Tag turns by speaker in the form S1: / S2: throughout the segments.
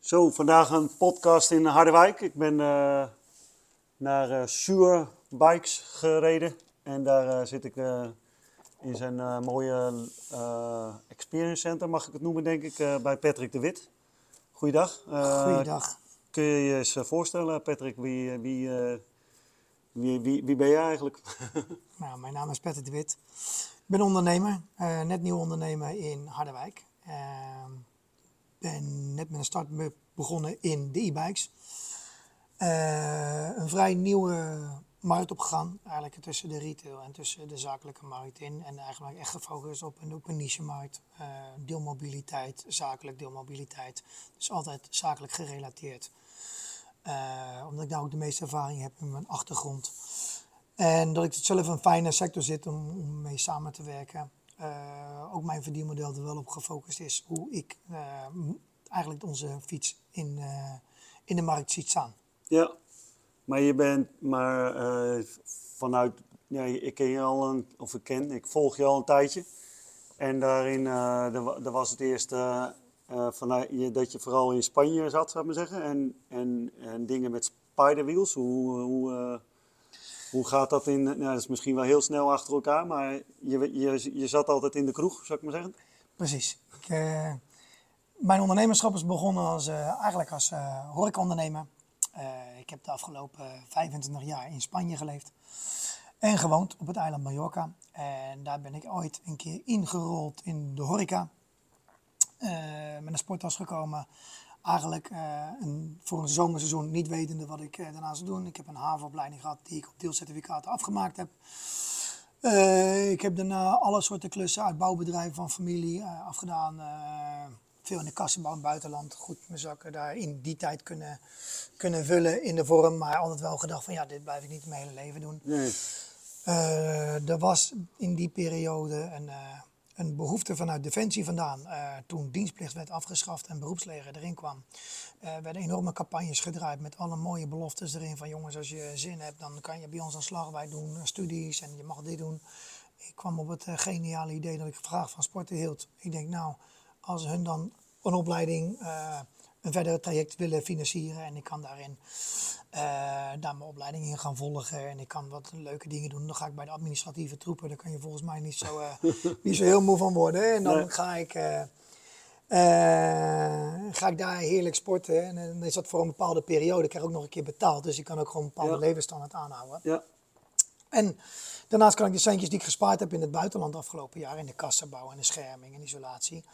S1: Zo, vandaag een podcast in Harderwijk. Ik ben eh, naar uh, Sure Bikes gereden. En daar uh, zit ik in zijn mooie experience center, mag ik het noemen, denk ik, bij Patrick de Wit. Goeiedag.
S2: Goeiedag.
S1: Kun je je eens voorstellen, Patrick, wie, wie, wie, wie, wie ben je eigenlijk?
S2: nou, mijn naam is Patrick de Wit. Ik ben ondernemer, net nieuw ondernemer in Harderwijk. Ben net met een start begonnen in de e-bikes. Uh, een vrij nieuwe markt opgegaan, eigenlijk tussen de retail en tussen de zakelijke markt in. En eigenlijk echt gefocust op een, op een niche-markt. Uh, deelmobiliteit, zakelijk deelmobiliteit. Dus altijd zakelijk gerelateerd. Uh, omdat ik daar ook de meeste ervaring heb in mijn achtergrond. En dat ik zelf een fijne sector zit om mee samen te werken. Uh, ook mijn verdienmodel er wel op gefocust is hoe ik uh, eigenlijk onze fiets in, uh, in de markt ziet staan.
S1: Ja, maar je bent maar vanuit, ja, ik ken je al een, of ik ken, ik volg je al een tijdje. En daarin er was het eerst vanuit dat je vooral in Spanje zat, zou ik maar zeggen. En, en, en dingen met spiderwheels, hoe, hoe hoe gaat dat in, nou, dat is misschien wel heel snel achter elkaar, maar je, je, je zat altijd in de kroeg, zou ik maar zeggen?
S2: Precies. Ik, uh, mijn ondernemerschap is begonnen als, uh, eigenlijk als uh, horecaondernemer. ik heb de afgelopen 25 jaar in Spanje geleefd en gewoond op het eiland Mallorca. En daar ben ik ooit een keer ingerold in de horeca. met een sporttas gekomen eigenlijk uh, een, voor een zomerseizoen niet wetende wat ik uh, daarna zou doen. Ik heb een havenopleiding gehad die ik op deelcertificaten afgemaakt heb. Uh, ik heb daarna alle soorten klussen uit bouwbedrijven van familie afgedaan. veel in de kassenbouw in het buitenland. Goed mijn zakken daar in die tijd kunnen, kunnen vullen in de vorm. Maar altijd wel gedacht van ja, dit blijf ik niet mijn hele leven doen. Nee. er was in die periode een een behoefte vanuit Defensie vandaan. Uh, toen dienstplicht werd afgeschaft en beroepsleger erin kwam, uh, werden enorme campagnes gedraaid met alle mooie beloftes erin. Van jongens, als je zin hebt, dan kan je bij ons aan slag. Wij doen studies en je mag dit doen. Ik kwam op het geniale idee dat ik vraag van sporten hield. Ik denk, nou, als hun dan een opleiding een verdere traject willen financieren en ik kan daarin uh, daar mijn opleiding in gaan volgen en ik kan wat leuke dingen doen. Dan ga ik bij de administratieve troepen, daar kan je volgens mij niet zo, uh, niet zo heel moe van worden. En dan ga ik, uh, ga ik daar heerlijk sporten en dan is dat voor een bepaalde periode. Ik krijg ook nog een keer betaald, dus ik kan ook gewoon een bepaalde ja. levensstandaard aanhouden. Ja. En daarnaast kan ik de centjes die ik gespaard heb in het buitenland afgelopen jaar, in de kassenbouw en de scherming en isolatie,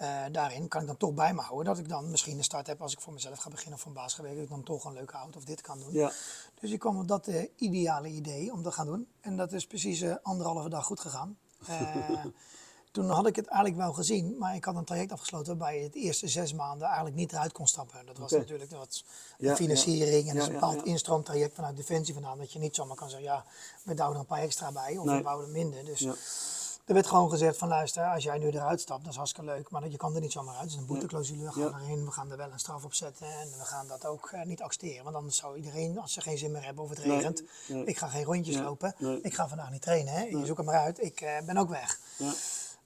S2: uh, daarin kan ik dan toch bij me houden dat ik dan misschien een start heb als ik voor mezelf ga beginnen of van baas ga werken, dat ik dan toch een leuke auto of dit kan doen. Ja. Dus ik kwam op dat uh, ideale idee om dat te gaan doen. En dat is precies uh, anderhalve dag goed gegaan. toen had ik het eigenlijk wel gezien, maar ik had een traject afgesloten waarbij je het eerste zes maanden eigenlijk niet eruit kon stappen. Dat was natuurlijk wat ja, financiering en een bepaald instroomtraject vanuit Defensie vandaan. Dat je niet zomaar kan zeggen, ja, we douwen er een paar extra bij of nee. we bouwen er minder. Dus er werd gewoon gezegd van luister, als jij nu eruit stapt, dat is hartstikke leuk, maar je kan er niet zomaar uit. Het is een boeteclausule, we gaan erin, we gaan er wel een straf op zetten en we gaan dat ook uh, niet accepteren. Want anders zou iedereen, als ze geen zin meer hebben of het regent, ik ga geen rondjes lopen, ik ga vandaag niet trainen, hè. je zoekt het maar uit, ik uh, ben ook weg.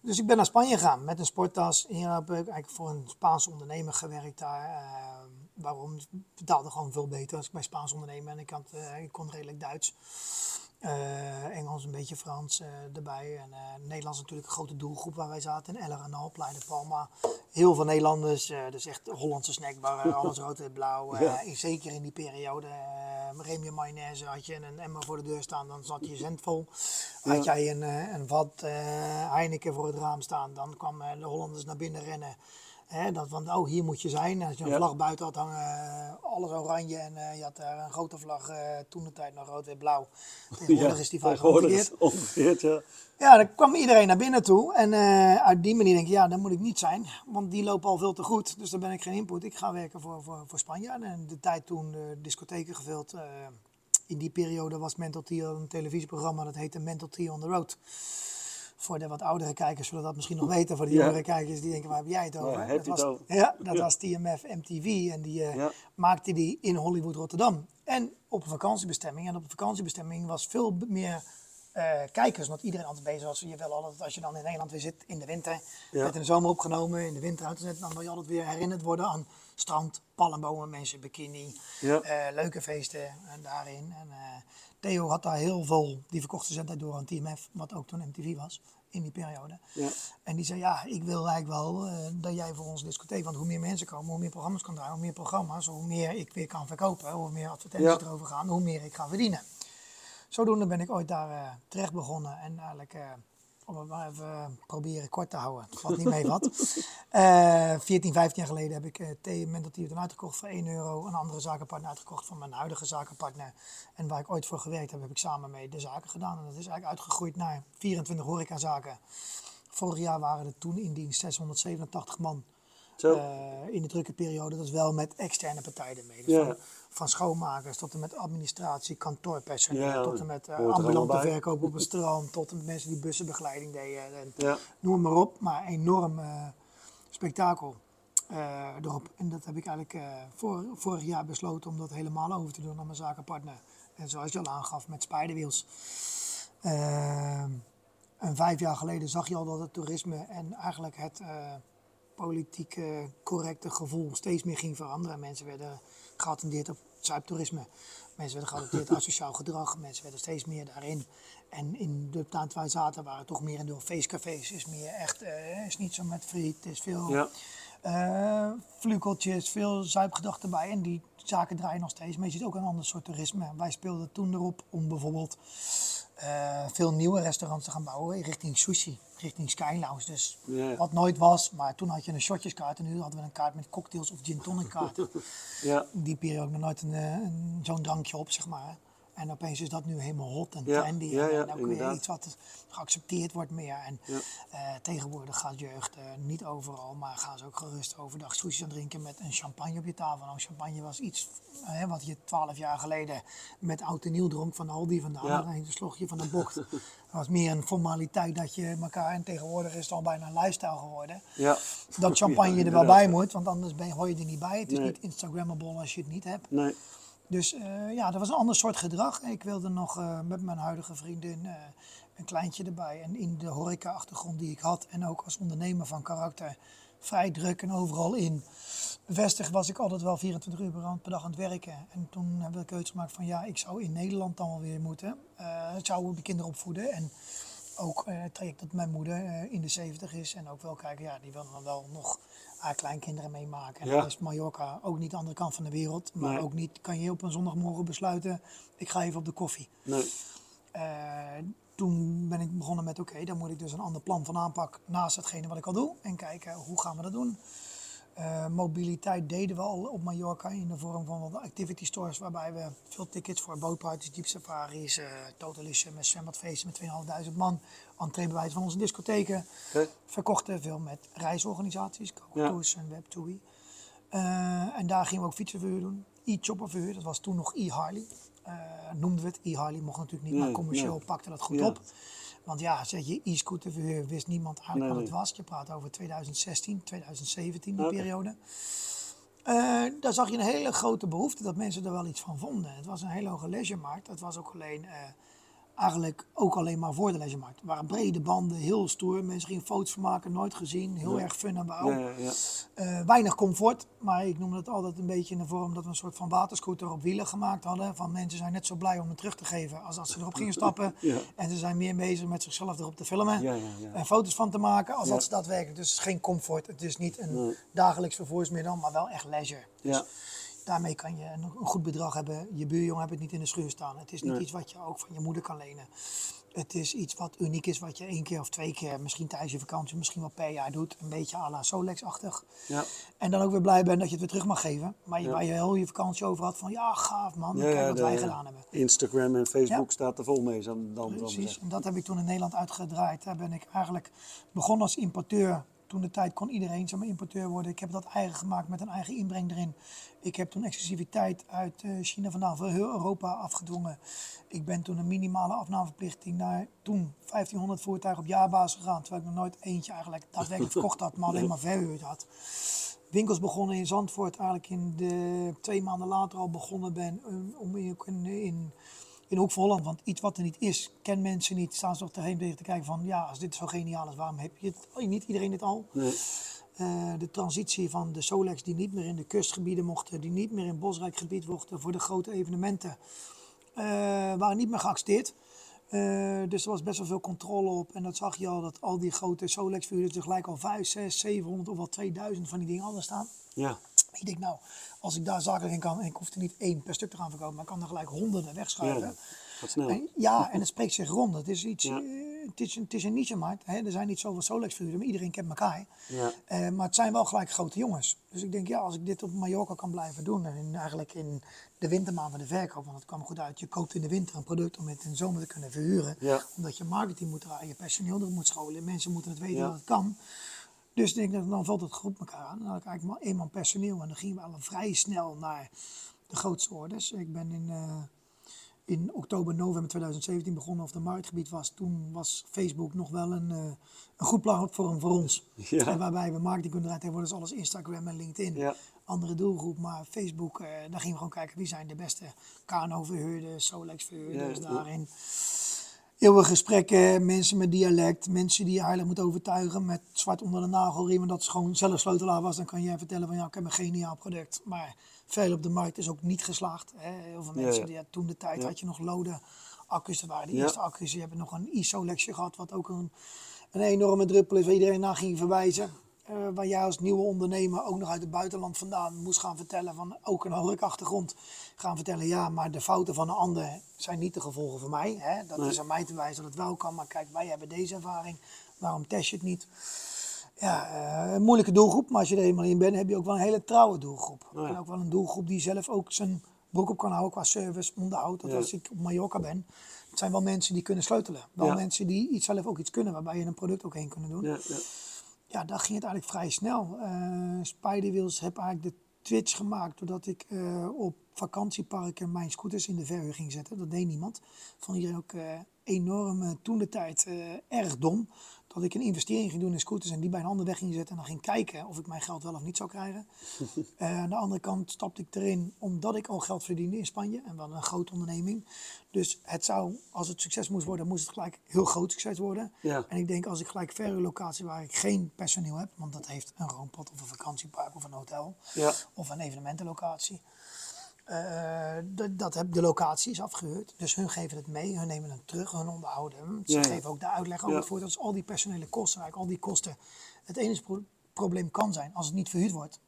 S2: Dus ik ben naar Spanje gegaan met een sporttas. Hier heb ik eigenlijk voor een Spaanse ondernemer gewerkt daar. Uh, waarom? Ik betaalde gewoon veel beter als ik bij Spaans ondernemer en ik, had, ik kon redelijk Duits. Uh, Engels, een beetje Frans uh, erbij. En uh, Nederlands natuurlijk een grote doelgroep waar wij zaten. In El Arenal, Plein de Palma. Heel veel Nederlanders. dus echt Hollandse snackbar. alles rood en blauw. Ja. zeker in die periode. Uh, Remy mayonaise had je en een emmer voor de deur staan. Dan zat je zend vol. Had jij een, een vat Heineken voor het raam staan. Dan kwamen de Hollanders naar binnen rennen. Hè, dat van, oh, hier moet je zijn. Als je een vlag buiten had hangen, uh, alles oranje. En uh, je had daar een grote vlag, uh, toen de tijd nog rood en blauw. Tegenwoordig
S1: ja,
S2: is die vlag omgekeerd.
S1: ja.
S2: Ja, dan kwam iedereen naar binnen toe. En uit die manier denk ik, ja, dan moet ik niet zijn. Want die lopen al veel te goed. Dus dan ben ik geen input. Ik ga werken voor, voor, voor Spanje. En de tijd toen de discotheken gevuld. in die periode was Mental T een televisieprogramma. Dat heette Mental T on the Road voor de wat oudere kijkers zullen dat misschien nog weten. Voor de jongere kijkers die denken, waar heb jij het over?
S1: Ja, dat,
S2: was, ja, dat was TMF MTV en die uh, maakte die in Hollywood Rotterdam. En op een vakantiebestemming. En op een vakantiebestemming was veel meer uh, kijkers. Want iedereen altijd bezig was. Je wil altijd, als je dan in Nederland weer zit in de winter, ja. in de zomer opgenomen, in de winter uit te zetten, dan wil je altijd weer herinnerd worden aan strand, palmbomen, mensen, bikini, uh, leuke feesten en daarin. En, Theo had daar heel veel, die verkochte zendtijd door aan TMF, wat ook toen MTV was in die periode. Ja. En die zei, ja, ik wil eigenlijk wel uh, dat jij voor ons discotheek, want hoe meer mensen komen, hoe meer programma's kan draaien, hoe meer programma's, hoe meer ik weer kan verkopen, hoe meer advertenties ja. erover gaan, hoe meer ik ga verdienen. Zodoende ben ik ooit daar uh, terecht begonnen en eigenlijk, uh, om het maar even proberen kort te houden, wat niet mee wat. 14, 15 jaar geleden heb ik uh, Thee Mental uitgekocht voor 1 euro, een andere zakenpartner uitgekocht van mijn huidige zakenpartner. En waar ik ooit voor gewerkt heb, heb ik samen mee de zaken gedaan. En dat is eigenlijk uitgegroeid naar 24 horecazaken. Vorig jaar waren er toen in dienst 687 man. Uh, in de drukke periode, dat is wel met externe partijen ermee. Dus van, schoonmakers tot en met administratie, kantoorpersoneel, ja, tot en met uh, ambulante verkoop op het strand, tot en met mensen die bussenbegeleiding deden. En ja. Noem maar op, maar enorm uh, spektakel erop. En dat heb ik eigenlijk vorig jaar besloten om dat helemaal over te doen aan mijn zakenpartner. En zoals je al aangaf met Spiderwheels. en vijf jaar geleden zag je al dat het toerisme en eigenlijk het politiek correcte gevoel steeds meer ging veranderen. Mensen werden geattendeerd op zuiptoerisme. Mensen werden geattendeerd op sociaal gedrag. Mensen werden steeds meer daarin. En in de tijd waar zaten waren toch meer in de feestcafés. is meer echt, uh, is niet zo met friet. Is veel ja. uh, flukeltjes, veel zuipgedachten bij. En die zaken draaien nog steeds. Maar je ziet ook een ander soort toerisme. Wij speelden toen erop om bijvoorbeeld uh, veel nieuwe restaurants te gaan bouwen richting sushi, richting Sky Lounge. Dus wat nooit was, maar toen had je een shotjeskaart en nu hadden we een kaart met cocktails of gin tonic kaart. ja. Die periode nog nooit een, een zo'n drankje op, zeg maar. En opeens is dat nu helemaal hot en trendy. Ja, ja, en ook weer iets wat geaccepteerd wordt meer. En uh, tegenwoordig gaat jeugd uh, niet overal, maar gaan ze ook gerust overdag sushi aan drinken met een champagne op je tafel. Nou, champagne was iets uh, wat je twaalf jaar geleden met oud en nieuw dronk van Aldi vandaan. Een slogje van de bocht. Het was meer een formaliteit dat je elkaar... En tegenwoordig is het al bijna een lifestyle geworden. Ja. Dat champagne er wel bij moet, want anders ben, hoor je er niet bij. Het is nee. niet Instagrammable als je het niet hebt. Nee. Dus uh, ja, dat was een ander soort gedrag. Ik wilde nog uh, met mijn huidige vriendin uh, een kleintje erbij. En in de horeca-achtergrond die ik had en ook als ondernemer van karakter vrij druk en overal in bevestigd was ik altijd wel 24 uur per dag aan het werken. En toen hebben we de keuze gemaakt van ja, ik zou in Nederland dan wel weer moeten. ik zou de kinderen opvoeden en ook het traject dat mijn moeder in de 70 is en ook wel kijken, ja, die wil dan wel nog haar kleinkinderen meemaken. En ja. dan is Mallorca ook niet de andere kant van de wereld. Maar ook niet kan je op een zondagmorgen besluiten, ik ga even op de koffie. Nee. Uh, toen ben ik begonnen met, oké, dan moet ik dus een ander plan van aanpak naast hetgene wat ik al doe. En kijken, hoe gaan we dat doen? Uh, mobiliteit deden we al op Mallorca in de vorm van wat activity stores, waarbij we veel tickets voor bootparties, jeep safaris, uh, totalische met zwembadfeesten met 2.500 man, entreebewijs van onze discotheken. Okay. Verkochten veel met reisorganisaties, Cocotours ja. en Web2E. Uh, en daar gingen we ook fietsenverhuur doen. E-chopper verhuur, dat was toen nog e-Harley. noemden we het. E-Harley mocht natuurlijk niet, nee, maar commercieel nee. pakte dat goed ja. op. Want ja, zeg je e-scooter verhuur, wist niemand eigenlijk nee, wat het was. Je praat over 2016, 2017, die okay. periode. Uh, daar zag je een hele grote behoefte dat mensen er wel iets van vonden. Het was een hele hoge leisuremarkt. Het was ook alleen uh, eigenlijk ook alleen maar voor de leisuremarkt. Het waren brede banden, heel stoer. Mensen gingen foto's van maken, nooit gezien. Heel ja. erg fun en bouw. Ja, ja, uh, weinig comfort, maar ik noemde het altijd een beetje in de vorm dat we een soort van waterscooter op wielen gemaakt hadden. Van mensen zijn net zo blij om het terug te geven als als ze erop gingen stappen. En ze zijn meer bezig met zichzelf erop te filmen en foto's van te maken als dat ze daadwerkelijk. Dus geen comfort. Het is niet een nee. dagelijks vervoersmiddel, maar wel echt leisure. Dus daarmee kan je een, goed bedrag hebben. Je buurjongen hebt het niet in de schuur staan. Het is niet nee. iets wat je ook van je moeder kan lenen. Het is iets wat uniek is, wat je één keer of twee keer, misschien tijdens je vakantie, misschien wel per jaar doet. Een beetje à la Solex-achtig. Ja. En dan ook weer blij bent dat je het weer terug mag geven. Maar je, ja. waar je heel je vakantie over had van, ja gaaf man, ja, kijk wat wij gedaan hebben.
S1: Instagram en Facebook staat er vol mee. Dan, dan
S2: Precies, en dat heb ik toen in Nederland uitgedraaid. Daar ben ik eigenlijk begonnen als importeur toen de tijd kon iedereen zeg maar, importeur worden. Ik heb dat eigen gemaakt met een eigen inbreng erin. Ik heb toen exclusiviteit uit uh, China vandaan voor heel Europa afgedwongen. Ik ben toen een minimale afnameverplichting naar toen 1500 voertuigen op jaarbasis gegaan. Terwijl ik nog nooit eentje eigenlijk daadwerkelijk verkocht had, maar alleen maar verhuurd had. Winkels begonnen in Zandvoort, eigenlijk in de twee maanden later al begonnen ben om in, in in Hoek van Holland. Want iets wat er niet is, ken mensen niet. Staan ze toch erheen tegen te kijken van, ja, als dit zo geniaal is, waarom heb je het? Oh, niet iedereen dit al.
S1: Nee.
S2: Eh, de transitie van de Solex die niet meer in de kustgebieden mochten, die niet meer in bosrijk gebied mochten voor de grote evenementen, eh, waren niet meer geaccepteerd. Eh, dus er was best wel veel controle op. En dat zag je al, dat al die grote Solex vuurders er gelijk al 5, 6, 700 of wel 2000 van die dingen anders staan.
S1: Ja.
S2: Ik denk nou, als ik daar zakelijk in kan, en ik hoef er niet één per stuk te gaan verkopen, maar ik kan er gelijk honderden wegschuiven.
S1: Ja, gaat snel.
S2: En, ja, en het spreekt zich rond. Het is, iets,
S1: Ja.
S2: eh, het is, een- het is een niche-markt. Hè? Er zijn niet zoveel Solex-vuren, maar iedereen kent elkaar.
S1: Ja.
S2: Eh, maar het zijn wel gelijk grote jongens. Dus ik denk, ja, als ik dit op Mallorca kan blijven doen en in, eigenlijk in de wintermaanden de verkoop, want het kwam goed uit. Je koopt in de winter een product om het in de zomer te kunnen verhuren.
S1: Ja.
S2: Omdat je marketing moet draaien, je personeel er moet scholen, mensen moeten het weten dat het kan. Dus ik denk dat dan valt het goed elkaar aan. Dan had ik eigenlijk maar één man personeel en dan gingen we al vrij snel naar de grootste orders. Ik ben in, eh, in oktober, november 2017 begonnen of de marktgebied was. Toen was Facebook nog wel een, eh, een goed platform voor ons.
S1: Ja.
S2: En waarbij we marketing kunnen draaien. Tegenwoordig is alles Instagram en LinkedIn.
S1: Ja.
S2: Andere doelgroep, maar Facebook, eh, daar gingen we gewoon kijken wie zijn de beste KNO-verhuurders, Solex-verhuurders
S1: ja.
S2: daarin. Eeuwige gesprekken, mensen met dialect, mensen die je eigenlijk moet overtuigen met zwart onder de nagelriem. En dat is gewoon zelf sleutelaar was, dan kan jij vertellen van ja, ik heb een geniaal product. Maar veel op de markt is ook niet geslaagd. Hè. Heel veel mensen,
S1: ja.
S2: die, toen de tijd
S1: Ja.
S2: had je nog lode accu's. Dat waren de eerste accu's. Je hebt nog een ISO-lexje gehad, wat ook een, een enorme druppel is waar iedereen naar ging verwijzen. Eh, waar jij als nieuwe ondernemer ook nog uit het buitenland vandaan moest gaan vertellen van ook een horecachtergrond. Gaan vertellen, ja, maar de fouten van een ander zijn niet de gevolgen van mij. Hè? Dat
S1: Nee.
S2: is aan mij te wijzen dat het wel kan, maar kijk, wij hebben deze ervaring. Waarom test je het niet? Ja, eh, een moeilijke doelgroep, maar als je er eenmaal in bent, heb je ook wel een hele trouwe doelgroep.
S1: ja.
S2: En ook wel een doelgroep die zelf ook zijn broek op kan houden qua service, onderhoud. Dat
S1: Ja.
S2: als ik op Mallorca ben, het zijn wel mensen die kunnen sleutelen. Wel
S1: Ja.
S2: mensen die iets, zelf ook iets kunnen, waarbij je een product ook heen kunnen doen.
S1: Ja, ja.
S2: Ja, daar ging het eigenlijk vrij snel. Eh Spiderwheels heb eigenlijk de twitch gemaakt doordat ik eh, op vakantieparken mijn scooters in de verhuur ging zetten. Dat deed niemand. Vond iedereen ook eh, enorm eh, toen de tijd eh, erg dom. Dat ik een investering ging doen in scooters en die bij een ander weg ging zetten en dan ging kijken of ik mijn geld wel of niet zou krijgen. Aan de andere kant stapte ik erin omdat ik al geld verdiende in Spanje en wel een grote onderneming. Dus het zou, als het succes moest worden, moest het gelijk heel groot succes worden.
S1: Ja.
S2: En ik denk als ik gelijk verhuurlocatie waar ik geen personeel heb, want dat heeft een roompot of een vakantiepark of een hotel
S1: Ja.
S2: of een evenementenlocatie. Eh, dat, dat heb, de locatie is afgehuurd, dus hun geven het mee, hun nemen het terug, hun onderhouden hem. Ze
S1: Ja, ja.
S2: geven ook de uitleg over
S1: Ja.
S2: het voor. Dat is al die personele kosten, eigenlijk al die kosten. Het enige pro- probleem kan zijn, als het niet verhuurd wordt,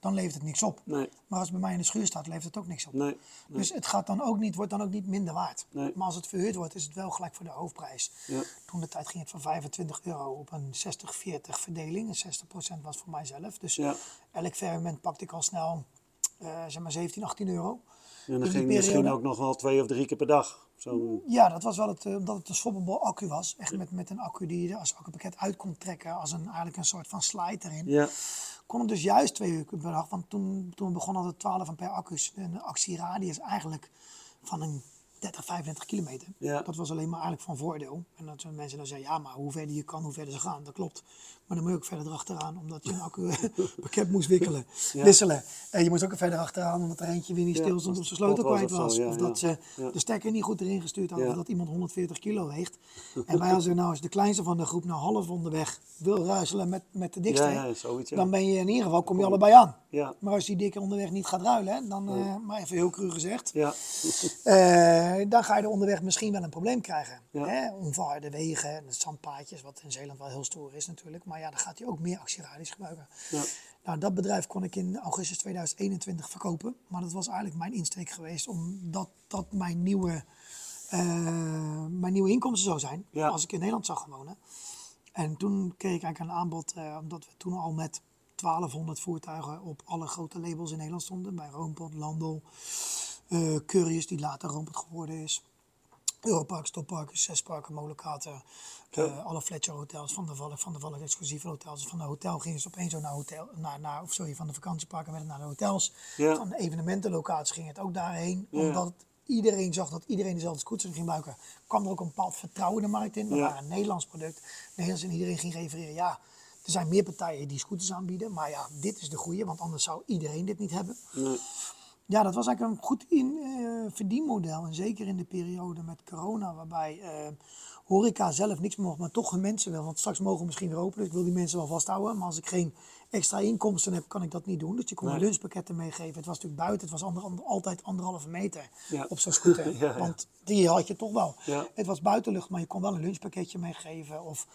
S2: dan levert het niks op.
S1: Nee.
S2: Maar als het bij mij in de schuur staat, levert het ook niks op.
S1: Nee.
S2: Dus het gaat dan ook niet, wordt dan ook niet minder waard. Maar als het verhuurd wordt, is het wel gelijk voor de hoofdprijs.
S1: Ja.
S2: Toen de tijd ging het van 25 euro op een 60-40 verdeling. En 60% was voor mijzelf. Dus
S1: Ja.
S2: elk verhuurmoment pakte ik al snel zeg maar 17, 18 euro.
S1: En dan ging misschien ook nog wel twee of drie keer per dag. Zo.
S2: Ja, dat was wel het, eh, omdat het een swappable accu was. Echt met, met een accu die je als accupakket uit kon trekken. Als een, eigenlijk een soort van slide erin.
S1: Ja.
S2: kon het dus juist twee uur per dag. Want toen, toen we begonnen hadden we 12 ampère accu's. En de actieradius eigenlijk van een 30, 35 kilometer.
S1: Ja.
S2: Dat was alleen maar eigenlijk van voordeel. En dat zijn mensen dan zeggen, ja, maar hoe verder je kan, hoe verder ze gaan. Dat klopt. Maar dan moet je ook verder erachteraan, omdat je een accu-pakket moest wikkelen,
S1: Ja.
S2: wisselen. En je moest ook verder achteraan, omdat er eentje weer niet stil stond of zijn sleutel
S1: was
S2: kwijt
S1: of
S2: was.
S1: zo,
S2: of dat ze de stekker niet goed erin gestuurd hadden. Of dat iemand 140 kilo weegt. En wij als nou als de kleinste van de groep nou half onderweg wil ruiselen met, met de dikste.
S1: Zoiets.
S2: Dan ben je in ieder geval, kom je allebei aan.
S1: Ja.
S2: Maar als die dikke onderweg niet gaat ruilen, hè, dan, eh, maar even heel cru gezegd,
S1: Ja.
S2: eh, dan ga je er onderweg misschien wel een probleem krijgen. Hè? Onverharde wegen, zandpaadjes, wat in Zeeland wel heel stoer is natuurlijk. Maar ja, dan gaat hij ook meer actieradius gebruiken.
S1: Ja.
S2: Nou, dat bedrijf kon ik in augustus 2021 verkopen. Maar dat was eigenlijk mijn insteek geweest, omdat dat mijn nieuwe, eh, mijn nieuwe inkomsten zou zijn.
S1: Ja.
S2: Als ik in Nederland zou gaan wonen. En toen kreeg ik eigenlijk een aanbod, eh, omdat we toen al met 1200 voertuigen op alle grote labels in Nederland stonden. Bij Roompot, Landel, eh Curious, die later Roompot geworden is. Europark, Stopparken, Zesparken, Molenkaten, eh, alle Fletcher hotels, Van de Valk, Van de Valk exclusieve hotels. Van de hotel gingen ze opeens zo naar hotel, naar, naar, of sorry, van de vakantieparken werd het naar de hotels.
S1: Ja.
S2: Van de evenementenlocatie ging het ook daarheen,
S1: Ja.
S2: omdat iedereen zag dat iedereen dezelfde scooters ging gebruiken. kwam er ook een bepaald vertrouwen de markt in. We waren een Nederlands product, Nederlands en iedereen ging refereren. Ja, er zijn meer partijen die scooters aanbieden, maar ja, dit is de goede, want anders zou iedereen dit niet hebben.
S1: Nee.
S2: Ja, dat was eigenlijk een goed in, uh, verdienmodel. En zeker in de periode met corona, waarbij uh, horeca zelf niks mocht, maar toch mensen wel. Want straks mogen we misschien weer open, dus ik wil die mensen wel vasthouden. Maar als ik geen extra inkomsten heb, kan ik dat niet doen. Dus je kon nee. lunchpakketten meegeven. Het was natuurlijk buiten, het was ander, altijd anderhalve meter op zo'n scooter. ja, ja. Want die had je toch wel. Het was buitenlucht, maar je kon wel een lunchpakketje meegeven. Of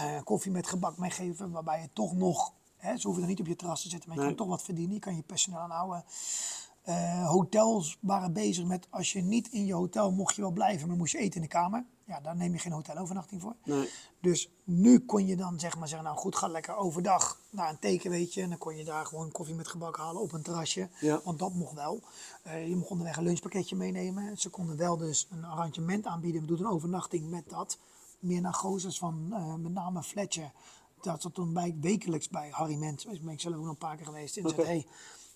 S2: uh, koffie met gebak meegeven, waarbij je toch nog... Hè, ze hoeven er niet op je terras te zitten, maar je nee. kan toch wat verdienen. Je kan je personeel aanhouden. Uh, hotels waren bezig met als je niet in je hotel mocht je wel blijven, maar moest je eten in de kamer. Ja, daar neem je geen hotelovernachting voor.
S1: Nee.
S2: Dus nu kon je dan zeg maar zeggen, nou goed, ga lekker overdag naar een teken, weet je. En dan kon je daar gewoon koffie met gebak halen op een terrasje.
S1: Ja.
S2: Want dat mocht wel. Uh, je mocht onderweg een lunchpakketje meenemen. Ze konden wel dus een arrangement aanbieden. We doen een overnachting met dat. Meer naar gozers van uh, met name Fletcher. Dat zat toen bij, wekelijks bij Harry Mens. Daar ben ik zelf ook nog een paar keer geweest. En okay. zei, hey,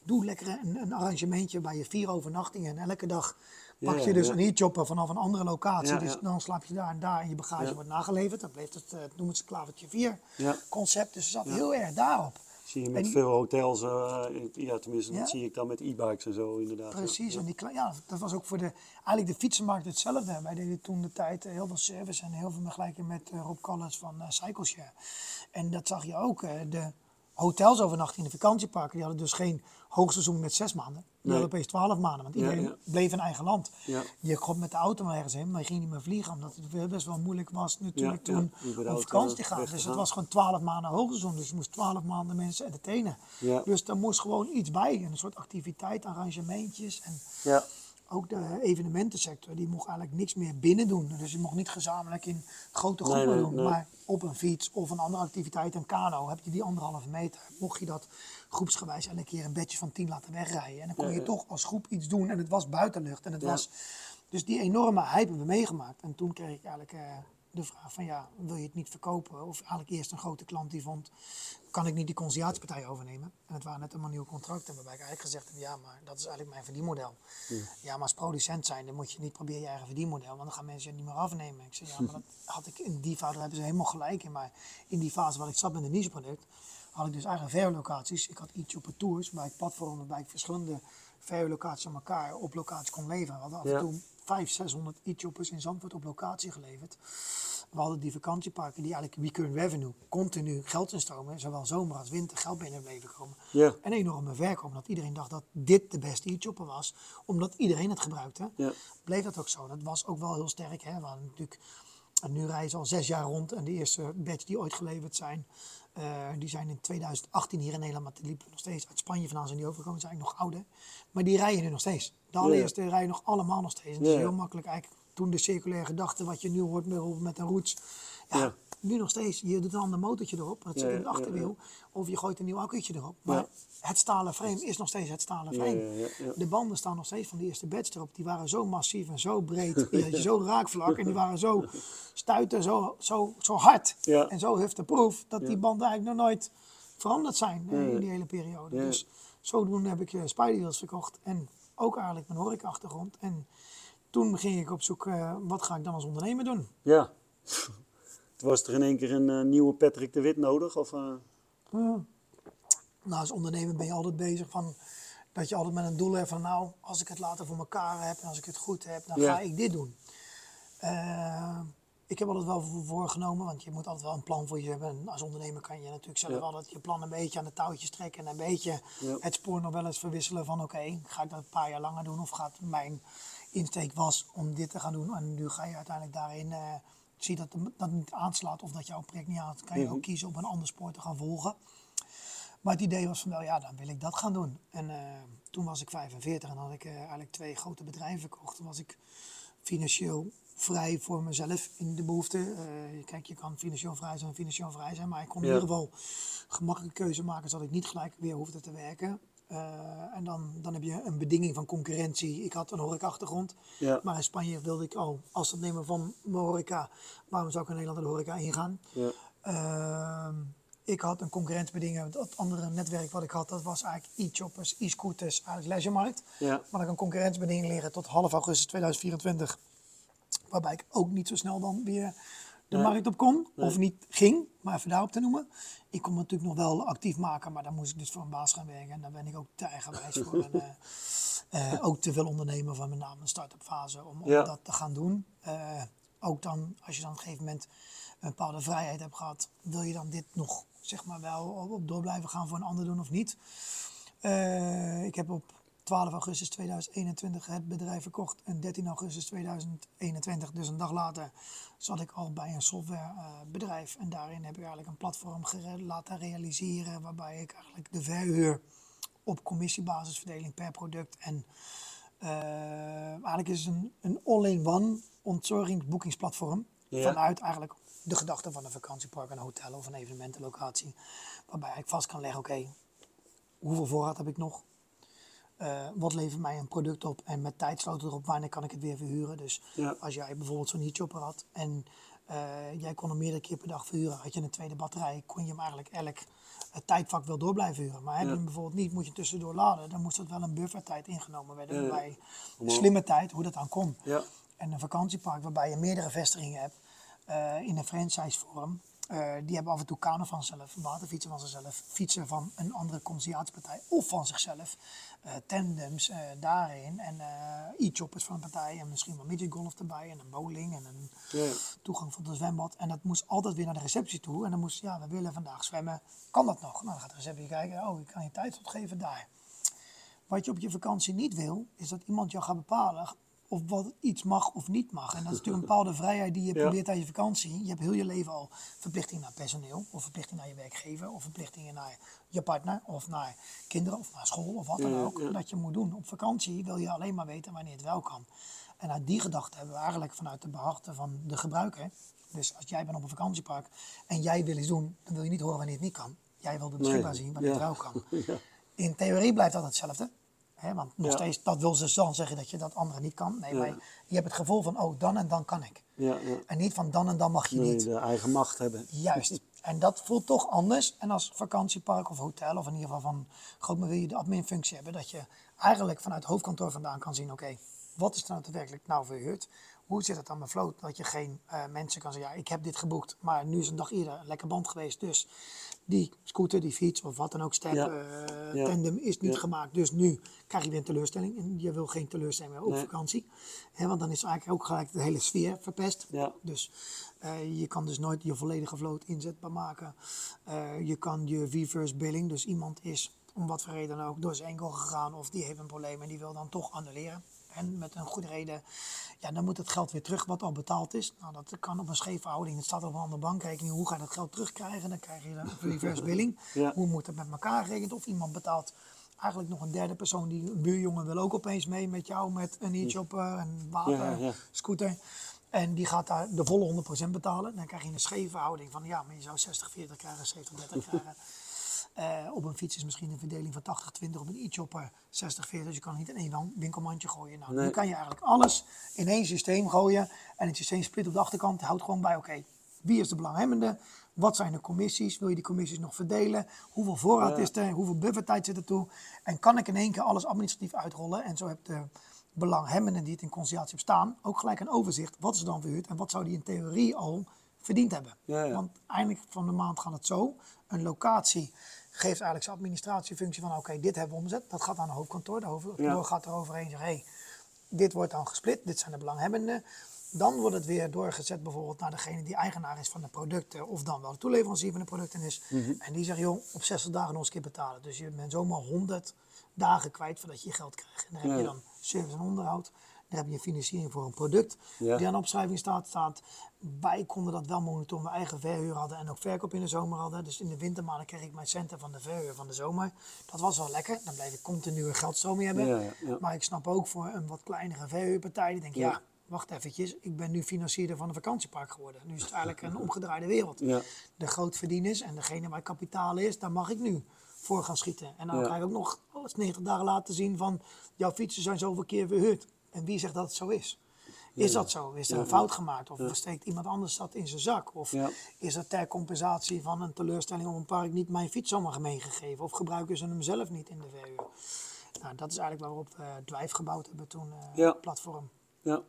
S2: doe lekker een, een, arrangementje bij je vier overnachtingen. En elke dag pak je dus een e-chopper vanaf een andere locatie. Dus dan slaap je daar en daar en je bagage wordt nageleverd. Dan bleef het, uh, noemen ze klavertje 4
S1: Ja.
S2: concept. Dus ze zat heel erg daarop.
S1: Zie je met veel hotels, eh, ja tenminste
S2: Ja.
S1: dat zie ik dan met e-bikes en zo inderdaad.
S2: Precies,
S1: Ja.
S2: en die, ja, dat was ook voor de, eigenlijk de fietsenmarkt hetzelfde. Wij deden toen de tijd eh, heel veel service en heel veel vergelijking met eh, Rob Collins van eh Cycleshare. En dat zag je ook, eh, de hotels overnachten in de vakantieparken, die hadden dus geen hoogseizoen met zes maanden. Die
S1: Nee.
S2: opeens twaalf maanden, want iedereen
S1: ja.
S2: bleef in eigen land.
S1: Ja.
S2: Je kon met de auto maar ergens heen, maar je ging niet meer vliegen, omdat het best wel moeilijk was natuurlijk toen
S1: om
S2: vakantie te gaan. Dus het was gewoon twaalf maanden hoogseizoen, dus je moest twaalf maanden mensen entertainen. Dus daar moest gewoon iets bij, een soort activiteit, arrangementjes en
S1: Ja.
S2: Ook de evenementensector, die mocht eigenlijk niks meer binnen doen. Dus je mocht niet gezamenlijk in grote groepen
S1: nee,
S2: doen.
S1: nee.
S2: Maar op een fiets of een andere activiteit, een kano, heb je die anderhalve meter. Mocht je dat groepsgewijs elke keer een bedje van tien laten wegrijden. En dan kon
S1: Ja,
S2: je
S1: ja.
S2: toch als groep iets doen. En het was buitenlucht. En het
S1: Ja.
S2: was... Dus die enorme hype hebben we meegemaakt. En toen kreeg ik eigenlijk eh, de vraag van ja, wil je het niet verkopen? Of eigenlijk eerst een grote klant die vond, kan ik niet die conciliatiepartij overnemen? En het waren net allemaal nieuwe contracten waarbij ik eigenlijk gezegd heb, ja, maar dat is eigenlijk mijn verdienmodel. Ja, maar als producent zijn, dan moet je niet proberen je eigen verdienmodel, want dan gaan mensen je niet meer afnemen. Ik zei, ja, maar dat had ik in die fase, daar hebben ze helemaal gelijk in. Maar in die fase waar ik zat met een nicheproduct, had ik dus eigen verhuurlocaties. Ik had e-chopper tours, waar ik platformen, waarbij ik verschillende verhuurlocaties aan elkaar op locatie kon leveren. We hadden af en toe 500, 600 e-choppers in Zandvoort op locatie geleverd. We hadden die vakantieparken die eigenlijk recurring revenue, continu geld instromen, zowel zomer als winter geld binnen bleven komen.
S1: Ja.
S2: En enorme verkoop, omdat iedereen dacht dat dit de beste e-chopper was, omdat iedereen het gebruikte.
S1: Ja.
S2: Bleef dat ook zo. Dat was ook wel heel sterk. Hè? We hadden natuurlijk, en nu rijden ze al zes jaar rond en de eerste batch die ooit geleverd zijn, eh, die zijn in 2018 hier in Nederland, maar die liepen nog steeds uit Spanje vandaan zijn die overgekomen, zijn eigenlijk nog ouder. Maar die rijden nu nog steeds. De allereerste rijden nog allemaal nog steeds. En het is heel makkelijk eigenlijk toen de circulaire gedachte, wat je nu hoort bijvoorbeeld met een roots. Ja, nu nog steeds. Je doet een ander motortje erop, dat zit in het achterwiel. Of je gooit een nieuw accu'tje erop. Maar het stalen frame is nog steeds het stalen frame. De banden staan nog steeds van de eerste batch erop. Die waren zo massief en zo breed. Die had je zo raakvlak. En die waren zo stuiten, zo, zo, zo hard. En zo hufteproof. Dat die banden eigenlijk nog nooit veranderd zijn eh, in die hele periode. Dus zodoende heb ik uh, Spideywheels verkocht. En ook eigenlijk mijn horeca-achtergrond. En toen ging ik op zoek, eh, wat ga ik dan als ondernemer doen?
S1: Ja. Was er in één keer een eh, nieuwe Patrick de Wit nodig? Of, eh,
S2: Nou, als ondernemer ben je altijd bezig van dat je altijd met een doel hebt van nou, als ik het later voor elkaar heb en als ik het goed heb, dan
S1: Ja.
S2: ga ik dit doen. Eh, ik heb altijd wel voor- voorgenomen, want je moet altijd wel een plan voor je hebben. En als ondernemer kan je natuurlijk zelf
S1: Ja.
S2: altijd je plan een beetje aan de touwtjes trekken en een beetje
S1: Ja.
S2: het spoor nog wel eens verwisselen van oké, ga ik dat een paar jaar langer doen of gaat mijn insteek was om dit te gaan doen en nu ga je uiteindelijk daarin zie dat dat niet aanslaat of dat jouw project niet aanslaat, kan je
S1: Mhm.
S2: ook kiezen om een ander spoor te gaan volgen. Maar het idee was van wel, ja, dan wil ik dat gaan doen. En eh, toen was ik 45 en had ik eh, eigenlijk twee grote bedrijven verkocht. Toen was ik financieel vrij voor mezelf in de behoefte. Eh, kijk, je kan financieel vrij zijn, financieel vrij zijn. Maar ik kon in ieder geval gemakkelijke keuze maken, zodat ik niet gelijk weer hoefde te werken. Eh, en dan, dan heb je een bedinging van concurrentie. Ik had een horeca-achtergrond,
S1: Ja.
S2: maar in Spanje wilde ik al als het nemen van mijn horeca. Waarom zou ik in Nederland de horeca ingaan?
S1: ja.
S2: Ehm, ik had een concurrentiebeding. Het andere netwerk wat ik had, dat was eigenlijk e-choppers, e-scooters, eigenlijk leisuremarkt.
S1: Ja.
S2: Maar ik een concurrentiebeding liggen tot half augustus 2024. Waarbij ik ook niet zo snel dan weer de
S1: Nee.
S2: markt op kon. Of niet ging, maar even daarop te noemen. Ik kon me natuurlijk nog wel actief maken, maar dan moest ik dus voor een baas gaan werken. En daar ben ik ook te eigenwijs voor. En, Eh, ook te veel ondernemen van met name een start-up fase om, om dat te gaan doen. Uh, ook dan, als je dan op een gegeven moment een bepaalde vrijheid hebt gehad, wil je dan dit nog zeg maar wel op door blijven gaan voor een ander doen of niet. Ik heb op 12 augustus 2021 het bedrijf verkocht en 13 augustus 2021, dus een dag later, zat ik al bij een softwarebedrijf. en daarin heb ik eigenlijk een platform laten realiseren waarbij ik eigenlijk de verhuur op commissiebasisverdeling per product. En uh, eigenlijk is het een, een all-in-one ontzorgingsboekingsplatform. Vanuit eigenlijk de gedachte van een vakantiepark, een hotel of een evenementenlocatie. Waarbij ik vast kan leggen, oké, hoeveel voorraad heb ik nog? Uh, wat levert mij een product op? En met tijdsloten erop, wanneer kan ik het weer verhuren? Dus als jij bijvoorbeeld zo'n heatchopper had en uh, jij kon hem meerdere keer per dag verhuren, had je een tweede batterij, kon je hem eigenlijk elk het tijdvak wel door blijven huren. Maar heb je hem bijvoorbeeld niet, moet je tussendoor laden, dan moest dat wel een buffertijd ingenomen worden. Waarbij slimme tijd, hoe dat dan kon. En een vakantiepark waarbij je meerdere vestigingen hebt in een franchise vorm. Uh, die hebben af en toe kanen van zichzelf, waterfietsen van zichzelf, fietsen van een andere conciliatiepartij of van zichzelf, uh, tandems uh, daarin en e-choppers van een partij en misschien wel midget golf erbij en een bowling en een yeah. toegang van het zwembad. En dat moest altijd weer naar de receptie toe en dan moest, ja, we willen vandaag zwemmen, kan dat nog? Nou, dan gaat de receptie kijken, oh, ik kan je tijd opgeven daar. Wat je op je vakantie niet wil, is dat iemand jou gaat bepalen, of wat iets mag of niet mag. En dat is natuurlijk een bepaalde vrijheid die je probeert aan je vakantie. Je hebt heel je leven al verplichtingen naar personeel, of verplichtingen naar je werkgever, of verplichtingen naar je partner, of naar kinderen, of naar school, of wat dan ook. Dat je moet doen. Op vakantie wil je alleen maar weten wanneer het wel kan. En uit die gedachte hebben we eigenlijk vanuit de beharten van de gebruiker. Dus als jij bent op een vakantiepark en jij wil iets doen, dan wil je niet horen wanneer het niet kan. Jij wil beschikbaar zien wanneer het wel kan. In theorie blijft dat hetzelfde want nog steeds, dat wil ze dan zeggen dat je dat andere niet kan. Nee, maar je hebt het gevoel van, oh, dan en dan kan ik. Ja, en niet van dan en dan mag je nee, niet.
S1: de eigen macht hebben.
S2: Juist. En dat voelt toch anders. En als vakantiepark of hotel, of in ieder geval van groot, maar wil je de adminfunctie hebben, dat je eigenlijk vanuit het hoofdkantoor vandaan kan zien, oké, wat is er nou daadwerkelijk nou verhuurd? Hoe zit het aan mijn vloot? Dat je geen uh, mensen kan zeggen, ja, ik heb dit geboekt, maar nu is een dag eerder een lekker band geweest. Dus die scooter, die fiets of wat dan ook, step, uh, tandem is niet gemaakt. Dus nu krijg je weer een teleurstelling. En je wil geen teleurstelling meer op vakantie. He, want dan is eigenlijk ook gelijk de hele sfeer verpest. Dus uh, je kan dus nooit je volledige vloot inzetbaar maken. je kan je reverse billing, dus iemand is om wat voor reden dan ook door zijn enkel gegaan of die heeft een probleem en die wil dan toch annuleren en met een goede reden, ja, dan moet het geld weer terug wat al betaald is. Nou, dat kan op een scheve houding. Het staat op een andere bankrekening. Hoe ga je dat geld terugkrijgen? Dan krijg je een reverse billing. Hoe moet het met elkaar geregeld? Of iemand betaalt eigenlijk nog een derde persoon, die een buurjongen wil ook opeens mee met jou met een e-shopper, een water, scooter. En die gaat daar de volle 100% betalen. Dan krijg je een scheve houding van ja, maar je zou 60-40 krijgen, 70-30 krijgen. Uh, op een fiets is misschien een verdeling van 80-20, op een e-chopper 60-40. Dus je kan niet in één winkelmandje gooien. Nou, Nu kan je eigenlijk alles in één systeem gooien. En het systeem split op de achterkant houdt gewoon bij, oké, wie is de belanghebbende? Wat zijn de commissies? Wil je die commissies nog verdelen? Hoeveel voorraad is er? Hoeveel buffertijd zit er toe? En kan ik in één keer alles administratief uitrollen? En zo heb de belanghebbenden die het in conciliatie bestaan ook gelijk een overzicht. Wat is dan verhuurd en wat zou die in theorie al verdiend hebben? Want eindelijk van de maand gaat het zo. Een locatie geeft eigenlijk zijn administratiefunctie van oké, dit hebben we omzet. Dat gaat aan het hoofdkantoor. De hoofdkantoor gaat er overheen en zegt, hey, dit wordt dan gesplit, dit zijn de belanghebbenden. Dan wordt het weer doorgezet bijvoorbeeld naar degene die eigenaar is van de producten of dan wel de toeleverancier van de producten is. Mhm. En die zegt, joh, op 60 dagen nog eens keer betalen. Dus je bent zomaar 100 dagen kwijt voordat je je geld krijgt. En dan heb je dan service en onderhoud. Dan heb je financiering voor een product die aan opschrijving staat, staat. Wij konden dat wel monitoren, we eigen verhuur hadden en ook verkoop in de zomer hadden. Dus in de wintermaanden kreeg ik mijn centen van de verhuur van de zomer. Dat was wel lekker, dan bleef ik continue geldstroom hebben. Ja, ja, maar ik snap ook voor een wat kleinere verhuurpartij, die denkt ja. wacht eventjes, ik ben nu financier van een vakantiepark geworden. Nu is het eigenlijk een omgedraaide wereld. De grootverdieners en degene waar kapitaal is, daar mag ik nu voor gaan schieten. En dan krijg ik ook nog alles 90 dagen laten zien van jouw fietsen zijn zoveel keer verhuurd. En wie zegt dat het zo is? Is dat zo? Is er een fout gemaakt? Of steekt iemand anders dat in zijn zak? Of is dat ter compensatie van een teleurstelling om een park niet mijn fiets zomaar meegegeven? Of gebruiken ze hem zelf niet in de verhuur? Nou, dat is eigenlijk waarop we Dwijf gebouwd hebben toen, uh, platform. Ja.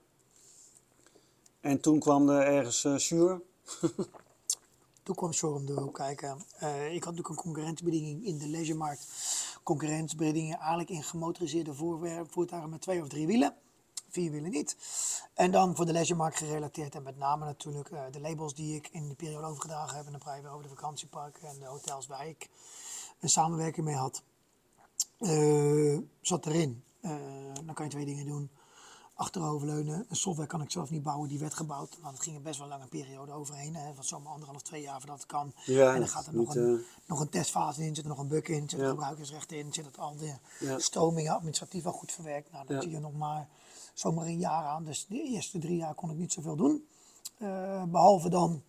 S1: En toen kwam er ergens uh, Sure.
S2: Toen kwam Shore om de hoek kijken. Eh, ik had natuurlijk een concurrentiebediening in de leisuremarkt. Concurrentiebedieningen eigenlijk in gemotoriseerde voertuigen met twee of drie wielen. Vier wielen niet. En dan voor de leisuremarkt gerelateerd en met name natuurlijk uh, de labels die ik in die periode overgedragen heb. En dan praten we over de vakantieparken en de hotels waar ik een samenwerking mee had. Uh, zat erin. dan kan je twee dingen doen achteroverleunen. Een software kan ik zelf niet bouwen, die werd gebouwd. Maar dat ging er best wel een lange periode overheen. Hè, van zomaar anderhalf, twee jaar voordat het kan.
S1: Ja,
S2: en dan gaat er nog, een, nog een testfase in, zit er nog een bug in, zit er ja. gebruikersrecht in, zit het al de ja. stromingen administratief wel goed verwerkt. Nou, dan zie je nog maar zomaar een jaar aan. Dus de eerste drie jaar kon ik niet zoveel doen. Uh, behalve dan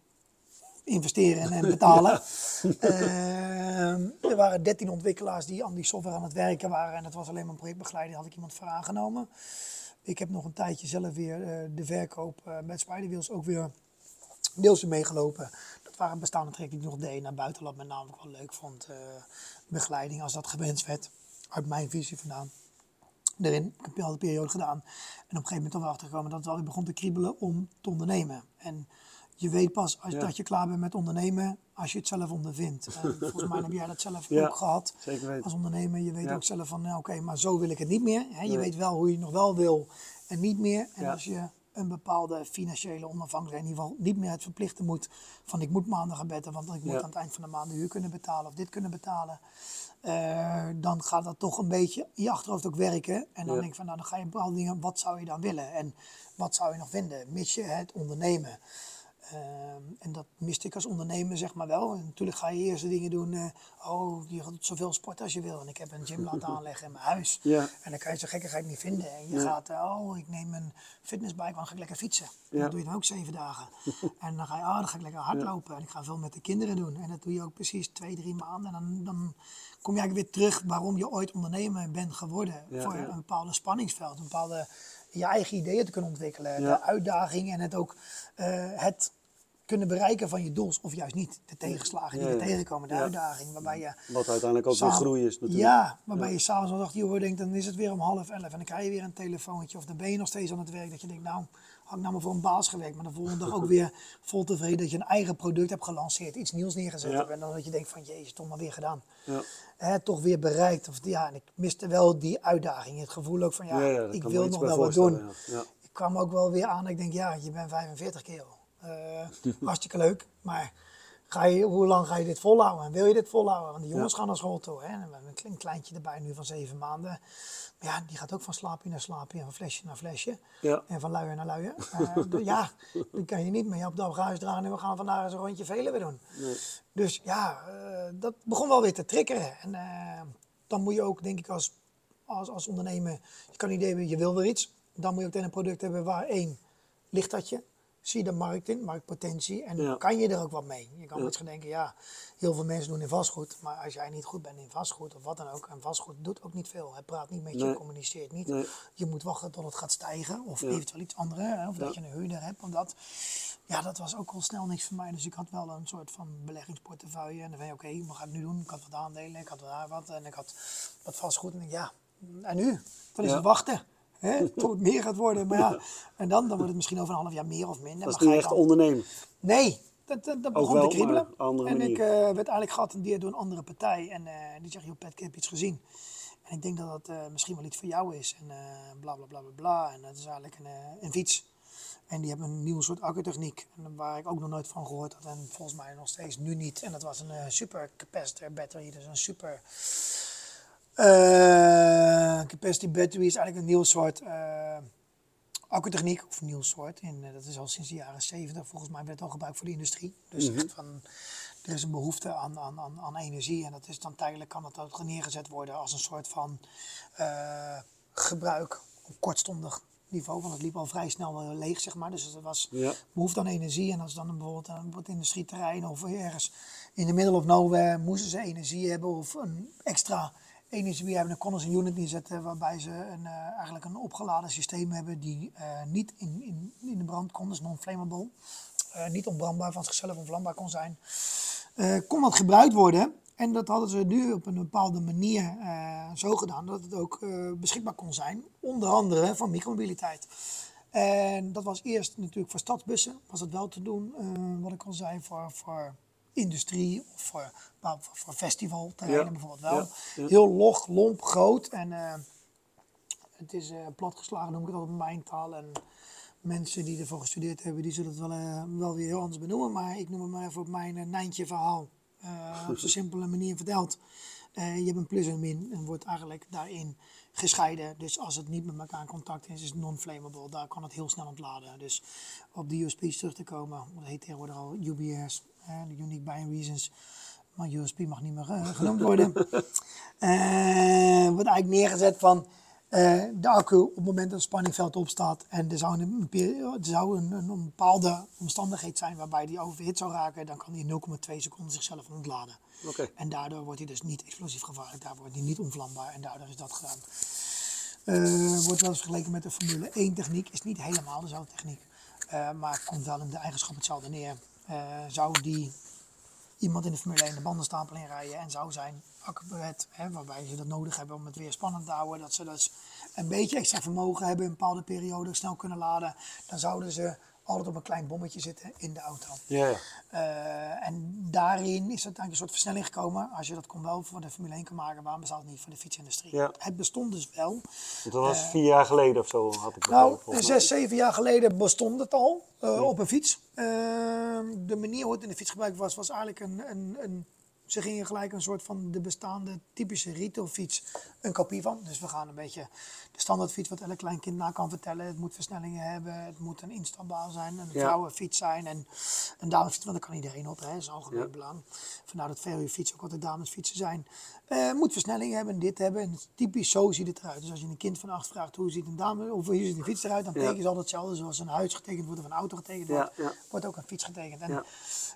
S2: investeren en betalen. uh, er waren 13 ontwikkelaars die aan die software aan het werken waren. En dat was alleen maar een projectbegeleider, had ik iemand voor aangenomen. Ik heb nog een tijdje zelf weer uh, de verkoop met Spiderwheels ook weer deels meegelopen. Dat waren bestaande trekken die ik nog deed naar buitenland, met name ook wel leuk vond. Begeleiding als dat gewenst werd, uit mijn visie vandaan. Erin, ik heb al de periode gedaan. En op een gegeven moment dan erachter gekomen dat het alweer begon te kriebelen om te ondernemen. En je weet pas als, ja. dat je klaar bent met ondernemen als je het zelf ondervindt. En volgens mij heb jij dat zelf ja, ook gehad als ondernemer. Je weet ja. ook zelf van, nou, oké, maar zo wil ik het niet meer. Je nee. weet wel hoe je het nog wel wil en niet meer. En als je een bepaalde financiële onafhankelijkheid, in ieder geval niet meer het verplichten moet van ik moet maandag gaan want ik moet aan het eind van de maand de huur kunnen betalen of dit kunnen betalen. Uh, dan gaat dat toch een beetje in je achterhoofd ook werken. En dan denk ik van, nou, dan ga je bepaalde dingen, wat zou je dan willen? En wat zou je nog vinden, mis je het ondernemen? Uh, en dat miste ik als ondernemer zeg maar wel. En natuurlijk ga je eerst de dingen doen. Uh, oh, je gaat zoveel sporten als je wil. En ik heb een gym laten aanleggen in mijn huis.
S1: Ja.
S2: En dan kan je zo'n gekkigheid niet vinden. En je ja. gaat, uh, oh, ik neem een fitnessbike, dan ga ik lekker fietsen. Dat doe je dan ook zeven dagen. en dan ga je, ah, oh, dan ga ik lekker hardlopen. En ik ga veel met de kinderen doen. En dat doe je ook precies twee, drie maanden. En dan, dan kom je eigenlijk weer terug waarom je ooit ondernemer bent geworden. voor een bepaalde spanningsveld, een bepaalde je eigen ideeën te kunnen ontwikkelen. Ja. De uitdaging en het ook uh, het kunnen bereiken van je doels, of juist niet. De tegenslagen die er tegenkomen, de uitdaging waarbij je...
S1: Wat uiteindelijk ook weer groei is natuurlijk.
S2: Ja, waarbij je s'avonds om acht uur denkt, dan is het weer om half elf. En dan krijg je weer een telefoontje, of dan ben je nog steeds aan het werk. Dat je denkt, nou, ik nou maar voor een baas gewerkt. Maar de volgende dag ook weer vol tevreden dat je een eigen product hebt gelanceerd. Iets nieuws neergezet hebt. En dan dat je denkt van, jezus, toch maar weer gedaan. Hè, toch weer bereikt. Of, ja, en ik miste wel die uitdaging. Het gevoel ook van, ja, ik wil nog wel wat doen. Ik kwam ook wel weer aan, ik denk, ja, je bent 45 keer uh, hartstikke leuk, maar ga je, hoe lang ga je dit volhouden? En wil je dit volhouden? Want die jongens ja. gaan naar school toe. Hè? En we hebben een kleintje erbij nu van zeven maanden. Maar ja, die gaat ook van slaapje naar slaapje en van flesje naar flesje.
S1: Ja.
S2: En van luier naar luier. Uh, ja, dat kan je niet meer op de bagage dragen en we gaan vandaag eens een rondje velen weer doen.
S1: Nee.
S2: Dus ja, uh, dat begon wel weer te triggeren. En uh, dan moet je ook, denk ik, als, als, als ondernemer, je kan een idee hebben, je wil weer iets. Dan moet je ook een product hebben waar één, ligt dat je? Zie je de markt in, marktpotentie. En ja. kan je er ook wat mee. Je kan ja. misschien denken, ja, heel veel mensen doen in vastgoed. Maar als jij niet goed bent in vastgoed of wat dan ook. En vastgoed doet ook niet veel. Het praat niet met je, communiceert niet.
S1: Nee.
S2: Je moet wachten tot het gaat stijgen. Of ja. eventueel iets anders. Of dat je een huurder hebt. Omdat, ja, dat was ook al snel niks voor mij. Dus ik had wel een soort van beleggingsportefeuille. En dan ben je, oké, okay, wat ga ik nu doen? Ik had wat aandelen, ik had daar wat. En ik had wat vastgoed. En ik, ja, en nu? Dan is het wachten. Hè, tot het meer gaat worden. Maar ja, en dan, dan wordt het misschien over een half jaar meer of minder.
S1: Dat is niet echt dan... ondernemen.
S2: Nee, dat, dat, dat begon wel, te kriebelen. En ik uh, werd eigenlijk geattendeerd door een andere partij. En uh, die zegt, joh Pet, ik heb iets gezien. En ik denk dat dat uh, misschien wel iets voor jou is. En bla bla bla bla bla. En dat is eigenlijk een, een fiets. En die hebben een nieuw soort accutechniek. En waar ik ook nog nooit van gehoord had. En volgens mij nog steeds nu niet. En dat was een super capacitor battery. Dus een super capacity battery is eigenlijk een nieuw soort uh, accutechniek, of een nieuw soort. En uh, dat is al sinds de jaren 70, volgens mij werd het al gebruikt voor de industrie. Dus mm -hmm. van, er is een behoefte aan, aan, aan, aan, energie en dat is dan tijdelijk kan dat ook neergezet worden als een soort van gebruik op kortstondig niveau, want het liep al vrij snel leeg, zeg maar. Dus er was
S1: ja.
S2: behoefte aan energie en als dan bijvoorbeeld een het industrieterrein of ergens in de middle of nowhere moesten ze energie hebben of een extra energie hebben, een unit neerzetten waarbij ze een, uh, eigenlijk een opgeladen systeem hebben die uh, niet in, in, in de brand kon, dus non-flammable, uh, niet onbrandbaar van zichzelf onvlambaar kon zijn. kon dat gebruikt worden en dat hadden ze nu op een bepaalde manier zo gedaan dat het ook beschikbaar kon zijn, onder andere van micromobiliteit. En dat was eerst natuurlijk voor stadsbussen, was het wel te doen, wat ik al zei, voor, voor industrie of voor, voor, voor festivalterreinen bijvoorbeeld wel. Heel log, lomp, groot en uh, het is uh, platgeslagen, noem ik altijd op mijn taal. En mensen die ervoor gestudeerd hebben, die zullen het wel, uh, wel weer heel anders benoemen. Maar ik noem het maar even op mijn Nijntje verhaal. op zo'n simpele manier verteld. je hebt een plus en min en wordt eigenlijk daarin gescheiden. Dus als het niet met elkaar in contact is, is het non-flammable. Daar kan het heel snel ontladen. Dus op die USP's terug te komen, dat heet tegenwoordig al UBS, de Unique Buying Reasons. Maar USB mag niet meer uh, genoemd worden. uh, wordt eigenlijk neergezet van uh, de accu op het moment dat het spanningveld opstaat en er zou, een, er zou een, een, bepaalde omstandigheid zijn waarbij die overhit zou raken, dan kan die in 0,2 seconden zichzelf ontladen.
S1: Okay.
S2: En daardoor wordt hij dus niet explosief gevaarlijk, daardoor wordt hij niet onvlambaar en daardoor is dat gedaan. Uh, wordt wel eens vergeleken met de Formule 1 techniek, is niet helemaal dezelfde techniek, uh, maar komt wel in de eigenschap hetzelfde neer. Uh, zou die iemand in de Formule 1 de bandenstapel inrijden en zou zijn akkerbed, waarbij ze dat nodig hebben om het weer spannend te houden, dat ze dus een beetje extra vermogen hebben in een bepaalde periode, snel kunnen laden, dan zouden ze altijd op een klein bommetje zitten in de auto.
S1: Ja.
S2: Uh, en daarin is er een soort versnelling gekomen. Als je dat kon wel voor de Formule 1 kan maken, waarom bestaat het niet voor de fietsindustrie?
S1: Ja.
S2: Het bestond dus wel.
S1: Dat was uh, vier jaar geleden of zo, had ik
S2: Nou, zes, zeven jaar geleden bestond het al uh, ja. op een fiets. de manier hoe het in de fiets gebruikt was, was eigenlijk een, een, een ze gingen gelijk een soort van de bestaande typische retailfiets een kopie van. Dus we gaan een beetje de standaardfiets wat elk klein kind na kan vertellen. Het moet versnellingen hebben, het moet een instapbaar zijn, een ja. vrouwenfiets zijn en een damesfiets, want daar kan iedereen op, hè. dat is algemeen ja. belang. Vandaar dat verhuurfietsen ook altijd damesfietsen zijn. Uh, moet versnellingen hebben, dit hebben en typisch zo ziet het eruit. Dus als je een kind van acht vraagt hoe ziet een dame of hoe ziet een fiets eruit, dan tekenen ze altijd hetzelfde zoals een huis getekend wordt of een auto getekend wordt, wordt ook een fiets getekend. En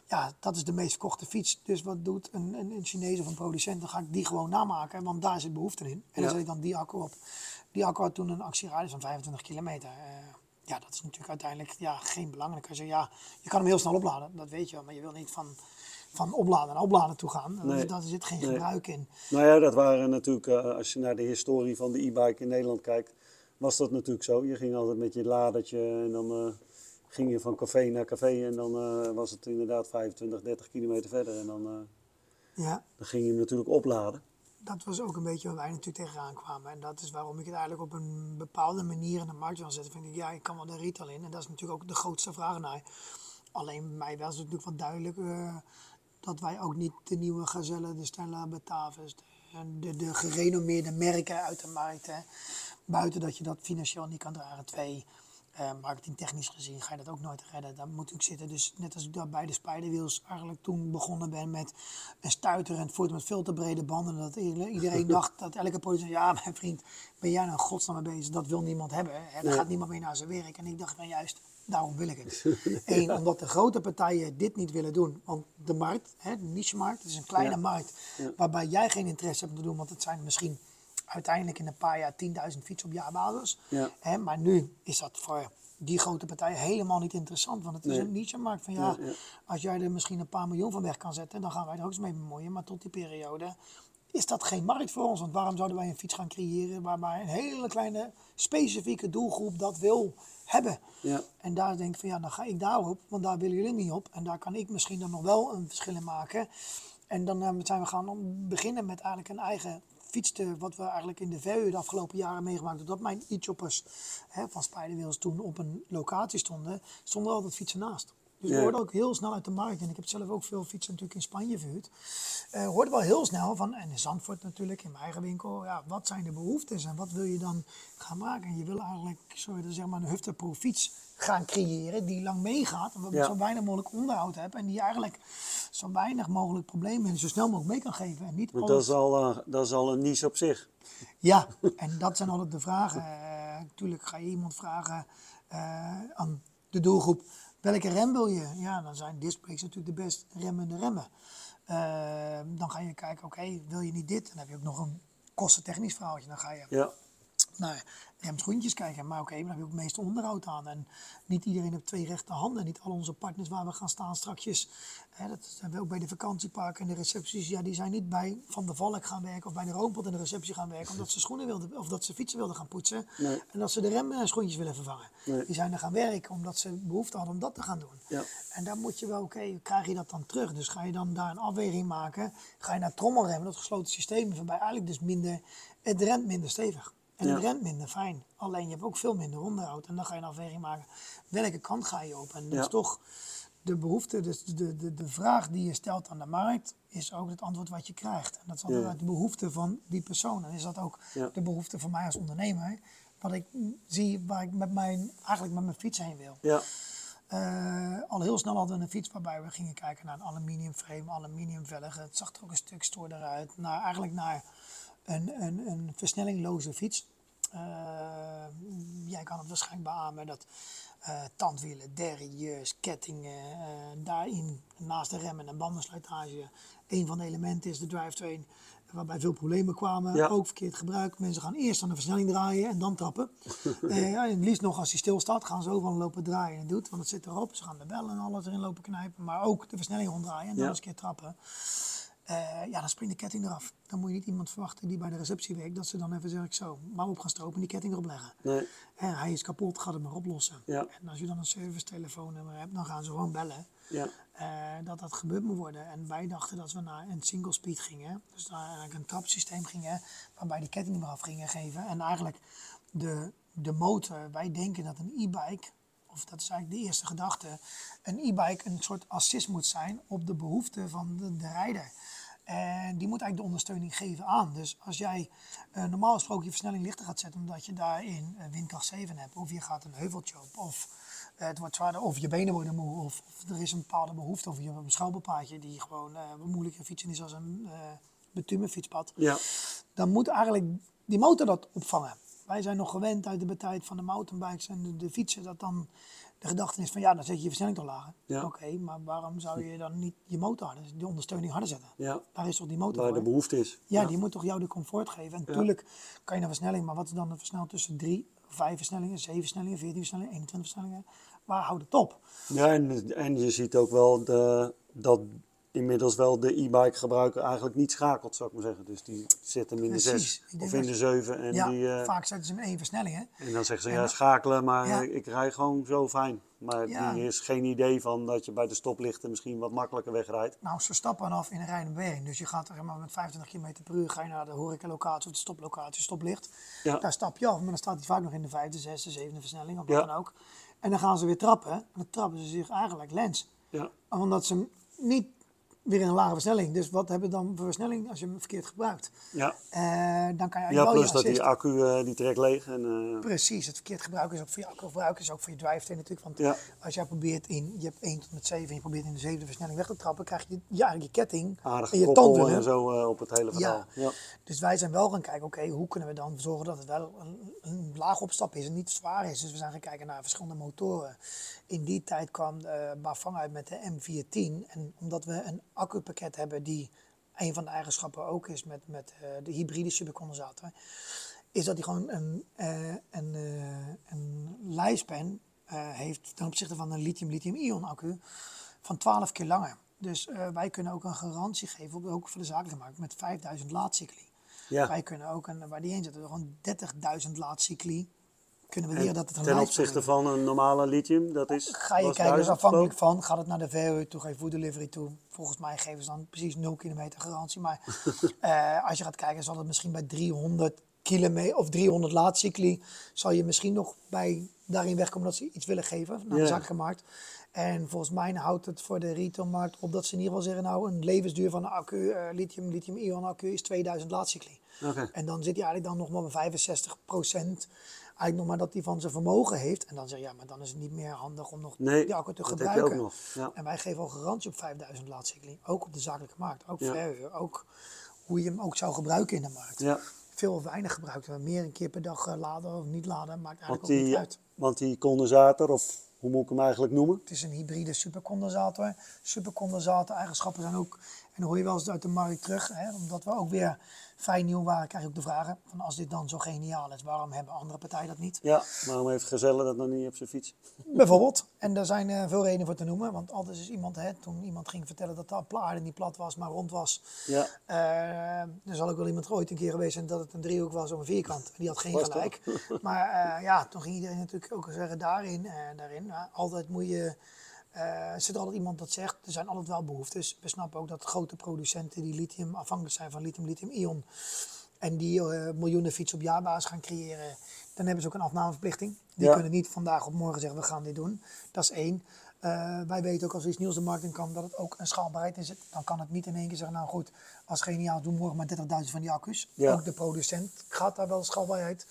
S2: ja, dat is de meest verkochte fiets. Dus wat doet een, een, een Chinees of een producent? Dan ga ik die gewoon namaken, want daar zit behoefte in. En dan zet ik dan die accu op. Die accu had toen een actieradius van 25 kilometer. Uh, ja, dat is natuurlijk uiteindelijk ja, geen belang. Dan kan je zeggen, ja, je kan hem heel snel opladen, dat weet je wel. Maar je wil niet van, van opladen naar opladen toe gaan.
S1: Nee.
S2: Daar zit geen nee. gebruik in.
S1: Nou ja, dat waren natuurlijk, uh, als je naar de historie van de e-bike in Nederland kijkt, was dat natuurlijk zo. Je ging altijd met je ladertje en dan... Uh, ging je van café naar café en dan uh, was het inderdaad 25, 30 kilometer verder. En dan,
S2: ja.
S1: dan ging je hem natuurlijk opladen.
S2: Dat was ook een beetje waar wij natuurlijk tegenaan kwamen. En dat is waarom ik het eigenlijk op een bepaalde manier in de markt wil zetten. Vind ik, ja, ik kan wel de retail in. En dat is natuurlijk ook de grootste vraag naar. Alleen bij mij was het natuurlijk wel duidelijk uh, dat wij ook niet de nieuwe Gazelle, de Stella Batavus, de, de, de gerenommeerde merken uit de markt. Hè. Buiten dat je dat financieel niet kan dragen. Twee, uh, marketingtechnisch gezien ga je dat ook nooit redden. Daar moet ik zitten. Dus net als ik daar bij de Spiderwheels eigenlijk toen begonnen ben met een stuiter en het voert met veel te brede banden. Dat iedereen dacht dat elke producent, ja mijn vriend, ben jij nou godsnaam mee bezig? Dat wil niemand hebben. Daar gaat niemand mee naar zijn werk. En ik dacht van juist, daarom wil ik het. Eén, omdat de grote partijen dit niet willen doen. Want de markt, hè, de niche-markt, het is een kleine ja. markt. Waarbij jij geen interesse hebt te doen, want het zijn misschien uiteindelijk in een paar jaar 10.000 fietsen op jaarbasis.
S1: Ja.
S2: Hè, maar nu is dat voor die grote partijen helemaal niet interessant. Want het is
S1: Nee.
S2: een niche-markt van ja,
S1: Ja, ja.
S2: als jij er misschien een paar miljoen van weg kan zetten, dan gaan wij er ook eens mee bemoeien. Maar tot die periode is dat geen markt voor ons. Want waarom zouden wij een fiets gaan creëren waarbij een hele kleine specifieke doelgroep dat wil hebben?
S1: Ja.
S2: En daar denk ik van ja, dan ga ik daarop, want daar willen jullie niet op. En daar kan ik misschien dan nog wel een verschil in maken. En dan eh, zijn we gaan beginnen met eigenlijk een eigen fiets, te, wat we eigenlijk in de verhuur de afgelopen jaren meegemaakt hebben. Dat mijn e-choppers van Spiderwheels toen op een locatie stonden, stonden altijd fietsen naast. Dus we
S1: Ja.
S2: hoorden ook heel snel uit de markt, en ik heb zelf ook veel fietsen natuurlijk in Spanje verhuurd, eh hoorden wel heel snel van, en in Zandvoort natuurlijk, in mijn eigen winkel, ja, wat zijn de behoeftes en wat wil je dan gaan maken? En je wil eigenlijk zo, zeg maar, een hufterproof fiets gaan creëren die lang meegaat, en
S1: Ja.
S2: zo weinig mogelijk onderhoud hebt en die eigenlijk zo weinig mogelijk problemen en zo snel mogelijk mee kan geven. En niet
S1: dat is, al, eh, dat is al een niche op zich.
S2: ja, en dat zijn altijd de vragen. Eh, Natuurlijk ga je iemand vragen eh, aan de doelgroep, welke rem wil je? Ja, dan zijn discbrakes natuurlijk de best remmende remmen. Eh, dan ga je kijken, oké, wil je niet dit? Dan heb je ook nog een kostentechnisch verhaaltje. Dan ga je
S1: Ja.
S2: Naar remschoentjes kijken. Maar oké, maar dan heb je ook het meeste onderhoud aan. En niet iedereen heeft twee rechte handen. Niet al onze partners waar we gaan staan strakjes. Hè, dat zijn we ook bij de vakantieparken en de recepties. Ja, die zijn niet bij Van de Valk gaan werken of bij de Roompot in de receptie gaan werken. Omdat ze schoenen wilden of dat ze fietsen wilden gaan poetsen.
S1: Nee.
S2: En dat ze de remschoentjes willen vervangen.
S1: Nee.
S2: Die zijn er gaan werken omdat ze behoefte hadden om dat te gaan doen.
S1: Ja.
S2: En dan moet je wel, oké, krijg je dat dan terug? Dus ga je dan daar een afweging maken? Ga je naar trommelremmen, dat gesloten systeem, waarbij eigenlijk dus minder, het rent minder stevig. En het rent minder fijn. Alleen je hebt ook veel minder onderhoud. En dan ga je een afweging maken, welke kant ga je op? En dat
S1: Ja.
S2: is toch de behoefte, dus de, de, de vraag die je stelt aan de markt, is ook het antwoord wat je krijgt. En dat is altijd
S1: Ja.
S2: uit de behoefte van die persoon. En is dat ook de behoefte van mij als ondernemer? Wat ik zie waar ik met mijn, eigenlijk met mijn fiets heen wil.
S1: Ja,
S2: Eh, al heel snel hadden we een fiets waarbij we gingen kijken naar een aluminium frame, aluminium velgen. Het zag er ook een stuk stoer eruit. Naar, eigenlijk naar een, een, een versnellingloze fiets. Eh, jij kan het waarschijnlijk beamen dat eh, tandwielen, derrières, kettingen, eh, daarin naast de remmen en bandensluitage een van de elementen is de drivetrain. Waarbij veel problemen kwamen,
S1: Ja.
S2: ook verkeerd gebruikt. Mensen gaan eerst aan de versnelling draaien en dan trappen. eh, ja, en het liefst nog als hij stilstaat, gaan ze overal lopen draaien en doet, want het zit erop. Ze gaan de bellen en alles erin lopen knijpen, maar ook de versnelling ronddraaien en dan
S1: Ja.
S2: eens een keer trappen. Eh, ja, dan springt de ketting eraf. Dan moet je niet iemand verwachten die bij de receptie werkt, dat ze dan even zeg ik zo, maar op gaan stropen en die ketting erop leggen.
S1: nee,
S2: En hij is kapot, gaat het maar oplossen.
S1: Ja.
S2: En als je dan een service telefoonnummer hebt, dan gaan ze gewoon bellen.
S1: ja,
S2: eh, dat dat gebeurd moet worden. En wij dachten dat we naar een single speed gingen. Dus naar eigenlijk een trapsysteem gingen, waarbij die ketting eraf gingen geven. En eigenlijk de, de motor, wij denken dat een e-bike, of dat is eigenlijk de eerste gedachte, een e-bike een soort assist moet zijn op de behoeften van de, de rijder. En die moet eigenlijk de ondersteuning geven aan. Dus als jij eh, normaal gesproken je versnelling lichter gaat zetten omdat je daarin uh, windkracht 7 hebt, of je gaat een heuveltje op, of eh, het wordt zwaarder, of je benen worden moe, of, of er is een bepaalde behoefte, of je hebt een schouwbepaadje die gewoon eh, wat moeilijker fietsen is als een uh, bitumenfietspad.
S1: ja,
S2: Dan moet eigenlijk die motor dat opvangen. Wij zijn nog gewend uit de tijd van de mountainbikes en de, de fietsen, dat dan de gedachte is van ja, dan zet je je versnelling toch lager.
S1: Ja.
S2: Oké, maar waarom zou je dan niet je motor harder, die ondersteuning harder zetten?
S1: ja.
S2: Daar is toch die motor
S1: Waar
S2: voor?
S1: de behoefte is.
S2: Ja, die moet toch jou de comfort geven. En natuurlijk kan je naar versnelling, maar wat is dan de versnelling tussen drie, vijf versnellingen, zeven versnellingen, veertien versnellingen, 21 versnellingen? Waar houdt het op?
S1: Ja, en, en je ziet ook wel de, dat inmiddels wel de e-bike gebruiker eigenlijk niet schakelt, zou ik maar zeggen. Dus die zit hem in de
S2: Precies.
S1: 6
S2: Ik denk
S1: of in de
S2: je-
S1: 7 en,
S2: ja,
S1: die, eh,
S2: vaak zetten ze hem één versnelling, hè?
S1: en dan zeggen ze ja schakelen, maar
S2: Ja.
S1: ik rij gewoon zo fijn. Maar
S2: Ja.
S1: die is geen idee van dat je bij de stoplichten misschien wat makkelijker wegrijdt.
S2: Nou, ze stappen af in een rijdende beweging. Dus je gaat zeg maar, met 25 km per uur ga je naar de horecalocatie of de stoplocatie, stoplicht. Daar stap je af, maar dan staat hij vaak nog in de vijfde, zesde, zevende versnelling of wat dan ook. En dan gaan ze weer trappen. En dan trappen ze zich eigenlijk lens.
S1: Ja,
S2: Omdat ze hem niet weer in een lage versnelling. Dus wat hebben we dan voor versnelling als je hem verkeerd gebruikt?
S1: ja.
S2: Eh, dan kan je
S1: ja
S2: wel
S1: plus dat die accu eh, die trekt leeg. En, eh,
S2: Precies, het verkeerd gebruiken is ook voor je accuverbruik, is ook voor je drivetrain natuurlijk. Want
S1: Ja.
S2: als jij probeert in, je hebt 1 tot met 7 en je probeert in de zevende versnelling weg te trappen, krijg je ja, je ketting
S1: aardig
S2: en je tandwielen.
S1: en zo op het hele verhaal.
S2: Ja.
S1: Ja.
S2: Dus wij zijn wel gaan kijken, oké, hoe kunnen we dan zorgen dat het wel een, een laag opstap is en niet zwaar is. Dus we zijn gaan kijken naar verschillende motoren. In die tijd kwam uh, Bafang uit met de M410. En omdat we een accupakket hebben die een van de eigenschappen ook is met, met uh, de hybride supercondensator, is dat hij gewoon een, uh, een, een lijfspan heeft ten opzichte van een lithium-lithium-ion accu van 12 keer langer. Dus wij kunnen ook een garantie geven, ook voor de zakelijke markt, met 5000 laadcycli.
S1: Ja.
S2: Wij kunnen ook, een, waar die in zitten, gewoon 30.000 laadcycli. Kunnen we leren dat het een
S1: Ten opzichte van een normale lithium, dat is.
S2: Ga je kijken, dus afhankelijk van, gaat het naar de verhuur toe, ga je food delivery toe. Volgens mij geven ze dan precies 0 kilometer garantie. Maar uh, als je gaat kijken, zal het misschien bij 300 kilometer of 300 laadcycli, zal je misschien nog bij daarin wegkomen dat ze iets willen geven naar de zakelijke markt. En volgens mij houdt het voor de retailmarkt op dat ze in ieder geval zeggen, nou een levensduur van een accu, uh, lithium, lithium-ion accu is 2000 laadcycli. En dan zit hij eigenlijk dan nog maar bij 65% Eigenlijk nog maar dat hij van zijn vermogen heeft. En dan zeg je, ja, maar dan is het niet meer handig om nog
S1: Nee,
S2: die accu te gebruiken.
S1: ook nog, ja.
S2: En wij geven al garantie op 5000 laadcycli. Ook op de zakelijke markt. Ook
S1: Ja.
S2: verhuur. Ook hoe je hem ook zou gebruiken in de markt.
S1: Ja,
S2: Veel of weinig gebruikt. Meer een keer per dag eh, laden of niet laden. Maakt eigenlijk ook niet uit.
S1: want die condensator, of hoe moet ik hem eigenlijk noemen?
S2: Het is een hybride supercondensator. Supercondensator eigenschappen zijn ook dan hoor je wel eens uit de markt terug, hè, omdat we ook weer fijn nieuw waren, krijg je ook de vragen van als dit dan zo geniaal is, waarom hebben andere partijen dat niet?
S1: Ja, waarom heeft Gezelle dat nog niet op zijn fiets?
S2: Bijvoorbeeld. En daar zijn uh, veel redenen voor te noemen. Want altijd is iemand, hè, toen iemand ging vertellen dat de aarde niet plat was, maar rond was. Ja. Uh, er zal ook wel iemand ooit een keer geweest zijn dat het een driehoek was of een vierkant. Die had geen gelijk. Maar uh, ja, toen ging iedereen natuurlijk ook zeggen daarin. daarin altijd moet je uh, er zit altijd iemand dat zegt, er zijn altijd wel behoeftes. We snappen ook dat grote producenten die lithium afhankelijk zijn van lithium, lithium-ion. En die uh, miljoenen fietsen op jaarbasis gaan creëren. Dan hebben ze ook een afnameverplichting. Die kunnen niet vandaag op morgen zeggen, we gaan dit doen. Dat is één. Uh, wij weten ook als er iets nieuws de markt in kan, dat het ook een schaalbaarheid is. Dan kan het niet in één keer zeggen, nou goed, als geniaal, doen morgen maar 30.000 van die accu's. Ook de producent gaat daar wel schaalbaarheid.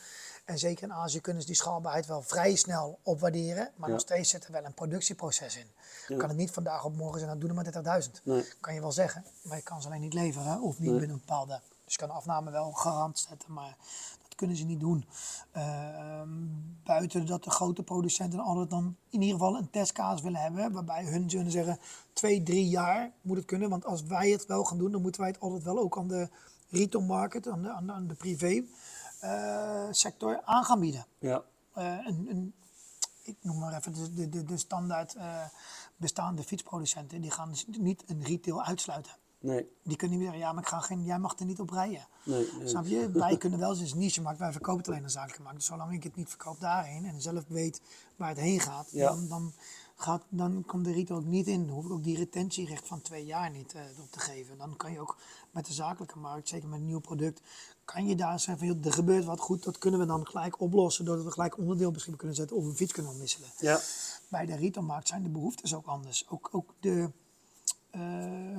S2: En zeker in Azië kunnen ze die schaalbaarheid wel vrij snel opwaarderen. Maar nog steeds zit er wel een productieproces in. Ja. Kan het niet vandaag op morgen zeggen, nou doe er maar 30.000. Nee. Kan je wel zeggen, maar je kan ze alleen niet leveren. Of niet binnen een bepaalde... Dus je kan de afname wel garant zetten, maar dat kunnen ze niet doen. Uh, buiten dat de grote producenten altijd dan in ieder geval een testcasus willen hebben. Waarbij hun zullen zeggen, twee, drie jaar moet het kunnen. Want als wij het wel gaan doen, dan moeten wij het altijd wel ook aan de retail market, aan de, aan de privé sector aan gaan bieden. Ja. Uh, een, een, ik noem maar even de, de, de standaard uh, bestaande fietsproducenten, die gaan dus niet een retail uitsluiten. Nee. Die kunnen niet meer, ja, maar ik ga geen, jij mag er niet op rijden. Nee, nee. Snap je? Wij kunnen wel eens niche markt, wij verkopen het alleen een zakelijke markt. Dus zolang ik het niet verkoop daarheen en zelf weet waar het heen gaat, ja. dan, dan gaat, dan komt de retail ook niet in. Dan hoef ik ook die retentierecht van twee jaar niet uh, op te geven. Dan kan je ook met de zakelijke markt, zeker met een nieuw product, kan je daar zeggen van, er gebeurt wat goed, dat kunnen we dan gelijk oplossen doordat we gelijk onderdeel beschikbaar kunnen zetten of een fiets kunnen omwisselen. Ja. Bij de retailmarkt zijn de behoeftes ook anders. Ook, ook de, uh,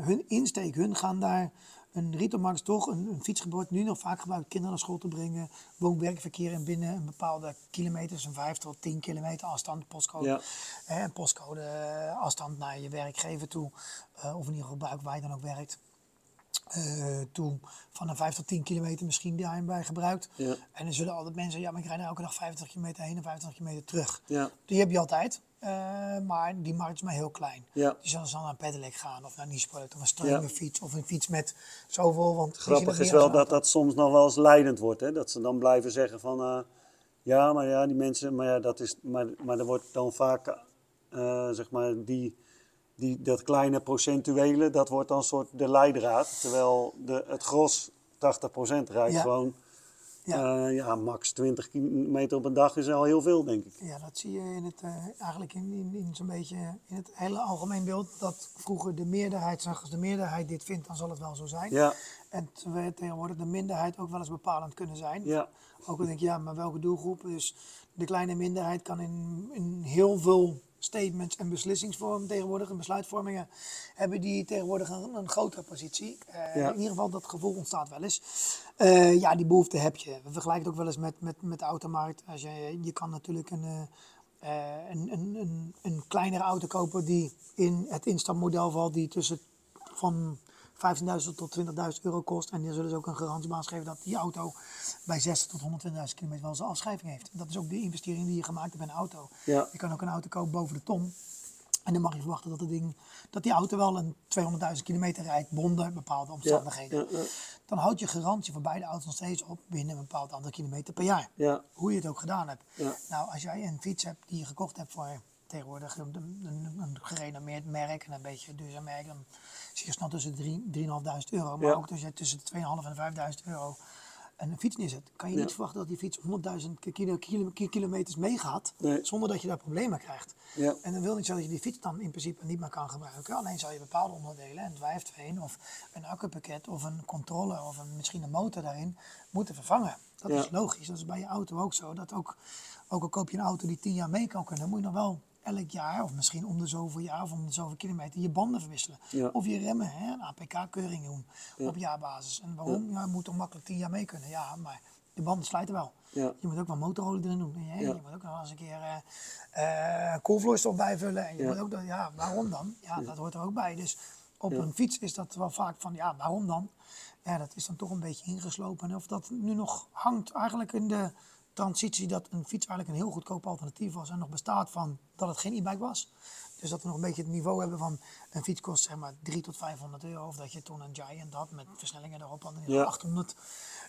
S2: hun insteek, hun gaan daar een retailmarkt is toch een, een fiets wordt nu nog vaak gebruikt kinderen naar school te brengen, woon-werkverkeer en binnen een bepaalde kilometers, een 5 tot 10 kilometer afstand, postcode, ja. en postcode eh, afstand naar je werkgever toe, uh, of in ieder geval waar je dan ook werkt. Uh, toe van een 5 tot 10 kilometer misschien daarin gebruikt. Ja. En dan zullen altijd mensen, ja, maar ik rijd nou elke dag 50 kilometer heen en 50 kilometer terug. Ja. Die heb je altijd. Uh, maar die markt is maar heel klein. Ja. Die zullen dan naar een pedelec gaan of naar een of een streamer fiets of een fiets met zoveel. Want
S1: Grappig is wel dat dat soms nog wel eens leidend wordt. Hè? Dat ze dan blijven zeggen van uh, ja, maar ja, die mensen, maar ja, dat is, maar, maar er wordt dan vaak zeg maar die, die, dat kleine procentuele, dat wordt dan soort de leidraad. Terwijl de, het gros 80% rijdt ja. gewoon ja. Uh, ja, max 20 kilometer op een dag is al heel veel, denk ik.
S2: Ja, dat zie je in het, uh, eigenlijk in, in, in zo'n beetje in het hele algemeen beeld. Dat vroeger de meerderheid zag, als de meerderheid dit vindt, dan zal het wel zo zijn. Ja. En tegenwoordig de minderheid ook wel eens bepalend kunnen zijn. Ja. Ook al denk je, ja, maar welke doelgroep? Dus de kleine minderheid kan in, in heel veel statements en beslissingsvormen tegenwoordig en besluitvormingen hebben die tegenwoordig een, een grotere positie. Uh, In ieder geval dat gevoel ontstaat wel eens. Uh, ja, die behoefte heb je. We vergelijken het ook wel eens met, met, met de automarkt. Als je, je kan natuurlijk een, uh, een, een, een, een kleinere auto kopen die in het instapmodel valt, die tussen van 15.000 tot 20.000 euro kost. En dan zullen ze ook een garantiebaas geven dat die auto bij 60 tot 120.000 kilometer wel zijn afschrijving heeft. Dat is ook de investering die je gemaakt hebt bij een auto. Ja. Je kan ook een auto kopen boven de ton. En dan mag je verwachten dat, ding, dat die auto wel een 200.000 kilometer rijdt, bonden bepaalde omstandigheden. Ja, ja, dan houdt je garantie voor beide auto's nog steeds op binnen een bepaald aantal kilometer per jaar. Hoe je het ook gedaan hebt. Nou, als jij een fiets hebt die je gekocht hebt voor tegenwoordig een, een, een gerenommeerd merk en een beetje duurzaam merk, dan zie je snel tussen 3.500 euro. Maar ook als je tussen de 2.500 en 5.000 euro een fiets neerzet, kan je niet verwachten dat die fiets 100.000 kilo, kilometers meegaat, zonder dat je daar problemen krijgt. Ja. En dan wil niet zo dat je die fiets dan in principe niet meer kan gebruiken. Alleen zou je bepaalde onderdelen, een drijfveen of een accupakket of een controller of een, misschien een motor daarin, moeten vervangen. Dat is logisch. Dat is bij je auto ook zo. Dat ook, ook al koop je een auto die 10 jaar mee kan kunnen, moet je nog wel elk jaar, of misschien om de zoveel jaar of om de zoveel kilometer, je banden verwisselen. Of je remmen, hè, een APK-keuring doen op jaarbasis. En waarom? Ja. je moet toch makkelijk tien jaar mee kunnen. Ja, maar de banden slijten wel. Je moet ook wel motorolie erin doen. Hè? Je moet ook nog eens een keer uh, koolvloeistof bijvullen. En je moet ook, ja, waarom dan? Ja, dat hoort er ook bij. Dus op een fiets is dat wel vaak van, ja, waarom dan? Ja, dat is dan toch een beetje ingeslopen. Of dat nu nog hangt eigenlijk in de transitie dat een fiets eigenlijk een heel goedkoop alternatief was en nog bestaat van dat het geen e-bike was. Dus dat we nog een beetje het niveau hebben van een fiets kost zeg maar 3 tot 500 euro. Of dat je toen een Giant had met versnellingen erop aan
S1: Ja.
S2: 800.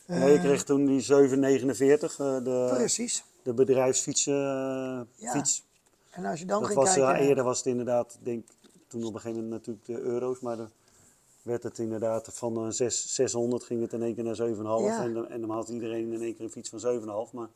S1: Nee, je kreeg toen die 749, eh, de,
S2: Precies.
S1: de bedrijfsfietsen. eh,
S2: Ja.
S1: fiets.
S2: En als je dan
S1: Dat
S2: ging
S1: was, eh,
S2: kijken...
S1: eerder was het inderdaad, denk, toen op een gegeven moment natuurlijk de euro's, maar dan werd het inderdaad van eh, zes- 600 ging het in één keer naar 7,5
S2: Ja.
S1: en, dan- en dan had iedereen in één keer een fiets van 7,5. Maar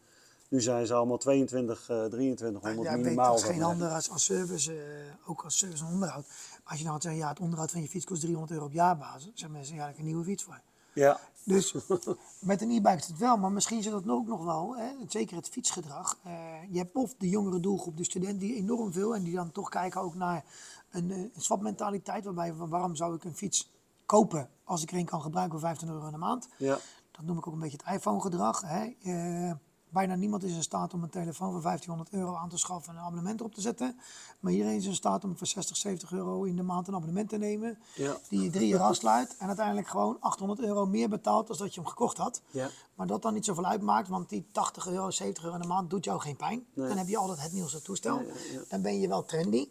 S1: nu zijn ze allemaal 22, eh 2300
S2: Ja, weet,
S1: minimaal.
S2: dat is geen ander als, als service, eh, ook als service en onderhoud. Als je nou zegt, ja, het onderhoud van je fiets kost 300 euro op jaarbasis, zeggen mensen, ja, ik een nieuwe fiets voor.
S1: Ja,
S2: Dus met een e-bike is het wel, maar misschien zit dat ook nog wel, hè, zeker het fietsgedrag. Eh, je hebt of de jongere doelgroep, de student, die enorm veel en die dan toch kijken ook naar een, eh, een swapmentaliteit, waarbij van waarom zou ik een fiets kopen als ik er een kan gebruiken voor 15 euro in de maand.
S1: ja,
S2: Dat noem ik ook een beetje het iPhone-gedrag. Hè. Eh, bijna niemand is in staat om een telefoon voor 1500 euro aan te schaffen en een abonnement erop te zetten. Maar iedereen is in staat om voor 60, 70 euro in de maand een abonnement te nemen.
S1: Ja.
S2: Die je drie jaar afsluit en uiteindelijk gewoon 800 euro meer betaalt dan dat je hem gekocht had.
S1: Ja.
S2: Maar dat dan niet zoveel uitmaakt, want die 80 euro, 70 euro in de maand doet jou geen pijn.
S1: Nee.
S2: Dan heb je altijd het nieuwste toestel.
S1: Ja.
S2: Dan ben je wel trendy.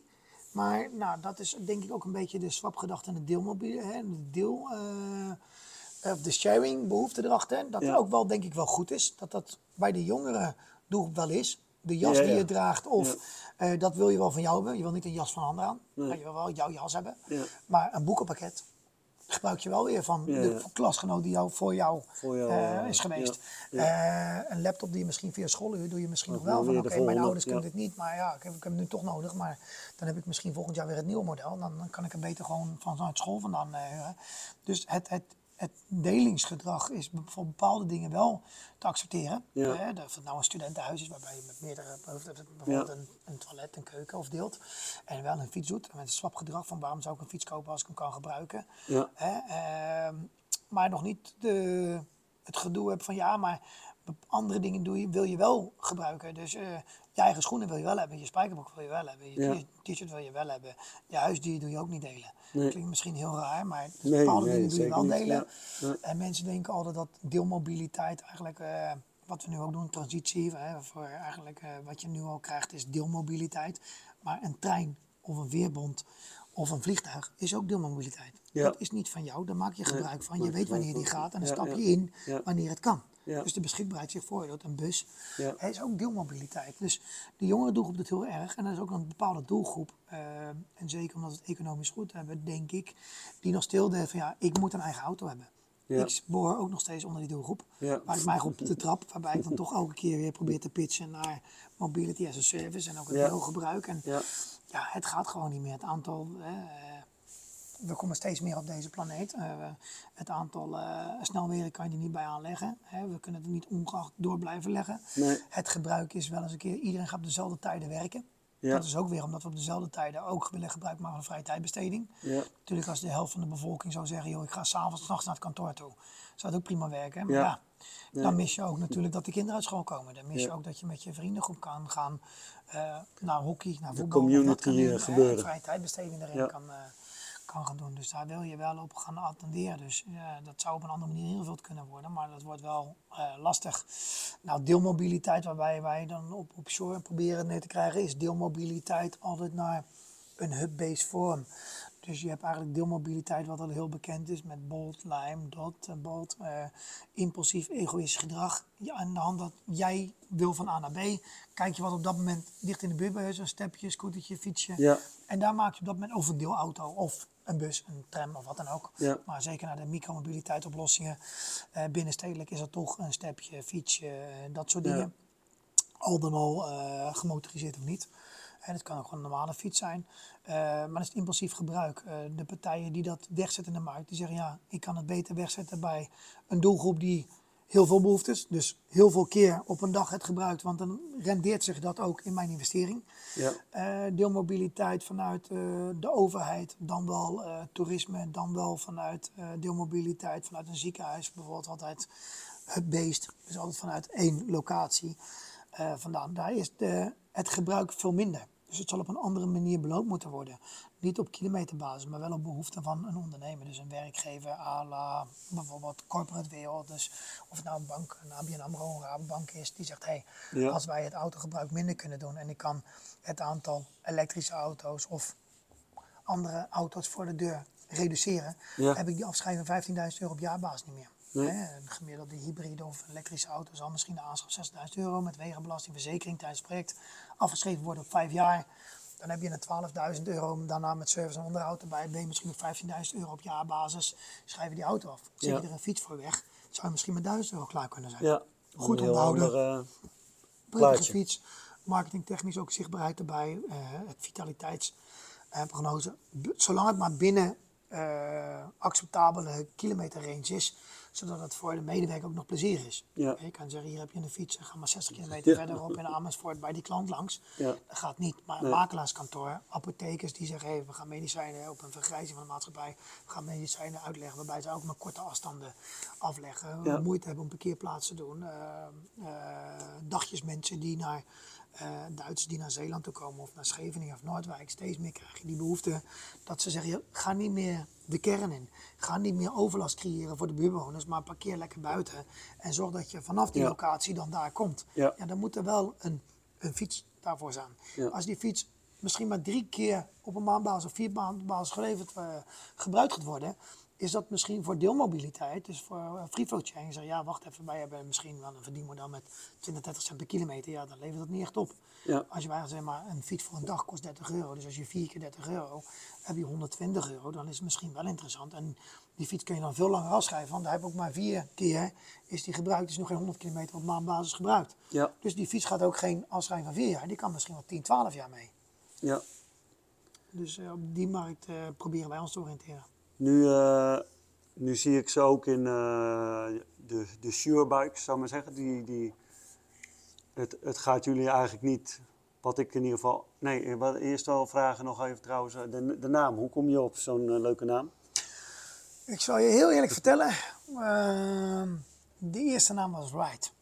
S2: Maar nou, dat is denk ik ook een beetje de swapgedachte en de deelmobiele, hè, de deel, eh, of de sharing behoefte erachter. Dat
S1: Ja.
S2: ook wel denk ik wel goed is. Dat dat bij de jongere doelgroep wel is. De jas
S1: Ja,
S2: die je draagt of eh, dat wil je wel van jou hebben. Je wil niet een jas van een ander aan.
S1: Nee.
S2: Maar je wil wel jouw jas hebben.
S1: Ja.
S2: Maar een boekenpakket gebruik je wel weer van de klasgenoot die jou, voor jou,
S1: Voor jou,
S2: eh,
S1: eh,
S2: is geweest. Eh, een laptop die je misschien via schooluur doe je misschien nog wel van oké, mijn ouders kunnen dit niet, maar ja, ik heb, ik heb het nu toch nodig. Maar dan heb ik misschien volgend jaar weer het nieuwe model. Dan, dan kan ik hem beter gewoon vanuit school vandaan huren. Dus het, het, het delingsgedrag is voor bepaalde dingen wel te accepteren.
S1: Ja.
S2: Hè, dat het nou een studentenhuis is waarbij je met meerdere, bijvoorbeeld een, een toilet, een keuken of deelt. En wel een fiets doet. Met een swapgedrag van waarom zou ik een fiets kopen als ik hem kan gebruiken.
S1: Ja.
S2: Hè, ehm, maar nog niet de, het gedoe heb van ja, maar andere dingen doe je, wil je wel gebruiken. Dus eh, je eigen schoenen wil je wel hebben, je spijkerbroek wil je wel hebben, je
S1: Ja.
S2: t-shirt wil je wel hebben. Je huisdier doe je ook niet delen.
S1: Nee.
S2: Klinkt misschien heel raar, maar
S1: Nee,
S2: bepaalde
S1: nee,
S2: dingen doe je wel
S1: niet,
S2: delen.
S1: ja.
S2: En mensen denken altijd dat deelmobiliteit eigenlijk, eh, wat we nu ook doen, transitie, hè, voor eigenlijk eh, wat je nu al krijgt is deelmobiliteit. Maar een trein of een veerbond of een vliegtuig is ook deelmobiliteit.
S1: Ja.
S2: Dat is niet van jou, daar maak je gebruik van. Je weet wanneer die gaat en dan stap je in wanneer het kan.
S1: Ja.
S2: Dus de beschikbaarheid zich voordoet. Een bus
S1: Ja.
S2: hè, is ook deelmobiliteit. Dus de jongere doelgroep doet heel erg. En er is ook een bepaalde doelgroep, eh, en zeker omdat we het economisch goed hebben, denk ik, die nog stil denkt van ja, ik moet een eigen auto hebben.
S1: Ja.
S2: Ik behoor ook nog steeds onder die doelgroep.
S1: Ja.
S2: Waar ik mij op de trap, waarbij ik dan toch elke keer weer probeer te pitchen naar mobility as a service en ook het
S1: Ja.
S2: deelgebruik. En
S1: Ja.
S2: ja, het gaat gewoon niet meer. Het aantal, eh, we komen steeds meer op deze planeet. Eh, het aantal eh, snelwegen kan je er niet bij aanleggen. Hè. We kunnen er niet ongeacht door blijven leggen.
S1: Nee.
S2: Het gebruik is wel eens een keer, iedereen gaat op dezelfde tijden werken.
S1: Ja.
S2: Dat is ook weer omdat we op dezelfde tijden ook willen gebruik maken van vrije tijdbesteding.
S1: Ja.
S2: Natuurlijk als de helft van de bevolking zou zeggen, joh, ik ga s'avonds, s'nachts naar het kantoor toe. Zou het ook prima werken. Maar
S1: Ja.
S2: ja, dan mis je ook natuurlijk dat de kinderen uit school komen. Dan mis je ook dat je met je vriendengroep kan gaan eh, naar hockey, naar voetbal. of
S1: community,
S2: wat kan
S1: gebeuren.
S2: vrije tijdbesteding erin kan, kan gaan doen. Dus daar wil je wel op gaan attenderen. Dus ja, dat zou op een andere manier ingevuld kunnen worden. Maar dat wordt wel eh, lastig. Nou, deelmobiliteit waarbij wij dan op, op shore proberen neer te krijgen... is deelmobiliteit altijd naar een hub-based vorm. Dus je hebt eigenlijk deelmobiliteit wat al heel bekend is met Bolt, Lime, Dot, eh, impulsief, egoïstisch gedrag. Ja, aan de hand dat jij wil van A naar B, kijk je wat op dat moment dicht in de buurt bij is. Een stepje, scootertje, fietsje.
S1: Ja.
S2: En daar maak je op dat moment of een deelauto of een bus, een tram of wat dan ook.
S1: Ja.
S2: Maar zeker naar de micromobiliteit oplossingen. eh binnenstedelijk is er toch een stepje, fietsje, eh, dat soort
S1: Ja.
S2: dingen. Al dan al eh, gemotoriseerd of niet. En het kan ook gewoon een normale fiets zijn. Maar dat is het impulsief gebruik. De partijen die dat wegzetten in de markt, die zeggen ja, ik kan het beter wegzetten bij een doelgroep die heel veel behoeftes, dus heel veel keer op een dag het gebruikt, want dan rendeert zich dat ook in mijn investering.
S1: Ja.
S2: Eh, deelmobiliteit vanuit eh, de overheid, dan wel eh, toerisme, dan wel vanuit deelmobiliteit vanuit een ziekenhuis, bijvoorbeeld altijd het beest, dus altijd vanuit één locatie vandaan. Daar is de, het gebruik veel minder. Dus het zal op een andere manier beloond moeten worden. Niet op kilometerbasis, maar wel op behoefte van een ondernemer. Dus een werkgever à la bijvoorbeeld corporate wereld. Dus of het nou een bank, een ABN AMRO, een Rabobank is, die zegt... hé, hey,
S1: Ja.
S2: als wij het autogebruik minder kunnen doen... en ik kan het aantal elektrische auto's of andere auto's voor de deur reduceren...
S1: Ja.
S2: heb ik die afschrijving 15.000 euro op jaarbasis niet meer.
S1: Nee.
S2: Hè, Een gemiddelde hybride of elektrische auto zal misschien de aanschaf 6.000 euro met wegenbelasting, verzekering tijdens het project afgeschreven worden op vijf jaar. Dan heb je een 12.000 euro, daarna met service en onderhoud erbij, ben je misschien op 15.000 euro op jaarbasis, schrijf je die auto af. Zet
S1: Ja.
S2: je er een fiets voor weg, zou je misschien met 1000 euro klaar kunnen zijn.
S1: Ja.
S2: Goed onderhouden.
S1: eh,
S2: Prettige fiets, marketingtechnisch ook zichtbaarheid erbij, eh, het vitaliteitsprognose. B- zolang het maar binnen eh, acceptabele kilometerrange is, zodat het voor de medewerker ook nog plezier is.
S1: Ja.
S2: Je kan zeggen, hier heb je een fiets, ga maar 60 kilometer verderop in Amersfoort bij die klant langs.
S1: Ja.
S2: Dat gaat niet. Maar een
S1: Nee.
S2: makelaarskantoor, apothekers die zeggen, hey, we gaan medicijnen op een vergrijzing van de maatschappij, we gaan medicijnen uitleggen waarbij ze ook maar korte afstanden afleggen. Moeite hebben om parkeerplaatsen te doen. eh, eh, dagjes mensen die naar eh, Duitsers die naar Zeeland toe komen of naar Scheveningen of Noordwijk, steeds meer krijg je die behoefte dat ze zeggen, ga niet meer de kern in. Ga niet meer overlast creëren voor de buurtbewoners, maar parkeer lekker buiten. En zorg dat je vanaf die
S1: Ja.
S2: locatie dan daar komt.
S1: Ja.
S2: dan moet er wel een, een fiets daarvoor zijn.
S1: Ja.
S2: Als die fiets misschien maar drie keer op een maandbasis of vier maandbasis geleverd eh, gebruikt gaat worden, is dat misschien voor deelmobiliteit, dus voor uh, free flow chain. Je zegt, ja, wacht even, wij hebben misschien wel een verdienmodel met 20, 30 cent per kilometer. Ja, dan levert dat niet echt op.
S1: Ja.
S2: Als je wij zeg maar een fiets voor een dag kost 30 euro, dus als je vier keer 30 euro, heb je 120 euro, dan is het misschien wel interessant. En die fiets kun je dan veel langer afschrijven, want daar heb ik ook maar vier keer is die gebruikt, is nog geen 100 kilometer op maandbasis gebruikt.
S1: Ja.
S2: Dus die fiets gaat ook geen afschrijving van vier jaar, die kan misschien wel 10, 12 jaar mee.
S1: ja.
S2: Dus eh, op die markt eh, proberen wij ons te oriënteren.
S1: Nu, eh, nu zie ik ze ook in eh, de, de Surebikes, zou ik maar zeggen. Die, die, het, het gaat jullie eigenlijk niet, wat ik in ieder geval... Nee, wat, eerst wel vragen nog even trouwens, eh, de, de naam. Hoe kom je op zo'n leuke naam?
S2: Ik zal je heel eerlijk vertellen, ehm, de eerste naam was Right.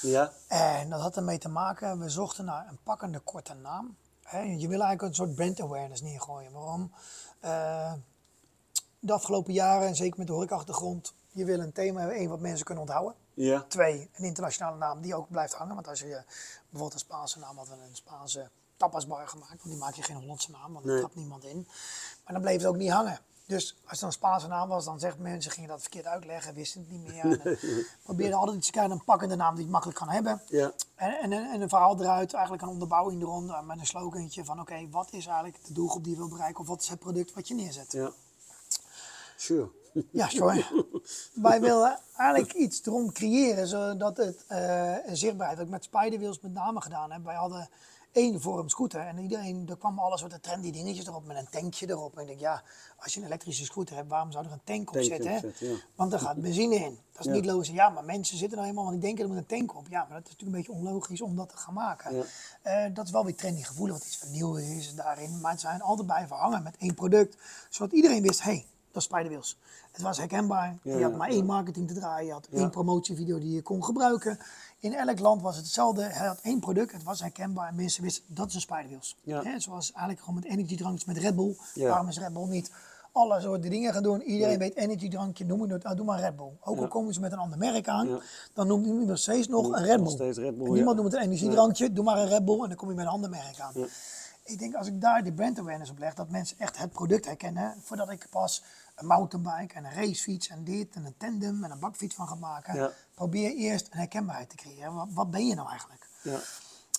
S1: Ja?
S2: En dat had ermee te maken, we zochten naar een pakkende korte naam. Je wil eigenlijk een soort brand awareness neergooien. Waarom? De afgelopen jaren, en zeker met de horecachtergrond, je wil een thema hebben, één wat mensen kunnen onthouden.
S1: Ja?
S2: Twee, een internationale naam die ook blijft hangen. Want als je bijvoorbeeld een Spaanse naam had, een Spaanse tapasbar gemaakt, want die maak je geen Hollandse naam, want daar
S1: Nee.
S2: trapt niemand in. Maar dan bleef het ook niet hangen. Dus als het een Spaanse naam was, dan zeggen mensen, gingen dat verkeerd uitleggen, wisten het niet meer. En, eh, probeerden altijd iets te krijgen, een pakkende naam die je makkelijk kan hebben.
S1: Ja.
S2: En, en, en een verhaal eruit, eigenlijk een onderbouwing eronder met een slogantje van oké, wat is eigenlijk de doelgroep die je wil bereiken of wat is het product wat je neerzet.
S1: Ja. Sure.
S2: Ja, sorry. Wij willen eigenlijk iets erom creëren zodat het een zichtbaarheid, wat ik met Spiderwheels met name gedaan heb. Wij hadden één vorm scooter en iedereen, er kwam alles wat trendy dingetjes erop met een tankje erop. En ik denk, ja, als je een elektrische scooter hebt, waarom zou er een tank op zitten?
S1: op ja.
S2: Want er gaat benzine in. Dat is
S1: Ja.
S2: niet logisch. Ja, maar mensen zitten nou helemaal, want die denken er moet een tank op. Ja, maar dat is natuurlijk een beetje onlogisch om dat te gaan maken.
S1: Ja.
S2: Eh, dat is wel weer trendy gevoelig, wat iets van nieuw is daarin. Maar het zijn altijd blijven hangen met één product. Zodat iedereen wist, hé, hey, dat is Spiderwheels. Het was herkenbaar.
S1: Ja,
S2: je had maar één marketing te draaien. Je had één promotievideo die je kon gebruiken. In elk land was het hetzelfde. Hij had één product, het was herkenbaar. En mensen wisten, dat is een Spiderwheels. Zoals eigenlijk gewoon met energiedrankjes met Red Bull. Waarom is Red Bull niet alle soorten dingen gaan doen? Iedereen weet energiedrankje, noem het, ah, doe maar Red Bull. Ook al komen ze met een ander merk aan,
S1: Ja.
S2: dan noemt iemand nog steeds nog een Red Bull.
S1: Red Bull,
S2: niemand noemt het een energiedrankje, doe maar een Red Bull en dan kom je met een ander merk aan. Ik denk als ik daar die brand awareness op leg, dat mensen echt het product herkennen, voordat ik pas een mountainbike en een racefiets en dit en een tandem en een bakfiets van ga maken.
S1: Ja.
S2: Probeer eerst een herkenbaarheid te creëren. Wat, wat ben je nou eigenlijk?
S1: Ja.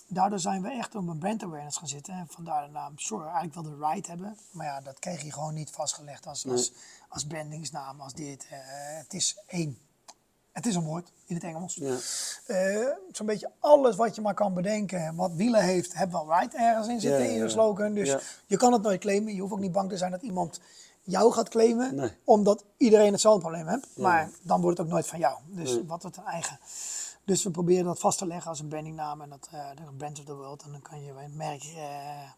S2: Daardoor zijn we echt op een brand awareness gaan zitten. En vandaar de naam Sure. Eigenlijk wel de ride hebben. Maar ja, dat kreeg je gewoon niet vastgelegd als, als, als brandingsnaam, als dit. Eh, het is één. Het is een woord in het Engels.
S1: Ja.
S2: Eh, Zo'n beetje alles wat je maar kan bedenken, wat wielen heeft, heb wel right ergens in zitten
S1: Ja,
S2: in je slogan. Dus je kan het nooit claimen. Je hoeft ook niet bang te zijn dat iemand jou gaat claimen,
S1: Nee.
S2: omdat iedereen hetzelfde probleem heeft. Maar dan wordt het ook nooit van jou. Dus
S1: Nee.
S2: wat wordt een eigen. Dus we proberen dat vast te leggen als een brandingnaam en dat de Brands of the World. En dan kan je een merk eh,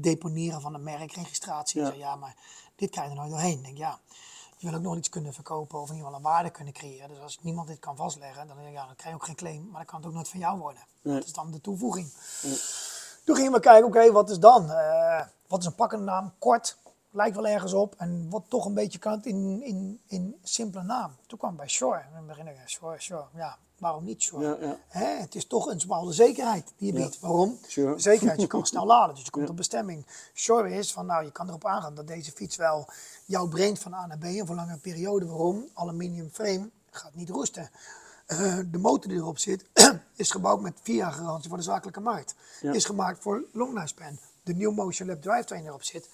S2: deponeren van een merkregistratie.
S1: Ja.
S2: Ja. ja, maar dit krijg je er nooit doorheen. Ik denk, ja, je wil ook nog iets kunnen verkopen of in ieder geval een waarde kunnen creëren. Dus als niemand dit kan vastleggen, dan, ja, dan krijg je ook geen claim, maar dan kan het ook nooit van jou worden.
S1: Nee.
S2: Dat is dan de toevoeging. Toen gingen we kijken, oké, wat is dan? Uh, wat is een pakkende naam? Kort, lijkt wel ergens op. En wat toch een beetje kan in, in, in simpele naam. Toen kwam bij Shore. En dan begin ik, Shore, Shore. Ja, waarom niet Shore? Ja, ja. Hè? Het is toch een bepaalde zekerheid die je biedt. Waarom? Sure. Zekerheid, je kan snel laden, dus je komt op bestemming. Shore is van, nou, je kan erop aangaan dat deze fiets wel jou brengt van A naar B. En voor lange periode. Waarom? Aluminium frame gaat niet roesten. Uh, de motor die erop zit, is gebouwd met vier jaar garantie voor de zakelijke markt. Is gemaakt voor long lifespan. De New Motion Lab drivetrain erop zit,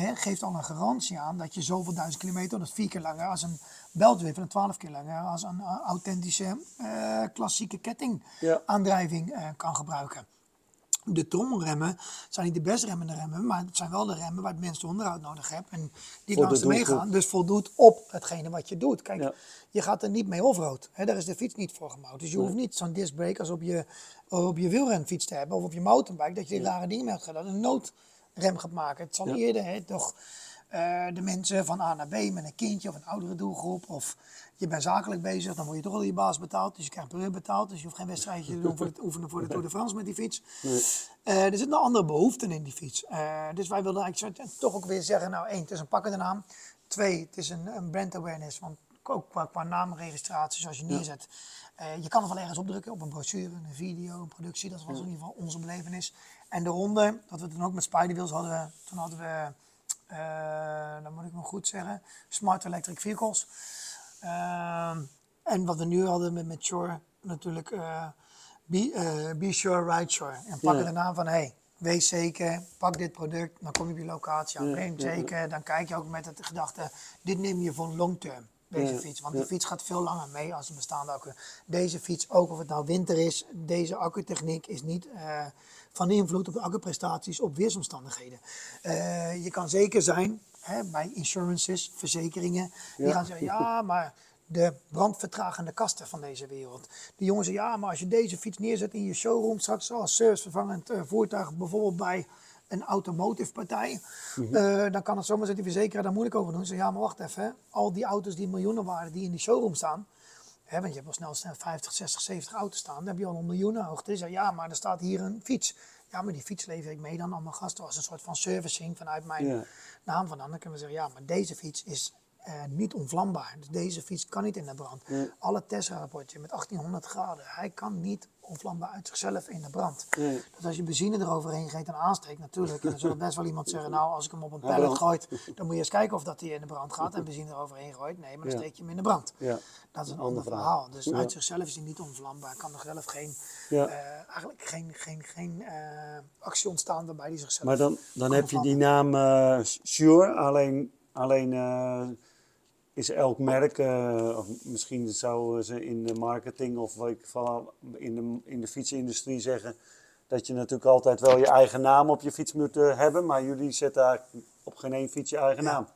S2: hè, geeft al een garantie aan dat je zoveel duizend kilometer, dat vier keer langer als een beltwave en twaalf keer langer als een uh, authentische uh, klassieke kettingaandrijving ja. kan gebruiken de trommelremmen zijn niet de best remmende remmen, maar het zijn wel de remmen waar het minste onderhoud nodig hebt en die langs meegaan. Dus voldoet op hetgene wat je doet. Kijk, je gaat er niet mee offroad. Hè, daar is de fiets niet voor gebouwd. Dus je hoeft niet zo'n discbrake als op je, op je wielrenfiets te hebben of op je mountainbike, dat je die rare dingen mee hebt gedaan. Een noodrem gaat maken. Het zal eerder hè, toch uh, de mensen van A naar B met een kindje of een oudere doelgroep of je bent zakelijk bezig, dan word je toch al je baas betaald. Dus je krijgt per betaald. Dus je hoeft geen wedstrijdje te doen voor het oefenen voor de Tour de France met die fiets. Nee. Uh, er zitten nog andere behoeften in die fiets. Uh, dus wij wilden eigenlijk toch ook weer zeggen, nou één, het is een pakkende naam. Twee, het is een, een brand awareness. Want ook qua, qua naamregistratie, zoals je neerzet. Uh, je kan het wel ergens opdrukken op een brochure, een video, een productie. Dat was in ieder geval onze belevenis. En de ronde, dat we toen ook met Spiderwheels hadden, toen hadden we, dan moet ik nog goed zeggen, Smart Electric Vehicles. Ehm, en wat we nu hadden met, met Shore, natuurlijk uh, be, be Sure, Ride Sure. En pakken ja. de naam van, hey, wees zeker, pak dit product, dan kom je op je locatie aan. Ja, zeker, dan kijk je ook met het gedachte, dit neem je voor long term. Deze fiets, want die fiets gaat veel langer mee als een bestaande accu. Deze fiets, ook of het nou winter is, deze accutechniek is niet uh, van invloed op de accuprestaties op weersomstandigheden. je kan zeker zijn, hè, bij insurances, verzekeringen, die gaan zeggen, ja, maar de brandvertragende kasten van deze wereld. Die jongens zeggen, ja, maar als je deze fiets neerzet in je showroom straks als servicevervangend uh, voertuig, bijvoorbeeld bij een automotive partij, mhm. uh, dan kan het zomaar zijn die verzekeraar daar moeilijk over doen. Ze ja, maar wacht even, al die auto's die miljoenen waren die in die showroom staan, want je hebt al snel 50, 60, 70 auto's staan, dan heb je al een miljoenen hoogte. Ze ja, maar er staat hier een fiets. Ja, maar die fiets lever ik mee dan aan mijn gasten als een soort van servicing vanuit mijn naam van. Dan kunnen we zeggen, ja, maar deze fiets is uh, niet onvlambaar. Dus deze fiets kan niet in de brand. Alle Tesla-rapportje met 1800 graden, hij kan niet onvlambaar uit zichzelf in de brand. Dus als je benzine eroverheen geeft en aansteekt natuurlijk, dan zal best wel iemand zeggen, nou als ik hem op een pallet gooi, dan moet je eens kijken of dat hij in de brand gaat en benzine eroverheen gooit. Nee, maar dan steek je hem in de brand. Ja. Dat is een ander verhaal. Dus uit zichzelf is hij niet onvlambaar. Kan er zelf geen, uh, eigenlijk geen, geen, geen uh, actie ontstaan waarbij hij zichzelf...
S1: Maar dan, dan heb je die naam Sure, alleen... alleen is elk merk, uh, of misschien zouden ze in de marketing of wat ik van in de, in de fietsindustrie zeggen, dat je natuurlijk altijd wel je eigen naam op je fiets moet uh, hebben, maar jullie zetten eigenlijk op geen één fiets je eigen naam.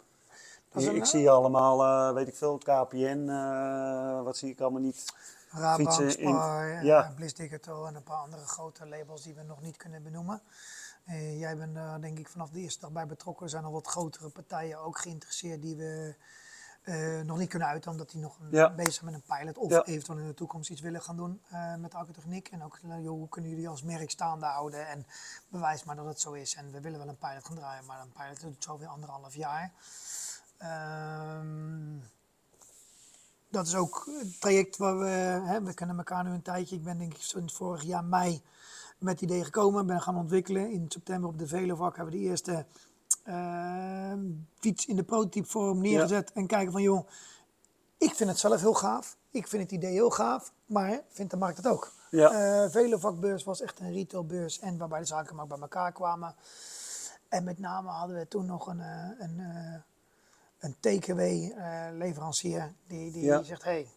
S1: Dus ik zie allemaal, uh, weet ik veel, KPN, wat zie ik allemaal niet.
S2: Rabank, fietsen in, ja. Bliss Digital en een paar andere grote labels die we nog niet kunnen benoemen. jij bent denk ik vanaf de eerste dag bij betrokken. Er zijn al wat grotere partijen ook geïnteresseerd die we uh, nog niet kunnen uiten, omdat die nog bezig zijn met een pilot. Of eventueel in de toekomst iets willen gaan doen uh, met accutechniek. En ook, uh, hoe kunnen jullie als merk staande houden en bewijs maar dat het zo is. En we willen wel een pilot gaan draaien, maar een pilot doet zo weer anderhalf jaar. Um, dat is ook het traject waar we, hè, we kennen elkaar nu een tijdje. Ik ben denk ik sinds vorig jaar mei met het idee gekomen, ben gaan ontwikkelen. In september op de Velovak hebben we de eerste fiets in de prototype vorm neergezet en kijken van joh, ik vind het zelf heel gaaf. Ik vind het idee heel gaaf, maar vindt de markt het ook? Ja. Uh, vele vakbeurs was echt een retailbeurs en waarbij de zaken maar bij elkaar kwamen. En met name hadden we toen nog een, uh, een, uh, een TKW-leverancier die, die, zegt: hey,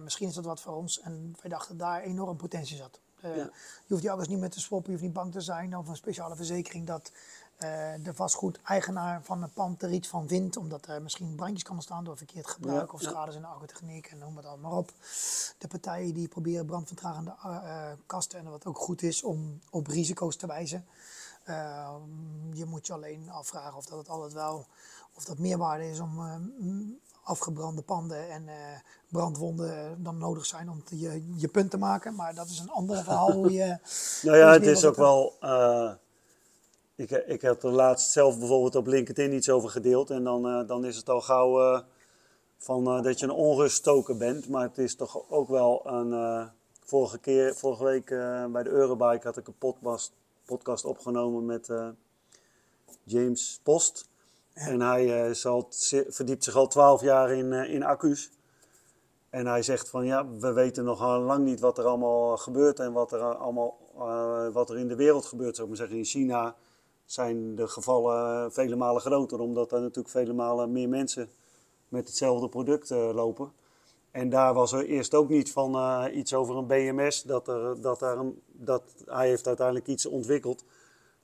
S2: misschien is dat wat voor ons. En wij dachten daar enorm potentie zat. Ja. Je hoeft die auto's niet met te swappen, je hoeft niet bang te zijn of een speciale verzekering dat de vastgoedeigenaar van een pand er iets van vindt, omdat er misschien brandjes kan ontstaan door verkeerd gebruik of schades in de agrotechniek en noem het allemaal op. De partijen die proberen brandvertragende uh, kasten en wat ook goed is om op risico's te wijzen. Uh, je moet je alleen afvragen of dat het altijd wel, of dat meerwaarde is om afgebrande panden en brandwonden dan nodig zijn om te, je, je punt te maken. Maar dat is een ander verhaal hoe je...
S1: nou ja, het is ook wel ik, ik heb er laatst zelf bijvoorbeeld op LinkedIn iets over gedeeld. En dan, dan is het al gauw van, dat je een onruststoker bent. Maar het is toch ook wel een... vorige, keer, vorige week bij de Eurobike had ik een podcast, podcast opgenomen met James Post. En hij uh, verdiept zich al twaalf jaar in, in accu's. En hij zegt van ja, we weten nog lang niet wat er allemaal gebeurt en wat er, allemaal, uh, wat er in de wereld gebeurt. Zou ik maar zeggen, in China zijn de gevallen vele malen groter, omdat er natuurlijk vele malen meer mensen met hetzelfde product lopen. En daar was er eerst ook niet van iets over een BMS, dat, er, dat, daar een, dat hij heeft uiteindelijk iets ontwikkeld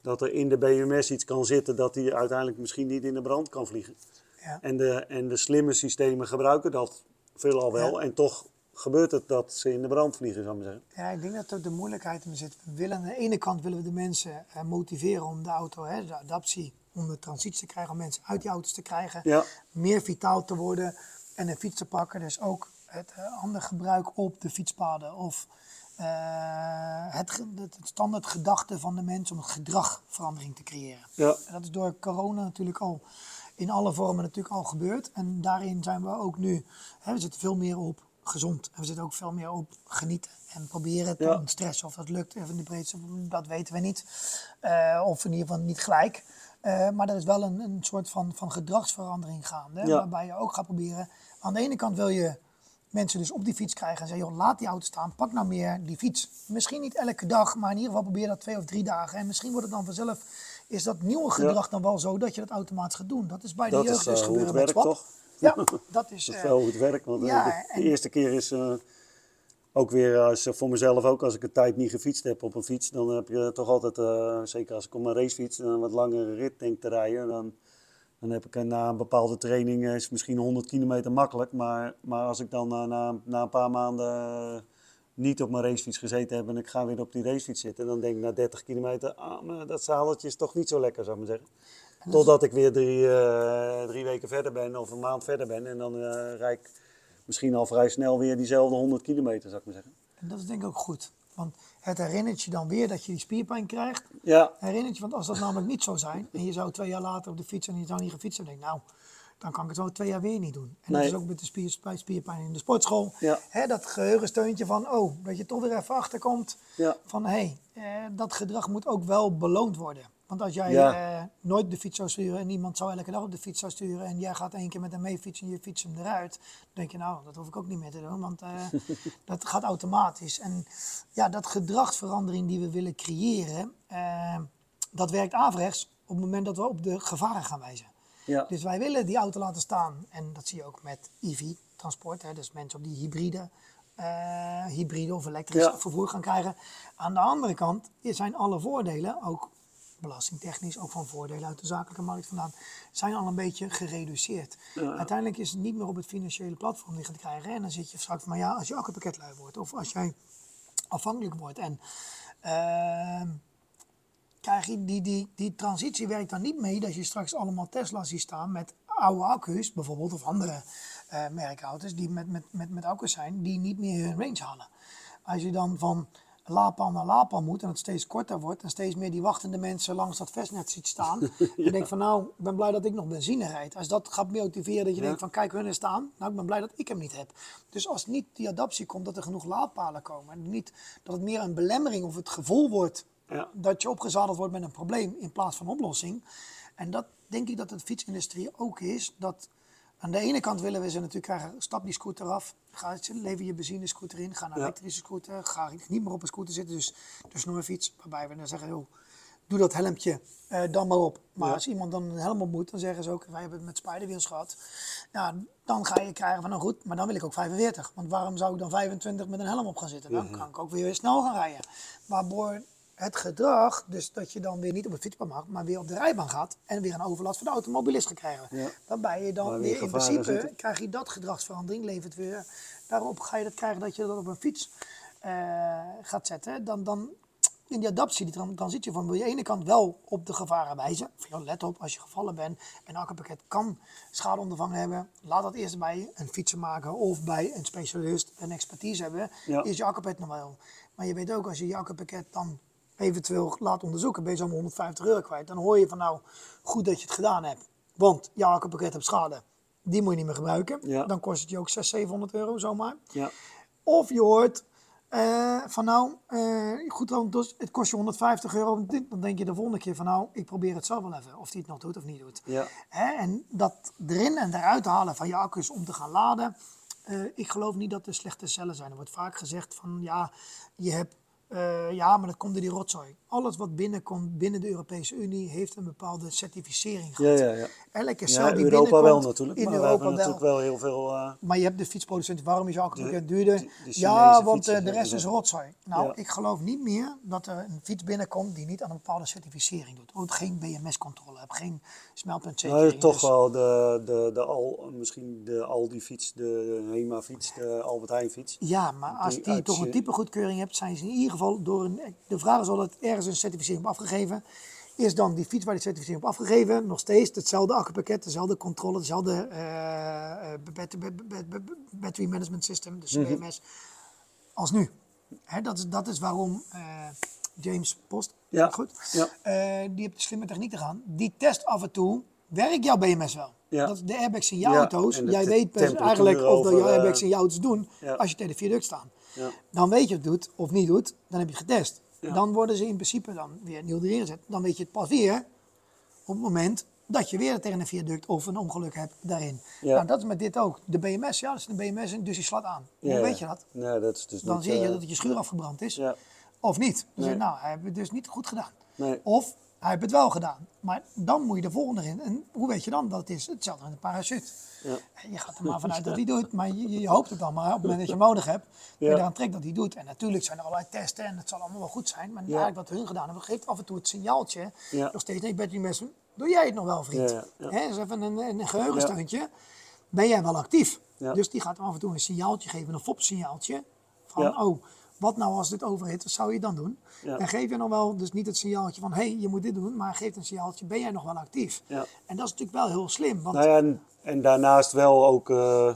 S1: dat er in de BMS iets kan zitten dat die uiteindelijk misschien niet in de brand kan vliegen. Ja. En, de, en de slimme systemen gebruiken dat veelal wel. En toch gebeurt het dat ze in de brand vliegen, zou ik maar zeggen.
S2: Ja, ik denk dat er de moeilijkheid in zit. We willen, aan de ene kant willen we de mensen eh, motiveren om de auto, hè, de adaptie, om de transitie te krijgen, om mensen uit die auto's te krijgen. Ja. Meer vitaal te worden en een fiets te pakken. Dus ook het uh, ander gebruik op de fietspaden of uh, het, het, standaard gedachte van de mensen om een gedragverandering te creëren. Ja. En dat is door corona natuurlijk al in alle vormen natuurlijk al gebeurd. En daarin zijn we ook nu, hè, we zitten veel meer op gezond. En we zitten ook veel meer op genieten en proberen te ja. ontstressen. Of dat lukt even in de breedste, dat weten we niet. Uh, of in ieder geval niet gelijk. Uh, maar er is wel een, een soort van, van gedragsverandering gaande. Ja. Waarbij je ook gaat proberen. Aan de ene kant wil je mensen dus op die fiets krijgen en zeggen, joh, laat die auto staan, pak nou meer die fiets. Misschien niet elke dag, maar in ieder geval probeer dat twee of drie dagen. En misschien wordt het dan vanzelf, is dat nieuwe gedrag dan wel zo dat je dat automatisch gaat doen. Dat is bij de jeugd is, uh, dus gebeuren met
S1: werkt, toch?
S2: Ja, dat is...
S1: dat is wel hoe het werkt, want ja, de, de eerste keer is... Uh, ook weer als, voor mezelf ook, als ik een tijd niet gefietst heb op een fiets, dan heb je toch altijd, zeker als ik op mijn racefiets een wat langere rit denk te rijden, dan dan heb ik na een bepaalde training is misschien 100 kilometer makkelijk. Maar, maar als ik dan na, na, na een paar maanden niet op mijn racefiets gezeten heb en ik ga weer op die racefiets zitten, dan denk ik na 30 kilometer, ah, dat zaaltje is toch niet zo lekker, zou ik maar zeggen. Totdat ik weer drie, uh, drie weken verder ben of een maand verder ben en dan uh, rijd ik misschien al vrij snel weer diezelfde 100 kilometer, zou ik maar zeggen.
S2: En dat is denk ik ook goed. Want het herinnert je dan weer dat je die spierpijn krijgt.
S1: Ja.
S2: Herinnert je, want als dat namelijk niet zou zijn en je zou twee jaar later op de fiets en je zou niet gefietst hebben, denk nou, dan kan ik het wel twee jaar weer niet doen. En dat is ook met de spier, spierpijn in de sportschool. Ja. Hè, dat geheugensteuntje van, oh, dat je toch weer even achterkomt ja. van, hé, hey, eh, dat gedrag moet ook wel beloond worden. Want als jij eh, nooit de fiets zou sturen en niemand zou elke dag op de fiets zou sturen en jij gaat één keer met hem mee fietsen en je fietst hem eruit, dan denk je nou, dat hoef ik ook niet meer te doen, want uh, dat gaat automatisch. En ja, dat gedragsverandering die we willen creëren, uh, dat werkt averechts op het moment dat we op de gevaren gaan wijzen. Ja. Dus wij willen die auto laten staan en dat zie je ook met EV-transport, dus mensen op die hybride uh, hybride of elektrisch vervoer gaan krijgen. Aan de andere kant zijn alle voordelen ook belastingtechnisch ook van voordelen uit de zakelijke markt vandaan, zijn al een beetje gereduceerd. Uiteindelijk is het niet meer op het financiële platform liggen te krijgen. En dan zit je straks, maar ja, als je accupakketlui wordt of als jij afhankelijk wordt. En uh, krijg je die, die, die transitie werkt dan niet mee dat je straks allemaal Tesla's ziet staan met oude accu's, bijvoorbeeld, of andere uh, merkauto's die met, met, met, met accu's zijn, die niet meer hun range halen. Als je dan van laadpaal naar laadpaal moet en het steeds korter wordt en steeds meer die wachtende mensen langs dat vestnet ziet staan. ja. denk van nou, ik ben blij dat ik nog benzine rijd. Als dat gaat motiveren dat je denkt van kijk, hun er staan. Nou, ik ben blij dat ik hem niet heb. Dus als niet die adaptie komt dat er genoeg laadpalen komen en niet dat het meer een belemmering of het gevoel wordt ja. dat je opgezadeld wordt met een probleem in plaats van oplossing. En dat denk ik dat de fietsindustrie ook is, dat aan de ene kant willen we ze natuurlijk krijgen, stap die scooter af, ga, lever je benzinescooter in, ga naar een elektrische scooter, ga niet meer op een scooter zitten, dus de snorfiets, waarbij we dan zeggen, joh, doe dat helmpje uh, dan maar op. Maar als iemand dan een helm op moet, dan zeggen ze ook, wij hebben het met Spiderwheels gehad, ja, dan ga je krijgen van, nou goed, maar dan wil ik ook 45, want waarom zou ik dan 25 met een helm op gaan zitten? Dan kan ik ook weer snel gaan rijden. Maar het gedrag, dus dat je dan weer niet op het fietspad mag, maar weer op de rijbaan gaat en weer een overlast van de automobilist gaat krijgen. Ja. Waarbij je dan weer, in principe krijg je dat gedragsverandering, levert weer. Daarop ga je dat krijgen dat je dat op een fiets uh, gaat zetten. Dan, dan in die adaptie, die van wil je aan de ene kant wel op de gevaren wijzen. Van, let op, als je gevallen bent en een akkupakket kan schade ondervangen hebben, laat dat eerst bij een fietsenmaker of bij een specialist een expertise hebben. Is je akkupakket nog wel. Maar je weet ook, als je je akkupakket dan eventueel laat onderzoeken, ben je zo'n 150 euro kwijt. Dan hoor je van nou, goed dat je het gedaan hebt. Want jouw accupakket hebt schade. Die moet je niet meer gebruiken.
S1: Ja.
S2: Dan kost het je ook 600, 700 euro zomaar.
S1: Ja.
S2: Of je hoort eh, van nou, eh, goed dan, dus het kost je 150 euro. Dan denk je de volgende keer van nou, ik probeer het zelf wel even. Of die het nog doet of niet doet.
S1: Ja.
S2: Hè? En dat erin en eruit halen van je accu's om te gaan laden. eh, ik geloof niet dat er slechte cellen zijn. Er wordt vaak gezegd van ja, je hebt, eh, ja, maar dat komt door die rotzooi. Alles wat binnenkomt binnen de Europese Unie heeft een bepaalde certificering
S1: Ja,
S2: gehad.
S1: ja, ja.
S2: Elke cel
S1: Ja,
S2: die
S1: Europa wel natuurlijk.
S2: in
S1: maar we
S2: Europa
S1: hebben
S2: wel.
S1: natuurlijk wel heel veel... eh,
S2: Maar je hebt de fietsproducenten, waarom is je accupakket
S1: De-
S2: duurder?
S1: de- de
S2: ja, want eh, de rest is rotzooi. Nou,
S1: Ja.
S2: ik geloof niet meer dat er een fiets binnenkomt die niet aan een bepaalde certificering doet. Ook geen BMS-controle hebt, geen
S1: nou,
S2: smeltpuntzekerheid.
S1: toch
S2: Dus-
S1: wel de, de, de Al, misschien de Aldi-fiets, de Hema-fiets, de Albert Heijn-fiets.
S2: Ja, maar als
S1: Die
S2: toch een typegoedkeuring hebt, zijn ze in ieder geval door een. De vraag is dat ergens een certificering op afgegeven. Is dan die fiets waar die certificering op afgegeven nog steeds hetzelfde accupakket, dezelfde controle, dezelfde eh, eh, bat- bat- bat- bat- battery management system, dus
S1: Mhm.
S2: BMS, als nu? Hè, dat, is, dat is waarom eh, James Post,
S1: Ja,
S2: goed,
S1: ja.
S2: die heeft de slimme techniek te gaan. Die test af en toe, werkt jouw BMS wel?
S1: Ja.
S2: Dat is de airbags in jouw
S1: Ja,
S2: auto's. Jij weet eigenlijk of dat jouw airbags in jouw auto's doen
S1: ja.
S2: als je tegen de viaduct staan.
S1: Ja.
S2: Dan weet je of het doet of niet doet, dan heb je het getest.
S1: Ja.
S2: Dan worden ze in principe dan weer nieuw erin gezet. Dan weet je het pas weer op het moment dat je weer tegen een viaduct of een ongeluk hebt daarin.
S1: Ja.
S2: Nou, dat is met dit ook. De BMS, ja, dat is een BMS en dus die slaat aan. Hoe
S1: Ja,
S2: weet je dat?
S1: Nee, dat is dus
S2: Dan
S1: niet,
S2: zie je
S1: eh,
S2: dat het je schuur afgebrand is.
S1: Ja.
S2: Of niet. Dan
S1: Nee.
S2: zeg je, nou, hij heeft het dus niet goed gedaan.
S1: Nee.
S2: Of hij heeft het wel gedaan. Maar dan moet je de volgende in. En hoe weet je dan dat het is? Hetzelfde met een parachute.
S1: Ja.
S2: Je gaat er maar vanuit dat hij doet, maar je, je hoopt het dan maar op het moment dat je nodig hebt. Dat je eraan trekt dat hij doet. En natuurlijk zijn er allerlei testen en het zal allemaal wel goed zijn. Maar eigenlijk wat hun gedaan hebben, geeft af en toe het signaaltje. Nog steeds, nee, Battery Mason, doe jij het nog wel, vriend? Hè, is even een, een geheugensteuntje. Ben jij wel actief? Dus die gaat af en toe een signaaltje geven, een FOP-signaaltje. Van, oh, wat nou als dit overhit, wat zou je dan doen?
S1: Ja.
S2: En geef je nog wel, dus niet het signaaltje van, hé, hey, je moet dit doen, maar geef een signaaltje, ben jij nog wel actief?
S1: Ja.
S2: En dat is natuurlijk wel heel slim, want
S1: Nou ja, en, en daarnaast wel ook, eh,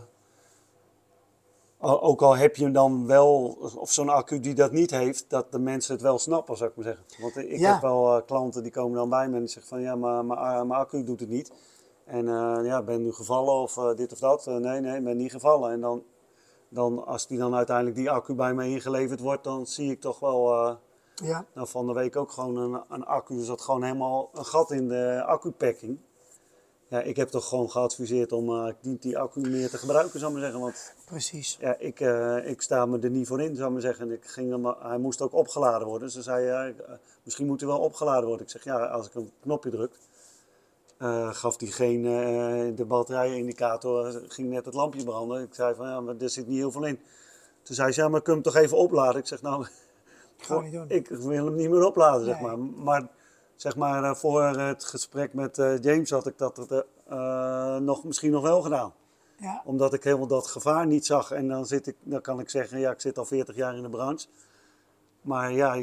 S1: ook al heb je dan wel, of zo'n accu die dat niet heeft, dat de mensen het wel snappen, zou ik maar zeggen. Want ik heb wel eh, klanten die komen dan bij me en die zeggen van ja, maar eh, mijn accu doet het niet. En eh, ja, ben nu gevallen of dit of dat. Nee, nee, ben niet gevallen. En dan, dan, als die dan uiteindelijk die accu bij mij ingeleverd wordt, dan zie ik toch wel... eh,
S2: ja,
S1: nou, van de week ook gewoon een, een accu. Er zat gewoon helemaal een gat in de accupacking. Ja, ik heb toch gewoon geadviseerd om eh, niet die accu meer te gebruiken, zou ik maar zeggen. Want
S2: precies.
S1: ja, ik, eh, ik sta me er niet voor in, zou ik maar zeggen. Ik ging hem, hij moest ook opgeladen worden. Ze zei, eh, misschien moet hij wel opgeladen worden. Ik zeg, ja, als ik een knopje druk, eh, gaf hij geen, eh, de batterijenindicator, eh, ging net het lampje branden. Ik zei van, ja, maar er zit niet heel veel in. Toen zei ze, ja, maar kun je hem toch even opladen? Ik zeg, nou,
S2: niet doen.
S1: ik wil hem niet meer opladen, zeg maar. Maar zeg maar, voor het gesprek met James had ik dat nog, misschien nog wel gedaan.
S2: Ja,
S1: Omdat ik helemaal dat gevaar niet zag. En dan, zit ik, dan kan ik zeggen, ja, ik zit al 40 jaar in de branche. Maar ja,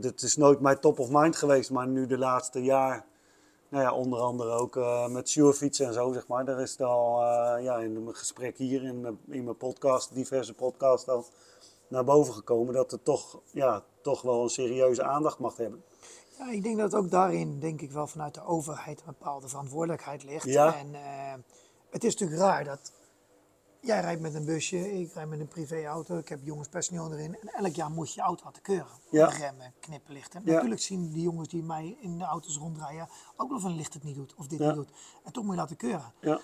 S1: het is nooit mijn top of mind geweest. Maar nu de laatste jaar, nou ja, onder andere ook eh, met Surefietsen en zo, zeg maar. Daar is het al eh, ja, in mijn gesprek hier, in mijn, in mijn podcast, diverse podcasts al naar boven gekomen. Dat het toch, ja, toch wel een serieuze aandacht mag hebben.
S2: Ja, ik denk dat ook daarin, denk ik wel vanuit de overheid een bepaalde verantwoordelijkheid ligt.
S1: Ja.
S2: En eh, het is natuurlijk raar dat jij rijdt met een busje, ik rijd met een privéauto, ik heb jongens personeel erin. En elk jaar moet je auto laten keuren.
S1: Ja.
S2: Remmen, knipperlichten.
S1: Ja.
S2: Natuurlijk zien die jongens die mij in de auto's rondrijden ook wel of een licht het niet doet of dit
S1: Ja.
S2: niet doet. En toch moet je laten keuren.
S1: Ja,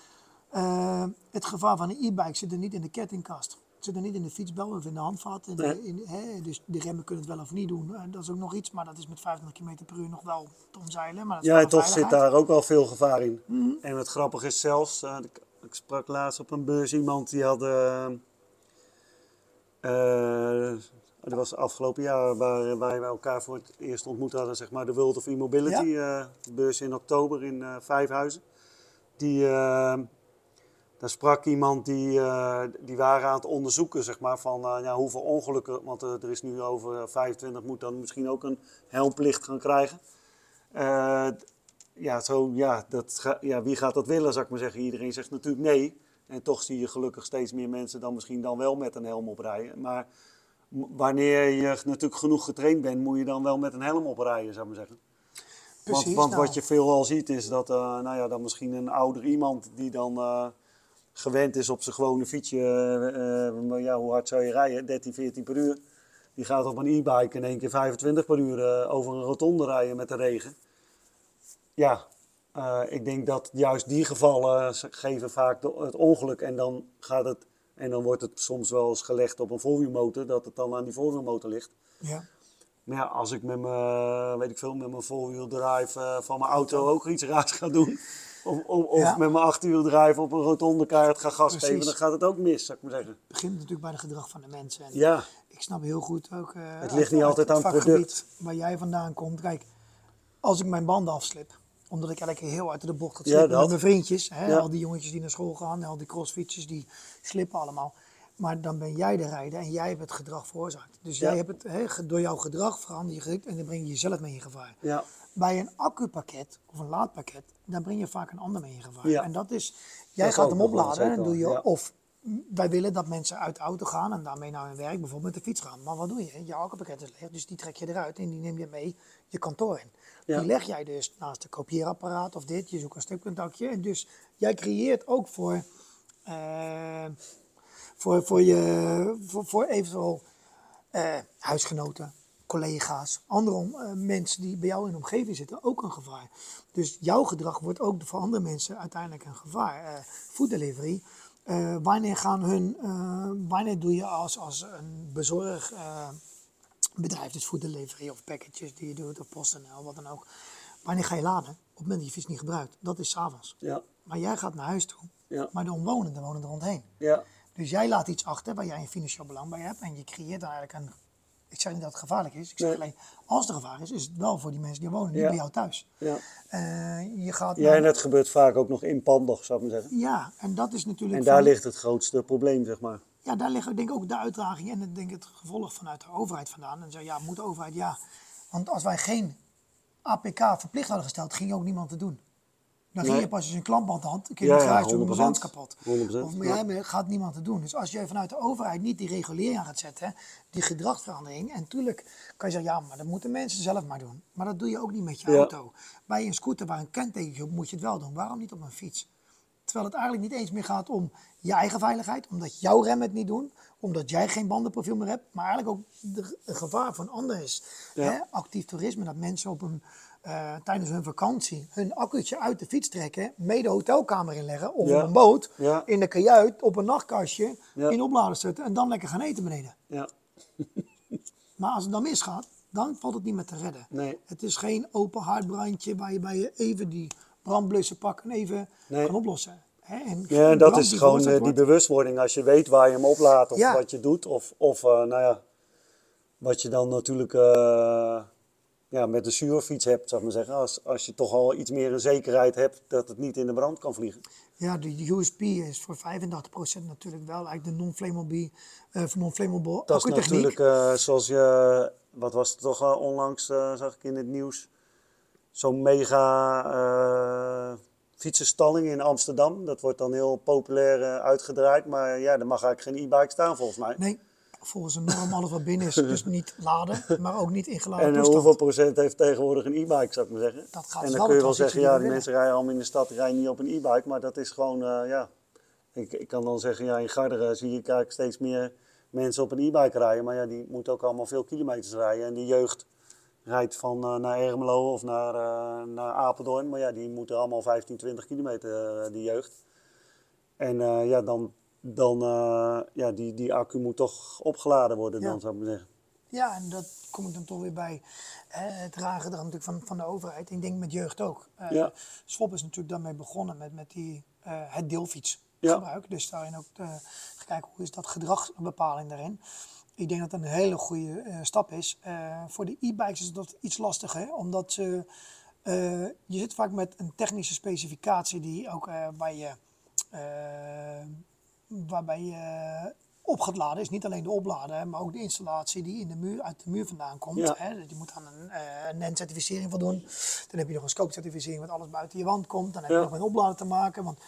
S2: Eh, het gevaar van een e-bike zit er niet in de kettingkast. Het zit er niet in de fietsbel of in de handvat. In de-
S1: Nee.
S2: in, hè, dus de remmen kunnen het wel of niet doen. Eh, dat is ook nog iets, maar dat is met 25 km per uur nog wel te omzeilen. Maar dat is
S1: ja toch zit daar ook wel veel gevaar in. En het grappige is zelfs, eh, ik, sprak laatst op een beurs iemand die had. eh, eh, dat was afgelopen jaar waar wij elkaar voor het eerst ontmoet hadden, zeg maar, de World of E-Mobility. eh, beurs in oktober in Vijfhuizen. Die, daar sprak iemand die, die waren aan het onderzoeken, zeg maar, van ja, hoeveel ongelukken, want er is nu over 25, moet dan misschien ook een helmplicht gaan krijgen. Ja, zo, ja, dat, ga- ja, wie gaat dat willen, zou ik maar zeggen. Iedereen zegt natuurlijk nee. En toch zie je gelukkig steeds meer mensen dan misschien dan wel met een helm oprijden. Maar wanneer je natuurlijk genoeg getraind bent, moet je dan wel met een helm oprijden, zou ik maar zeggen.
S2: Precies,
S1: want want
S2: nou.
S1: wat je veelal ziet is dat eh, nou ja, dan misschien een ouder iemand die dan eh, gewend is op zijn gewone fietsje, eh, ja, hoe hard zou je rijden? 13, 14 per uur. Die gaat op een e-bike in één keer 25 per uur over een rotonde rijden met de regen. Ja, eh, ik denk dat juist die gevallen ze- geven vaak de- het ongeluk en dan gaat het en dan wordt het soms wel eens gelegd op een voorwielmotor, dat het dan aan die voorwielmotor ligt.
S2: Ja.
S1: Maar ja, als ik met mijn, weet ik veel, met mijn four-wheel-drive eh, van mijn auto ook iets raars ga doen. Of, of, of
S2: Ja.
S1: met mijn achterwieldrive op een rotonde kaart ga gas
S2: Precies.
S1: geven, dan gaat het ook mis, zou ik maar zeggen.
S2: Het begint natuurlijk bij het gedrag van de mensen. En
S1: Ja,
S2: Ik snap heel goed ook. eh,
S1: ligt
S2: uit-
S1: niet altijd aan het product.
S2: Waar jij vandaan komt. Kijk, als ik mijn banden afslip, omdat ik elke keer heel uit de bocht ga
S1: Ja,
S2: slippen
S1: dat.
S2: met mijn vriendjes. Hè,
S1: Ja.
S2: Al die jongetjes die naar school gaan, al die crossfietsers, die slippen allemaal. Maar dan ben jij de rijder en jij hebt het gedrag veroorzaakt. Dus jij hebt het, hè, door jouw gedrag verander je gedrag en dan breng je jezelf mee in gevaar.
S1: ja,
S2: Bij een accupakket of een laadpakket, dan breng je vaak een ander mee in gevaar. En dat is, jij
S1: Dat
S2: gaat hem opladen en doe je, of wij willen dat mensen uit de auto gaan en daarmee naar hun werk, bijvoorbeeld met de fiets gaan. Maar wat doe je? Je accupakket is leeg, dus die trek je eruit en die neem je mee je kantoor in.
S1: Ja.
S2: Die leg jij dus naast een kopieerapparaat of dit, je zoekt een stipcontactje. En dus jij creëert ook voor, eh, voor, voor, je, voor, voor eventueel eh, huisgenoten, collega's, andere eh, mensen die bij jou in de omgeving zitten ook een gevaar. Dus jouw gedrag wordt ook voor andere mensen uiteindelijk een gevaar. Food delivery. Eh, wanneer gaan hun, eh, wanneer doe je als, als een bezorg eh, dus food delivery of packages die je doet of PostNL, wat dan ook. Wanneer ga je laden? Op het moment dat je fiets niet gebruikt. Dat is s'avonds.
S1: ja,
S2: Maar jij gaat naar huis toe.
S1: Ja.
S2: Maar de omwonenden wonen er rondheen.
S1: ja,
S2: Dus jij laat iets achter waar jij een financieel belang bij hebt. En je creëert dan eigenlijk een. Ik zeg niet dat het gevaarlijk is. Ik zeg
S1: Nee.
S2: alleen, als er gevaar is, is het wel voor die mensen die wonen, niet bij jou thuis.
S1: ja.
S2: Eh, je gaat
S1: Ja,
S2: naar-
S1: en dat gebeurt vaak ook nog inpandig, zou ik maar zeggen.
S2: ja, en dat is natuurlijk.
S1: En daar
S2: van-
S1: ligt het grootste probleem, zeg maar.
S2: Ja, daar ligt denk ik ook de uitdaging en denk ik, het gevolg vanuit de overheid vandaan. En zo, ja, moet de overheid, ja. Want als wij geen APK verplicht hadden gesteld, ging ook niemand te doen. Dan ging
S1: Nee.
S2: je pas als je een klampband had, kun je
S1: Ja,
S2: niet
S1: ja,
S2: doen,
S1: 100%.
S2: mijn band kapot.
S1: 100%,
S2: Of maar
S1: ja.
S2: ja, maar gaat niemand te doen. Dus als je vanuit de overheid niet die regulering aan gaat zetten, die gedragsverandering. En natuurlijk kan je zeggen, ja, maar dat moeten mensen zelf maar doen. Maar dat doe je ook niet met je
S1: Ja.
S2: auto. Bij een scooter waar een kentekentje op moet je het wel doen. Waarom niet op een fiets? Terwijl het eigenlijk niet eens meer gaat om je eigen veiligheid, omdat jouw rem het niet doen, omdat jij geen bandenprofiel meer hebt, maar eigenlijk ook de, het gevaar van anderen is.
S1: Ja.
S2: Hè? Actief toerisme, dat mensen op een, eh, tijdens hun vakantie hun accu'tje uit de fiets trekken, mee de hotelkamer inleggen of
S1: Ja.
S2: op een boot,
S1: Ja.
S2: in de kajuit, op een nachtkastje,
S1: Ja.
S2: in opladen zetten en dan lekker gaan eten beneden.
S1: Ja,
S2: Maar als het dan misgaat, dan valt het niet meer te redden.
S1: Nee.
S2: Het is geen open haardbrandje waar je, bij je even die brandblussen pakt en even
S1: Nee.
S2: kan oplossen. Hè? En
S1: ja dat is gewoon eh, die
S2: wordt-
S1: bewustwording. Als je weet waar je hem oplaat of wat je doet. Of, of eh, nou ja, wat je dan natuurlijk ja, met de zuurfiets hebt, zou ik maar zeggen. Als, als je toch al iets meer een zekerheid hebt dat het niet in de brand kan vliegen.
S2: Ja, de USP is voor 85% natuurlijk wel eigenlijk de non-flammable, eh non-flammable
S1: Dat is natuurlijk eh, zoals je, wat was het toch eh, onlangs, zag ik in het nieuws. Zo'n mega fietsenstalling in Amsterdam. Dat wordt dan heel populair uitgedraaid. Maar ja, er mag eigenlijk geen e-bike staan volgens mij.
S2: Nee, volgens een norm alles wat binnen is, dus niet laden, maar ook niet ingeladen
S1: En
S2: toestand.
S1: hoeveel procent heeft tegenwoordig een e-bike, zou ik maar zeggen?
S2: Dat gaat
S1: en
S2: wel
S1: dan kun je wel zeggen, ja, de mensen rijden allemaal in de stad, rijden niet op een e-bike. Maar dat is gewoon, eh, ja. Ik, ik kan dan zeggen, ja, in Garderen zie je eigenlijk steeds meer mensen op een e-bike rijden. Maar ja, die moeten ook allemaal veel kilometers rijden. En die jeugd rijdt van eh, naar Ermelo of naar, eh, naar Apeldoorn. Maar ja, die moeten allemaal 15, 20 kilometer, die jeugd. En ja, dan, dan eh, ja, die, die accu moet toch opgeladen worden,
S2: Ja.
S1: dan zou ik maar zeggen.
S2: Ja, en dat kom ik dan toch weer bij hè, het rare gedrag natuurlijk van, van de overheid. Ik denk met jeugd ook. Eh
S1: Ja.
S2: Swap is natuurlijk daarmee begonnen met, met die, eh, het deelfietsgebruik.
S1: Ja.
S2: Dus daarin ook te, kijken hoe is dat gedragsbepaling daarin. Ik denk dat dat een hele goede eh, stap is. Eh, voor de e-bikes is dat iets lastiger, omdat ze, eh, je zit vaak met een technische specificatie die ook eh, waar je, eh, waarbij je op gaat laden. Is niet alleen de opladen, hè, maar ook de installatie die in de muur, uit de muur vandaan komt.
S1: Ja.
S2: Hè. Je moet aan een, eh, een NEN-certificering voldoen. Dan heb je nog een scope-certificering, wat alles buiten je wand komt. Dan heb je
S1: Ja.
S2: nog met opladen te maken, want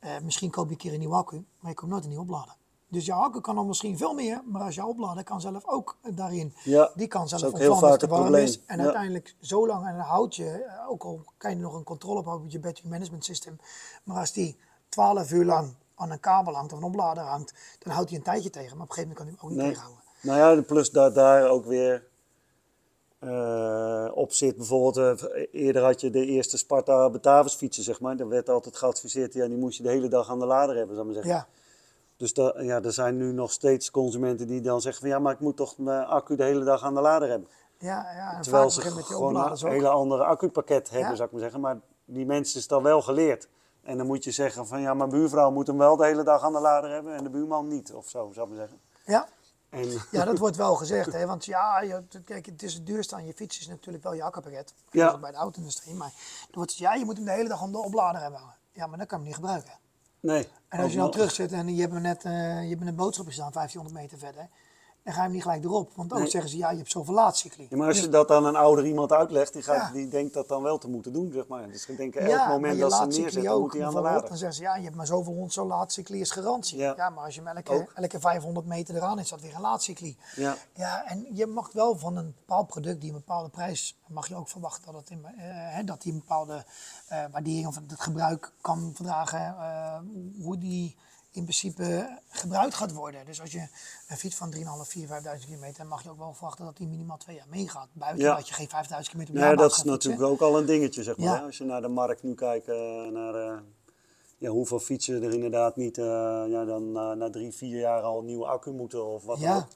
S2: eh, misschien koop je een keer een nieuwe accu, maar je komt nooit een nieuwe oplader. Dus je accu kan dan misschien veel meer, maar als je opladen kan zelf ook daarin.
S1: Ja,
S2: die kan zelf als het
S1: het
S2: warm
S1: probleem.
S2: is. En
S1: Ja.
S2: uiteindelijk zo lang en houd je, eh, ook al kan je nog een controle op met je battery management system. Maar als die 12 uur lang aan een kabel hangt of een oplader hangt, dan houdt hij een tijdje tegen. Maar op een gegeven moment kan hij hem ook niet
S1: Nee.
S2: tegenhouden.
S1: Nou ja, plus dat daar ook weer eh, op zit. Bijvoorbeeld, eh, eerder had je de eerste Sparta Batavus fietsen, zeg maar. Daar werd altijd geadviseerd, ja, die moest je de hele dag aan de lader hebben, zou ik maar zeggen.
S2: Ja,
S1: Dus da, ja, er zijn nu nog steeds consumenten die dan zeggen van, ja, maar ik moet toch mijn accu de hele dag aan de lader hebben.
S2: ja, ja. En
S1: Terwijl ze
S2: begint met die
S1: gewoon een
S2: ook.
S1: hele andere accupakket hebben,
S2: Ja.
S1: zou ik maar zeggen. Maar die mensen is dan wel geleerd. En dan moet je zeggen van, ja, mijn buurvrouw moet hem wel de hele dag aan de lader hebben en de buurman niet, of zo, zou ik maar zeggen.
S2: Ja,
S1: En,
S2: Ja, dat wordt wel gezegd, hè? want ja, je, kijk, het is het duurste aan je fiets is natuurlijk wel je akkupakket.
S1: Ja.
S2: Dat bij de auto-industrie, maar er wordt gezegd, ja, je moet hem de hele dag om de oplader hebben. hangen. Ja, maar dat kan je hem niet gebruiken.
S1: nee.
S2: En als je dan
S1: nog-
S2: terug zit en je hebt, net, eh, je hebt een boodschap staan 1500 meter verder, dan ga je hem niet gelijk erop. Want ook
S1: Nee.
S2: zeggen ze, ja, je hebt zoveel laadcycli.
S1: Ja, maar als je dat aan een ouder iemand uitlegt, die, gaat,
S2: Ja.
S1: die denkt dat dan wel te moeten doen, zeg maar. Dus ik denk, elk
S2: Ja,
S1: moment dat ze neerzetten,
S2: ook,
S1: moet hij aan de lader.
S2: Dan zeggen ze, ja, je hebt maar zoveel hond, zo'n laadcycli is garantie.
S1: Ja.
S2: Maar als je hem elke, elke 500 meter eraan is, dat weer een laadcycli.
S1: Ja.
S2: Ja, en je mag wel van een bepaald product die een bepaalde prijs, mag je ook verwachten dat, het in, eh, dat die een bepaalde eh, waardering of het gebruik kan verdragen, eh, hoe die in principe gebruikt gaat worden. Dus als je een fiets van 3.500, 4.000, 5.000 kilometer, dan mag je ook wel verwachten dat die minimaal twee jaar meegaat. Buiten
S1: Ja.
S2: dat je geen 5.000 kilometer
S1: Nee,
S2: jaar
S1: dat is natuurlijk ook al een dingetje, zeg maar.
S2: Ja.
S1: Als je naar de markt nu kijkt, eh, naar eh, ja, hoeveel fietsen er inderdaad niet eh, ja, dan na drie, vier jaar al een nieuwe accu moeten of wat dan
S2: Ja.
S1: ook.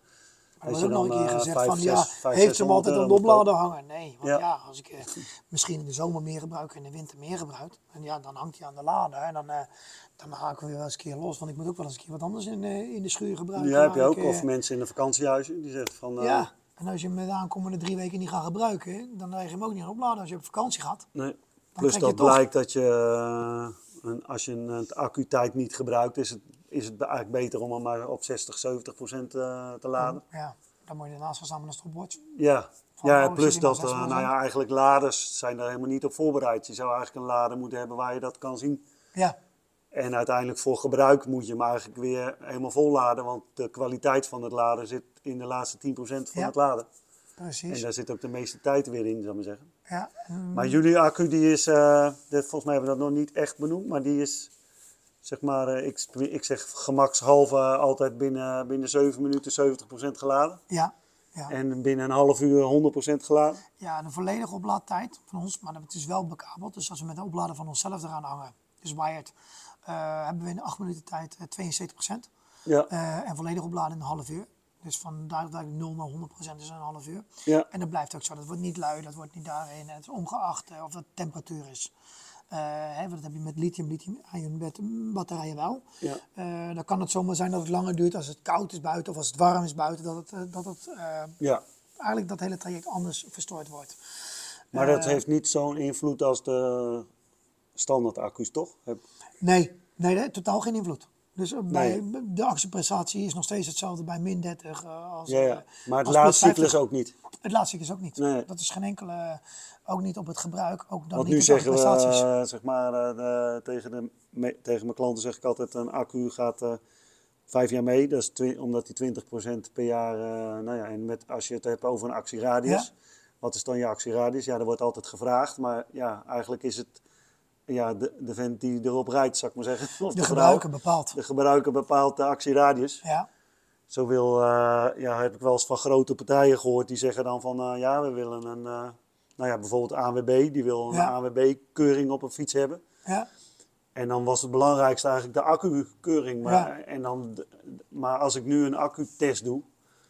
S2: Maar wordt
S1: je
S2: ook nog een keer gezegd
S1: vijf,
S2: van,
S1: zes,
S2: ja,
S1: vijf,
S2: heeft ze hem
S1: 600
S2: altijd aan de oplader hangen? Nee, want
S1: Ja.
S2: ja, als ik eh, misschien in de zomer meer gebruik en in de winter meer gebruik, en ja, dan hangt hij aan de lader en dan, eh dan haken we wel eens een keer los, want ik moet ook wel eens een keer wat anders in, eh, in de schuur gebruiken.
S1: Ja, heb je ook.
S2: ik, eh,
S1: Of mensen in de vakantiehuizen, die zeggen van... eh,
S2: ja, en als je hem de aankomende drie weken niet gaat gebruiken, dan leg je hem ook niet aan opladen als je op vakantie gaat.
S1: Nee. Plus dat blijkt dat je, eh, een, als je een, een accu-tijd niet gebruikt, is het, is het eigenlijk beter om hem maar op 60, 70 procent eh, te laden.
S2: Ja, dan moet je staan met een stopwatch.
S1: Ja,
S2: Van
S1: ja plus dat, eh,
S2: 6%.
S1: nou ja, eigenlijk laders zijn daar helemaal niet op voorbereid. Je zou eigenlijk een lader moeten hebben waar je dat kan zien.
S2: Ja,
S1: En uiteindelijk voor gebruik moet je hem eigenlijk weer helemaal vol laden, want de kwaliteit van het laden zit in de laatste 10% van
S2: Ja.
S1: het laden. En
S2: precies.
S1: daar zit ook de meeste tijd weer in, zou ik maar zeggen.
S2: Ja, en-
S1: Maar jullie accu, die is, eh, volgens mij hebben we dat nog niet echt benoemd, maar die is, zeg maar, eh, ik, ik zeg gemakshalve altijd binnen, binnen 7 minuten 70% geladen.
S2: ja, ja.
S1: En binnen een half uur 100% geladen.
S2: Ja, de volledige oplaadtijd van ons, maar het is wel bekabeld. Dus als we met de oplader van onszelf eraan hangen, dus wired, eh, hebben we in 8 minuten tijd eh, 72%.
S1: Ja,
S2: Eh, en volledig opladen in een half uur. Dus van duidelijk 0 naar 100% is een half uur.
S1: ja,
S2: En dat blijft ook zo. Dat wordt niet lui, dat wordt niet daarin. Het is ongeacht eh, of dat temperatuur is. Eh, hè, want dat heb je met lithium, lithium-ion bat- batterijen wel.
S1: ja.
S2: Eh, dan kan het zomaar zijn dat het langer duurt als het koud is buiten of als het warm is buiten. Dat het, eh, dat het
S1: ja.
S2: eigenlijk dat hele traject anders verstoord wordt.
S1: Maar dat heeft niet zo'n invloed als de standaard accu's, toch?
S2: Nee, nee, totaal geen invloed. Dus eh, bij,
S1: Nee.
S2: de actieprestatie is nog steeds hetzelfde bij min 30 eh, als.
S1: Ja, ja.
S2: eh,
S1: Maar het laadcyclus
S2: 50.
S1: ook niet.
S2: Het laatste ook niet.
S1: Nee.
S2: Dat is geen enkele, ook niet op het gebruik, ook dan
S1: Want
S2: niet
S1: nu zeggen we, zeg maar, tegen, de, me- tegen mijn klanten zeg ik altijd, een accu gaat vijf jaar mee. Dat is omdat die 20% per jaar, nou ja, en met, als je het hebt over een actieradius.
S2: Ja.
S1: Wat is dan je actieradius? Ja, dat wordt altijd gevraagd. Maar ja, eigenlijk is het ja, de, de vent die erop rijdt, zou ik maar zeggen. Of
S2: de
S1: vrouw.
S2: gebruiker bepaalt.
S1: De gebruiker bepaalt de actieradius.
S2: Ja,
S1: Zo wil, eh, ja, heb ik wel eens van grote partijen gehoord die zeggen dan van eh, ja, we willen een, eh, nou ja, bijvoorbeeld ANWB, die wil een
S2: Ja.
S1: ANWB-keuring op een fiets hebben.
S2: ja,
S1: En dan was het belangrijkste eigenlijk de accu-keuring. Maar,
S2: Ja.
S1: en dan, de- maar als ik nu een accu-test doe,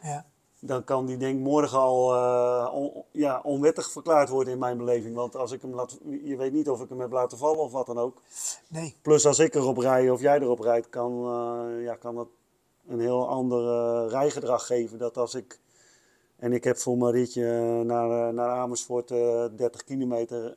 S2: ja.
S1: Dan kan die denk morgen al eh, on- ja, onwettig verklaard worden in mijn beleving. Want als ik hem laat, je weet niet of ik hem heb laten vallen of wat dan ook.
S2: Nee,
S1: Plus als ik erop rij of jij erop rijdt, kan, eh, ja, kan dat een heel ander eh, rijgedrag geven. Dat als ik, en ik heb voor Marietje naar, naar Amersfoort eh 30 kilometer,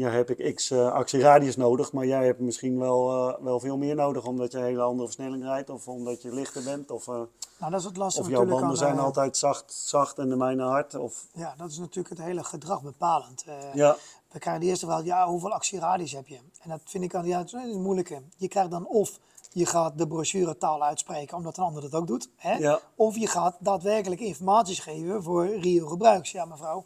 S1: ja, heb ik x eh, actieradius nodig. Maar jij hebt misschien wel, eh, wel veel meer nodig omdat je een hele andere versnelling rijdt. Of omdat je lichter bent. Of, eh,
S2: nou dat is het lastige
S1: of jouw banden
S2: aan,
S1: zijn altijd zacht, zacht en de mijne hard. Of,
S2: Ja, dat is natuurlijk het hele gedrag bepalend.
S1: Ja,
S2: We krijgen de eerste vraag, ja, hoeveel actieradius heb je? En dat vind ik aan, ja, het is moeilijke. Je krijgt dan of je gaat de brochuretaal uitspreken omdat een ander dat ook doet. Hè? Of je gaat daadwerkelijk informaties geven voor Rio gebruiks. Ja mevrouw,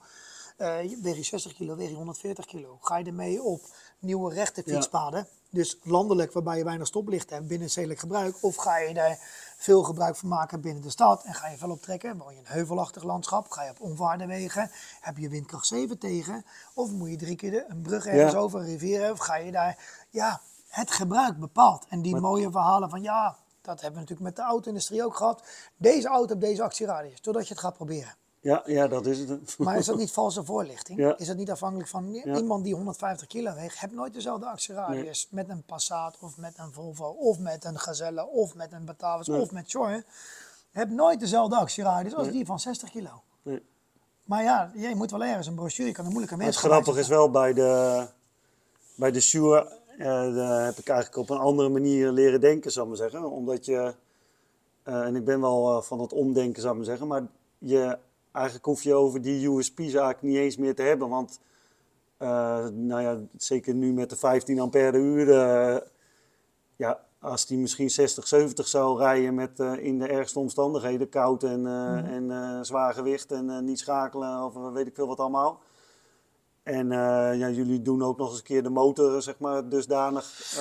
S2: weeg je 60 kilo, weeg je 140 kilo. Ga je ermee op nieuwe rechte fietspaden, dus landelijk waarbij je weinig stoplicht hebt binnen stedelijk gebruik. Of ga je daar veel gebruik van maken binnen de stad en ga je veel optrekken. Woon je een heuvelachtig landschap, ga je op onvaarde wegen, heb je windkracht 7 tegen. Of moet je drie keer een brug ergens over een rivier of ga je daar... Ja, het gebruik bepaalt. En die mooie verhalen van ja, dat hebben we natuurlijk met de auto-industrie ook gehad. Deze auto heeft deze actieradius, totdat je het gaat proberen.
S1: Ja, ja, dat is het.
S2: Maar is dat niet valse voorlichting? Is dat niet afhankelijk van iemand die 150 kilo weegt, heeft nooit dezelfde actieradius met een Passat of met een Volvo of met een Gazelle of met een Batavus of met Shore. Heb nooit dezelfde actieradius als die van 60 kilo. Maar ja, je moet wel ergens een brochure, je kan een moeilijke mensen.
S1: Het grappige is wel bij de, bij de uh, daar heb ik eigenlijk op een andere manier leren denken, zou ik maar zeggen. Omdat je, uh, en ik ben wel uh, van het omdenken, zou ik maar zeggen, maar je, eigenlijk hoef je over die eigenlijk niet eens meer te hebben. Want, nou ja, zeker nu met de 15 ampère uur, ja, als die misschien 60, 70 zou rijden met in de ergste omstandigheden, koud en, mm. en zwaar gewicht en niet schakelen of weet ik veel wat allemaal en ja, jullie doen ook nog eens een keer de motor zeg maar, dusdanig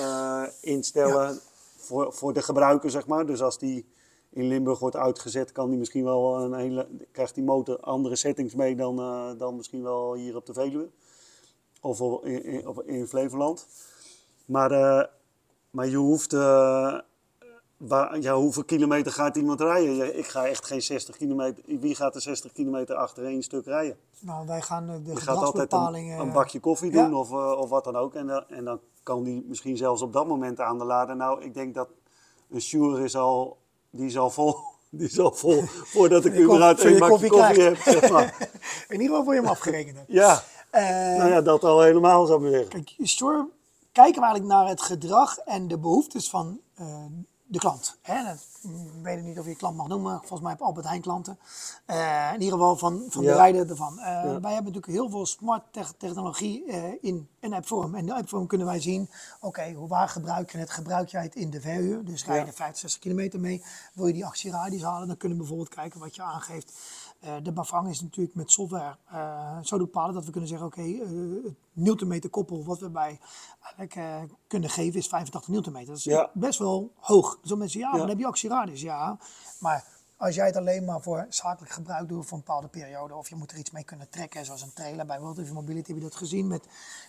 S1: instellen voor, voor de gebruiker. Zeg maar. Dus als die in Limburg wordt uitgezet, kan die misschien wel een hele, krijgt die motor andere settings mee dan, uh, dan misschien wel hier op de Veluwe. Of in, in, in Flevoland. Maar, maar je hoeft Waar, ja, hoeveel kilometer gaat iemand rijden? ik ga echt geen 60 kilometer. Wie gaat er 60 kilometer achter één stuk rijden?
S2: Nou, wij gaan de
S1: Je gaat altijd een, een bakje koffie doen of, of wat dan ook. En, en dan kan die misschien zelfs op dat moment aan de laden. Nou, ik denk dat een Shure is al, die is al vol. Die is al vol voordat ik überhaupt een bakje koffie, heb. Zeg maar.
S2: In ieder geval voor je hem afgerekend hebt.
S1: Ja, uh, nou ja, dat al helemaal zou ik zeggen.
S2: Kijk, Shure kijken we eigenlijk naar het gedrag en de behoeftes van de klant. Hè? Dat, ik weet niet of je klant mag noemen, volgens mij heb Albert Heijn klanten. Uh, in ieder geval van, van de rijder ervan. Uh, Wij hebben natuurlijk heel veel smart technologie uh, in een appvorm. En in de appvorm kunnen wij zien, oké, okay, hoe waar gebruik je het? Gebruik jij het in de verhuur? Dus rij je 50, 60 kilometer mee. Wil je die actieradius halen? Dan kunnen we bijvoorbeeld kijken wat je aangeeft. De bevang is natuurlijk met software zo bepalen dat we kunnen zeggen, oké, okay, het newtonmeter koppel wat we bij eigenlijk kunnen geven is 85 newtonmeter. Dat is best wel hoog. Dus dan mensen, ja, dan heb je actieradius, ja. Maar als jij het alleen maar voor zakelijk gebruik doet voor een bepaalde periode, of je moet er iets mee kunnen trekken, zoals een trailer bij World of Mobility heb je dat gezien met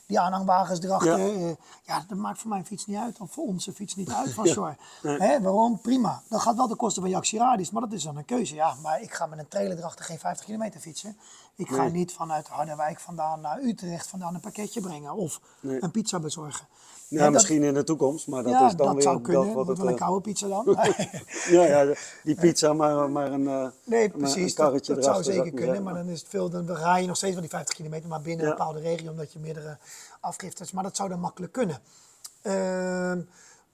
S2: die aanhangwagens erachter. Ja. Uh, ja, dat maakt voor mijn fiets niet uit, of voor onze fiets niet uit van Shore. Hè, waarom? Prima. Dat gaat wel de kosten van je actieradius, maar dat is dan een keuze. Ja, maar ik ga met een trailer erachter geen 50 kilometer fietsen. Ik ga niet vanuit Harderwijk vandaan naar Utrecht vandaan een pakketje brengen of een pizza bezorgen.
S1: Ja, misschien in de toekomst, maar dat ja, is dan
S2: dat
S1: weer...
S2: zou kunnen. Dat wat het, wel een eh, koude pizza dan.
S1: ja, ja, die pizza, maar, maar een, uh,
S2: nee, precies, een dat, dat zou zeker kunnen, maar dan is het veel, dan ga je nog steeds van die 50 kilometer, maar binnen een bepaalde regio, omdat je meerdere afgiftes, maar dat zou dan makkelijk kunnen. Uh,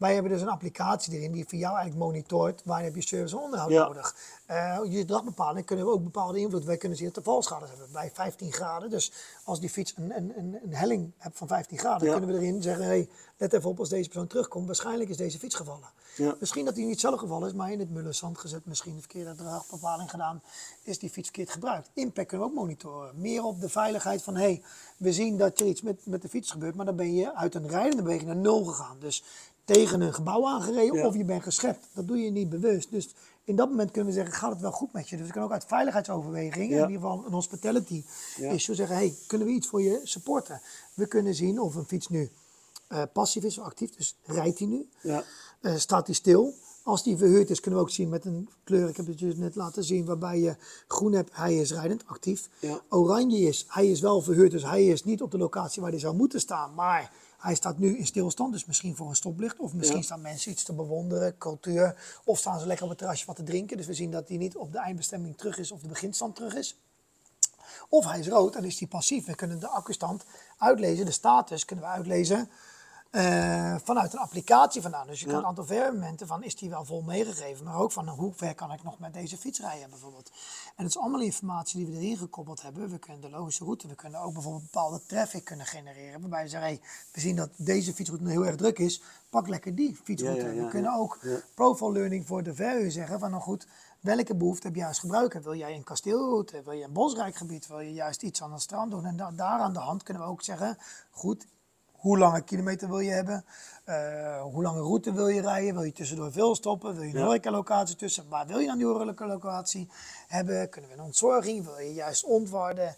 S2: wij hebben dus een applicatie erin die voor jou eigenlijk monitort waar heb je service en onderhoud nodig. Uh, je gedragbepaling kunnen we ook bepaalde invloed. Wij kunnen zien dat de valschade hebben bij 15 graden. Dus als die fiets een, een, een, een helling hebt van 15 graden, kunnen we erin zeggen, hey, let even op als deze persoon terugkomt. Waarschijnlijk is deze fiets gevallen. Ja. Misschien dat hij niet zelf gevallen is, maar in het mulle zand gezet, misschien een verkeerde draagbepaling gedaan, is die fiets verkeerd gebruikt. Impact kunnen we ook monitoren. Meer op de veiligheid van, hey, we zien dat er iets met, met de fiets gebeurt, maar dan ben je uit een rijdende beweging naar nul gegaan. Dus tegen een gebouw aangereden of je bent geschept. Dat doe je niet bewust. Dus in dat moment kunnen we zeggen, gaat het wel goed met je? Dus we kunnen ook uit veiligheidsoverwegingen, in ieder geval een hospitality ja. issue, zeggen, hey, kunnen we iets voor je supporten? We kunnen zien of een fiets nu uh, passief is of actief, dus rijdt hij nu? Ja. Uh, staat hij stil? Als die verhuurd is, kunnen we ook zien met een kleur, ik heb het je net laten zien, waarbij je groen hebt, hij is rijdend, actief. Ja. Oranje is, hij is wel verhuurd, dus hij is niet op de locatie waar hij zou moeten staan, maar hij staat nu in stilstand, dus misschien voor een stoplicht. Of misschien staan mensen iets te bewonderen, cultuur. Of staan ze lekker op het terrasje wat te drinken. Dus we zien dat hij niet op de eindbestemming terug is of de beginstand terug is. Of hij is rood en is hij passief. We kunnen de accustand uitlezen, de status kunnen we uitlezen Uh, vanuit een applicatie vandaan. Dus je kan een aantal vermomenten van is die wel vol meegegeven, maar ook van hoe ver kan ik nog met deze fiets rijden bijvoorbeeld. En het is allemaal informatie die we erin gekoppeld hebben. We kunnen de logische route, we kunnen ook bijvoorbeeld bepaalde traffic kunnen genereren. Waarbij we zeggen, hey, we zien dat deze fietsroute heel erg druk is, pak lekker die fietsroute. we kunnen ook profile learning voor de verhuur zeggen van nou goed, welke behoefte heb je juist gebruiken? Wil jij een kasteelroute? Wil je een bosrijk gebied? Wil je juist iets aan het strand doen? En daar aan de hand kunnen we ook zeggen, goed, hoe lange kilometer wil je hebben? Uh, hoe lange route wil je rijden? Wil je tussendoor veel stoppen? Wil je een ja. locatie tussen? Waar wil je dan die locatie hebben? Kunnen we een ontzorging? Wil je juist ontwarden?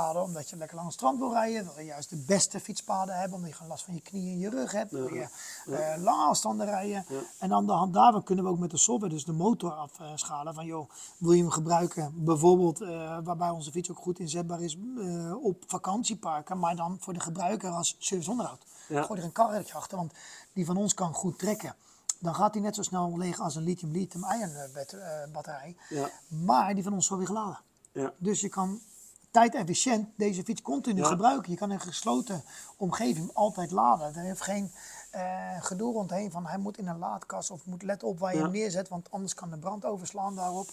S2: Omdat je lekker langs het strand wil rijden. Wil je juist de beste fietspaden hebben omdat je gewoon last van je knieën en je rug hebt. Wil je uh, lange afstanden rijden. En aan de hand daarvan kunnen we ook met de software dus de motor afschalen. Van joh, wil je hem gebruiken bijvoorbeeld uh, waarbij onze fiets ook goed inzetbaar is uh, op vakantieparken. Maar dan voor de gebruiker als serviceonderhoud. Gooi er een karretje achter, want die van ons kan goed trekken dan gaat hij net zo snel leeg als een lithium-lithium-ion batterij. Ja. Maar die van ons is weer geladen. Ja. Dus je kan tijdefficiënt deze fiets continu gebruiken. Je kan in een gesloten omgeving altijd laden. Er heeft geen uh, gedoe rondheen van hij moet in een laadkast of moet let op waar je hem neerzet, want anders kan de brand overslaan daarop.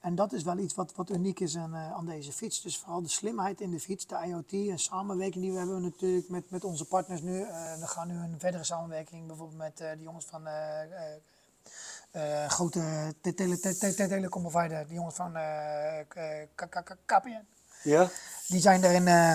S2: En dat is wel iets wat, wat uniek is aan, uh, aan deze fiets. Dus vooral de slimheid in de fiets, de IoT en samenwerking die we hebben natuurlijk met, met onze partners nu. Uh, we gaan nu een verdere samenwerking bijvoorbeeld met de jongens van grote telecomprovider, de jongens van KPN.
S1: Ja.
S2: Die zijn daarin uh,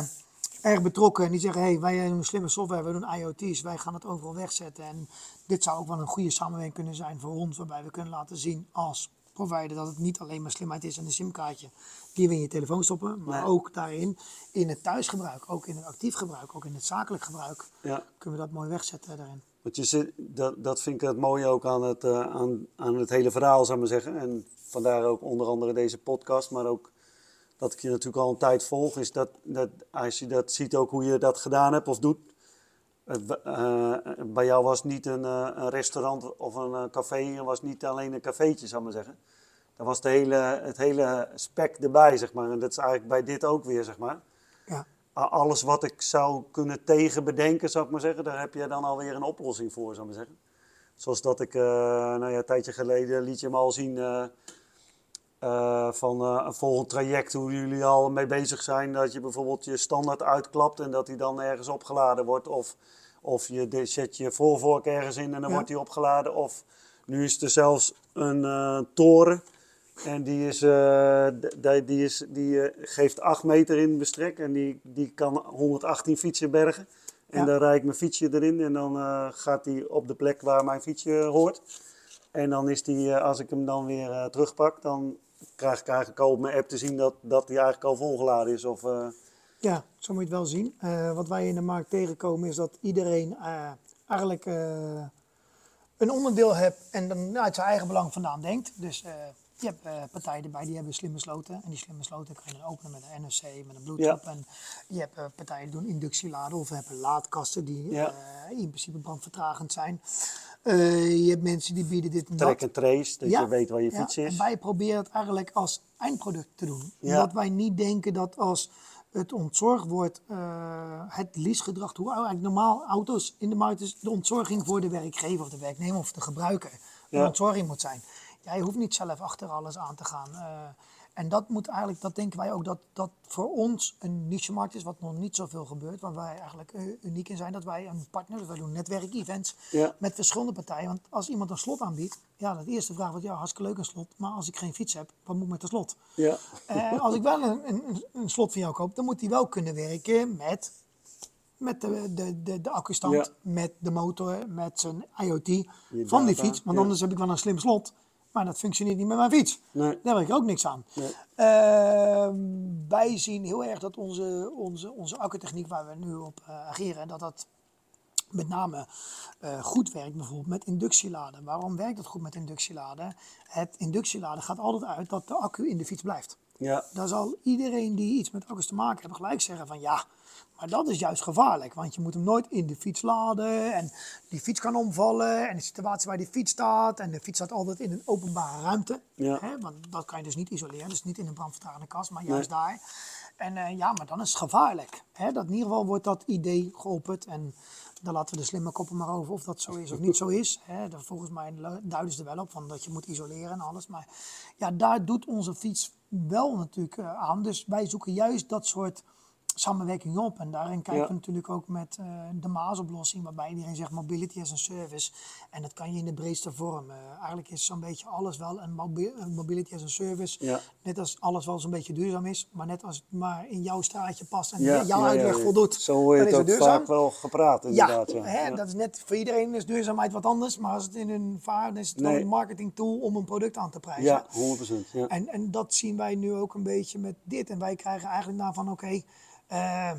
S2: erg betrokken en die zeggen, hey, wij doen slimme software, we doen IoT's, wij gaan het overal wegzetten. En dit zou ook wel een goede samenwerking kunnen zijn voor ons, waarbij we kunnen laten zien als provider dat het niet alleen maar slimheid is en een simkaartje die we in je telefoon stoppen, maar ook daarin in het thuisgebruik, ook in het actief gebruik, ook in het zakelijk gebruik, ja. kunnen we dat mooi wegzetten daarin.
S1: Want je zit, dat, dat vind ik het mooie ook aan het, uh, aan, aan het hele verhaal, zou ik maar zeggen. En vandaar ook onder andere deze podcast, maar ook dat ik je natuurlijk al een tijd volg, is dat, dat als je dat ziet ook hoe je dat gedaan hebt of doet. Uh, bij jou was niet een, uh, een restaurant of een uh, café, het was niet alleen een cafeetje, zou ik maar zeggen. Dat was de hele, het hele spek erbij, zeg maar. En dat is eigenlijk bij dit ook weer, zeg maar. Ja. Alles wat ik zou kunnen tegenbedenken, zou ik maar zeggen, daar heb je dan alweer een oplossing voor, zou ik maar zeggen. Zoals dat ik, nou ja, een tijdje geleden liet je hem al zien uh, van uh, een volgend traject, hoe jullie al mee bezig zijn. Dat je bijvoorbeeld je standaard uitklapt en dat die dan ergens opgeladen wordt. Of, of je zet je voorvork ergens in en dan wordt die opgeladen. Of nu is er zelfs een uh, toren. En die, is, die, die, is, die geeft 8 meter in bestrek en die, die kan 118 fietsen bergen. En dan rijd ik mijn fietsje erin en dan gaat die op de plek waar mijn fietsje hoort. En dan is die, als ik hem dan weer terugpak, dan krijg ik eigenlijk al op mijn app te zien dat, dat die eigenlijk al volgeladen is. Of, uh...
S2: Ja, zo moet je het wel zien. Uh, wat wij in de markt tegenkomen is dat iedereen uh, eigenlijk een onderdeel hebt en dan uit zijn eigen belang vandaan denkt. Dus je hebt partijen erbij die hebben slimme sloten. En die slimme sloten kan je dan openen met een NFC, met een Bluetooth. Ja. En je hebt partijen die doen inductieladen of hebben laadkasten die ja. in principe brandvertragend zijn. Uh, je hebt mensen die bieden dit en
S1: Track en trace, dat je weet waar je fiets is.
S2: En wij proberen het eigenlijk als eindproduct te doen. Omdat wij niet denken dat als het ontzorgd wordt, uh, het leasegedrag, hoe eigenlijk normaal auto's in de markt is, de ontzorging voor de werkgever of de werknemer of de gebruiker. De ontzorging moet zijn. Jij hoeft niet zelf achter alles aan te gaan. Uh, en dat moet eigenlijk, dat denken wij ook, dat dat voor ons een niche-markt is, wat nog niet zoveel gebeurt. Waar wij eigenlijk uniek in zijn, dat wij een partner, wij doen netwerkevents ja. met verschillende partijen. Want als iemand een slot aanbiedt, ja, de eerste vraag wordt, ja, hartstikke leuk een slot. Maar als ik geen fiets heb, wat moet ik met de slot? Ja. Uh, als ik wel een, een, een, slot van jou koop, dan moet die wel kunnen werken met, met de, de, de, de accustand, met de motor, met zijn IoT van die fiets. Want anders heb ik wel een slim slot. Maar dat functioneert niet met mijn fiets. Nee. Daar heb ik ook niks aan. Nee. Uh, wij zien heel erg dat onze, onze, onze accutechniek waar we nu op uh, ageren, dat dat met name uh, goed werkt bijvoorbeeld met inductieladen. Waarom werkt het goed met inductieladen? Het inductieladen gaat altijd uit dat de accu in de fiets blijft. Ja. Dan zal iedereen die iets met accu's te maken heeft gelijk zeggen van ja, maar dat is juist gevaarlijk, want je moet hem nooit in de fiets laden en die fiets kan omvallen en de situatie waar die fiets staat en de fiets staat altijd in een openbare ruimte. Ja. Hè, want dat kan je dus niet isoleren, dus niet in een brandvertragende kast, maar juist daar. En eh, ja, maar dan is het gevaarlijk. Hè? Dat in ieder geval wordt dat idee geopperd. En dan laten we de slimme koppen maar over of dat zo is of niet zo is. Hè? Dat, volgens mij duiden ze er wel op van dat je moet isoleren en alles. Maar ja, daar doet onze fiets wel natuurlijk eh, aan. Dus wij zoeken juist dat soort samenwerking op. En daarin kijken we natuurlijk ook met uh, de Maas-oplossing, waarbij iedereen zegt mobility as a service. En dat kan je in de breedste vorm. Uh, eigenlijk is zo'n beetje alles wel een, mobility as a service. Net als alles wel zo'n beetje duurzaam is, maar net als het maar in jouw straatje past en ja, jouw uitweg voldoet.
S1: Zo hoor je het ook vaak wel gepraat inderdaad.
S2: Ja, hè, dat is net, voor iedereen is duurzaamheid wat anders, maar als het in hun vaart is het wel een marketing tool om een product aan te prijzen.
S1: Ja, 100%. Ja.
S2: En, en dat zien wij nu ook een beetje met dit. En wij krijgen eigenlijk naar van oké, uh,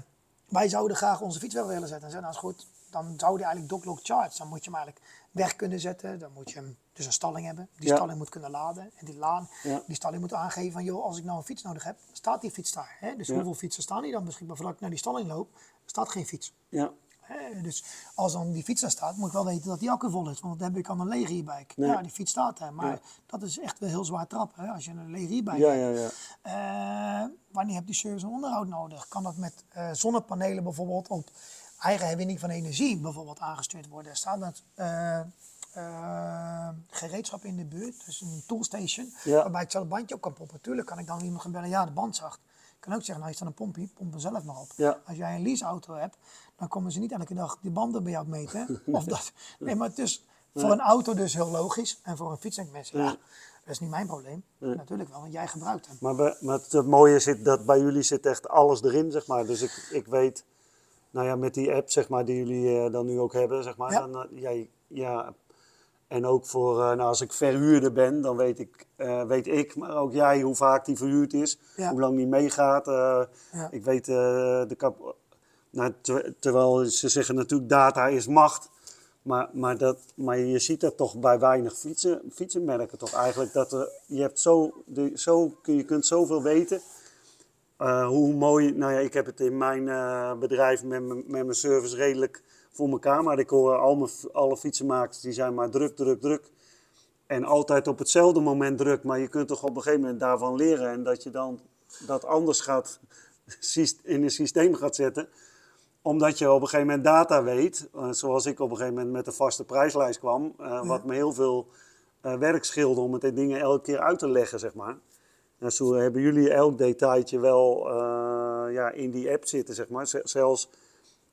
S2: wij zouden graag onze fiets wel willen zetten. En nou is goed, dan zou die eigenlijk docklock charge. Dan moet je hem eigenlijk weg kunnen zetten. Dan moet je hem dus een stalling hebben. Die stalling moet kunnen laden. En die, laan, die stalling moet aangeven van, joh, als ik nou een fiets nodig heb, staat die fiets daar. Hè? Dus hoeveel fietsen staan die dan beschikbaar? Voordat ik naar die stalling loop, staat geen fiets. Ja. Dus als dan die fiets daar staat, moet ik wel weten dat die accu vol is. Want dan heb ik al een lege hierbij. Ja, die fiets staat er. Maar dat is echt wel heel zwaar trappen. Als je een lege hierbij
S1: ja, hebt. Ja, ja.
S2: Uh, wanneer heb je service en onderhoud nodig? Kan dat met uh, zonnepanelen bijvoorbeeld op eigen herwinning van energie bijvoorbeeld aangestuurd worden? Er staat met uh, gereedschap in de buurt, dus een toolstation, waarbij ik zelf het bandje op kan pompen. Tuurlijk kan ik dan iemand gaan bellen, ja de band zacht. Ik kan ook zeggen, nou is dan een pompje, pomp hem zelf maar op. Als jij een leaseauto hebt, dan komen ze niet elke dag die banden bij jou meten. of dat. Nee, maar het is voor een auto dus heel logisch. En voor een fiets denk ik mensen, ja, dat is niet mijn probleem. Natuurlijk wel, want jij gebruikt hem.
S1: Maar, maar het, mooie zit dat bij jullie zit echt alles erin, zeg maar. Dus ik, ik weet, nou ja, met die app, zeg maar, die jullie uh, dan nu ook hebben, zeg maar. Ja. Dan, uh, jij, ja, en ook voor, uh, nou, als ik verhuurder ben, dan weet ik, weet ik, maar ook jij, hoe vaak die verhuurd is. Hoe lang die meegaat. Ik weet de kap nou, terwijl ze zeggen natuurlijk data is macht. Maar, maar, dat, maar je ziet dat toch bij weinig fietsen, fietsenmerken toch eigenlijk. Dat er, je, hebt zo, zo, je kunt zoveel weten. Uh, hoe mooi, nou ja, ik heb het in mijn uh, bedrijf met, met mijn service redelijk voor elkaar. Maar ik hoor al mijn, alle fietsenmakers, die zijn maar druk, druk, druk. En altijd op hetzelfde moment druk. Maar je kunt toch op een gegeven moment daarvan leren. En dat je dan dat anders gaat, in een systeem gaat zetten omdat je op een gegeven moment data weet, uh, zoals ik op een gegeven moment met de vaste prijslijst kwam, uh, wat me heel veel uh, werk scheelde om het dingen elke keer uit te leggen, zeg maar. Nou, zo hebben jullie elk detailtje wel ja, in die app zitten, zeg maar. zelfs,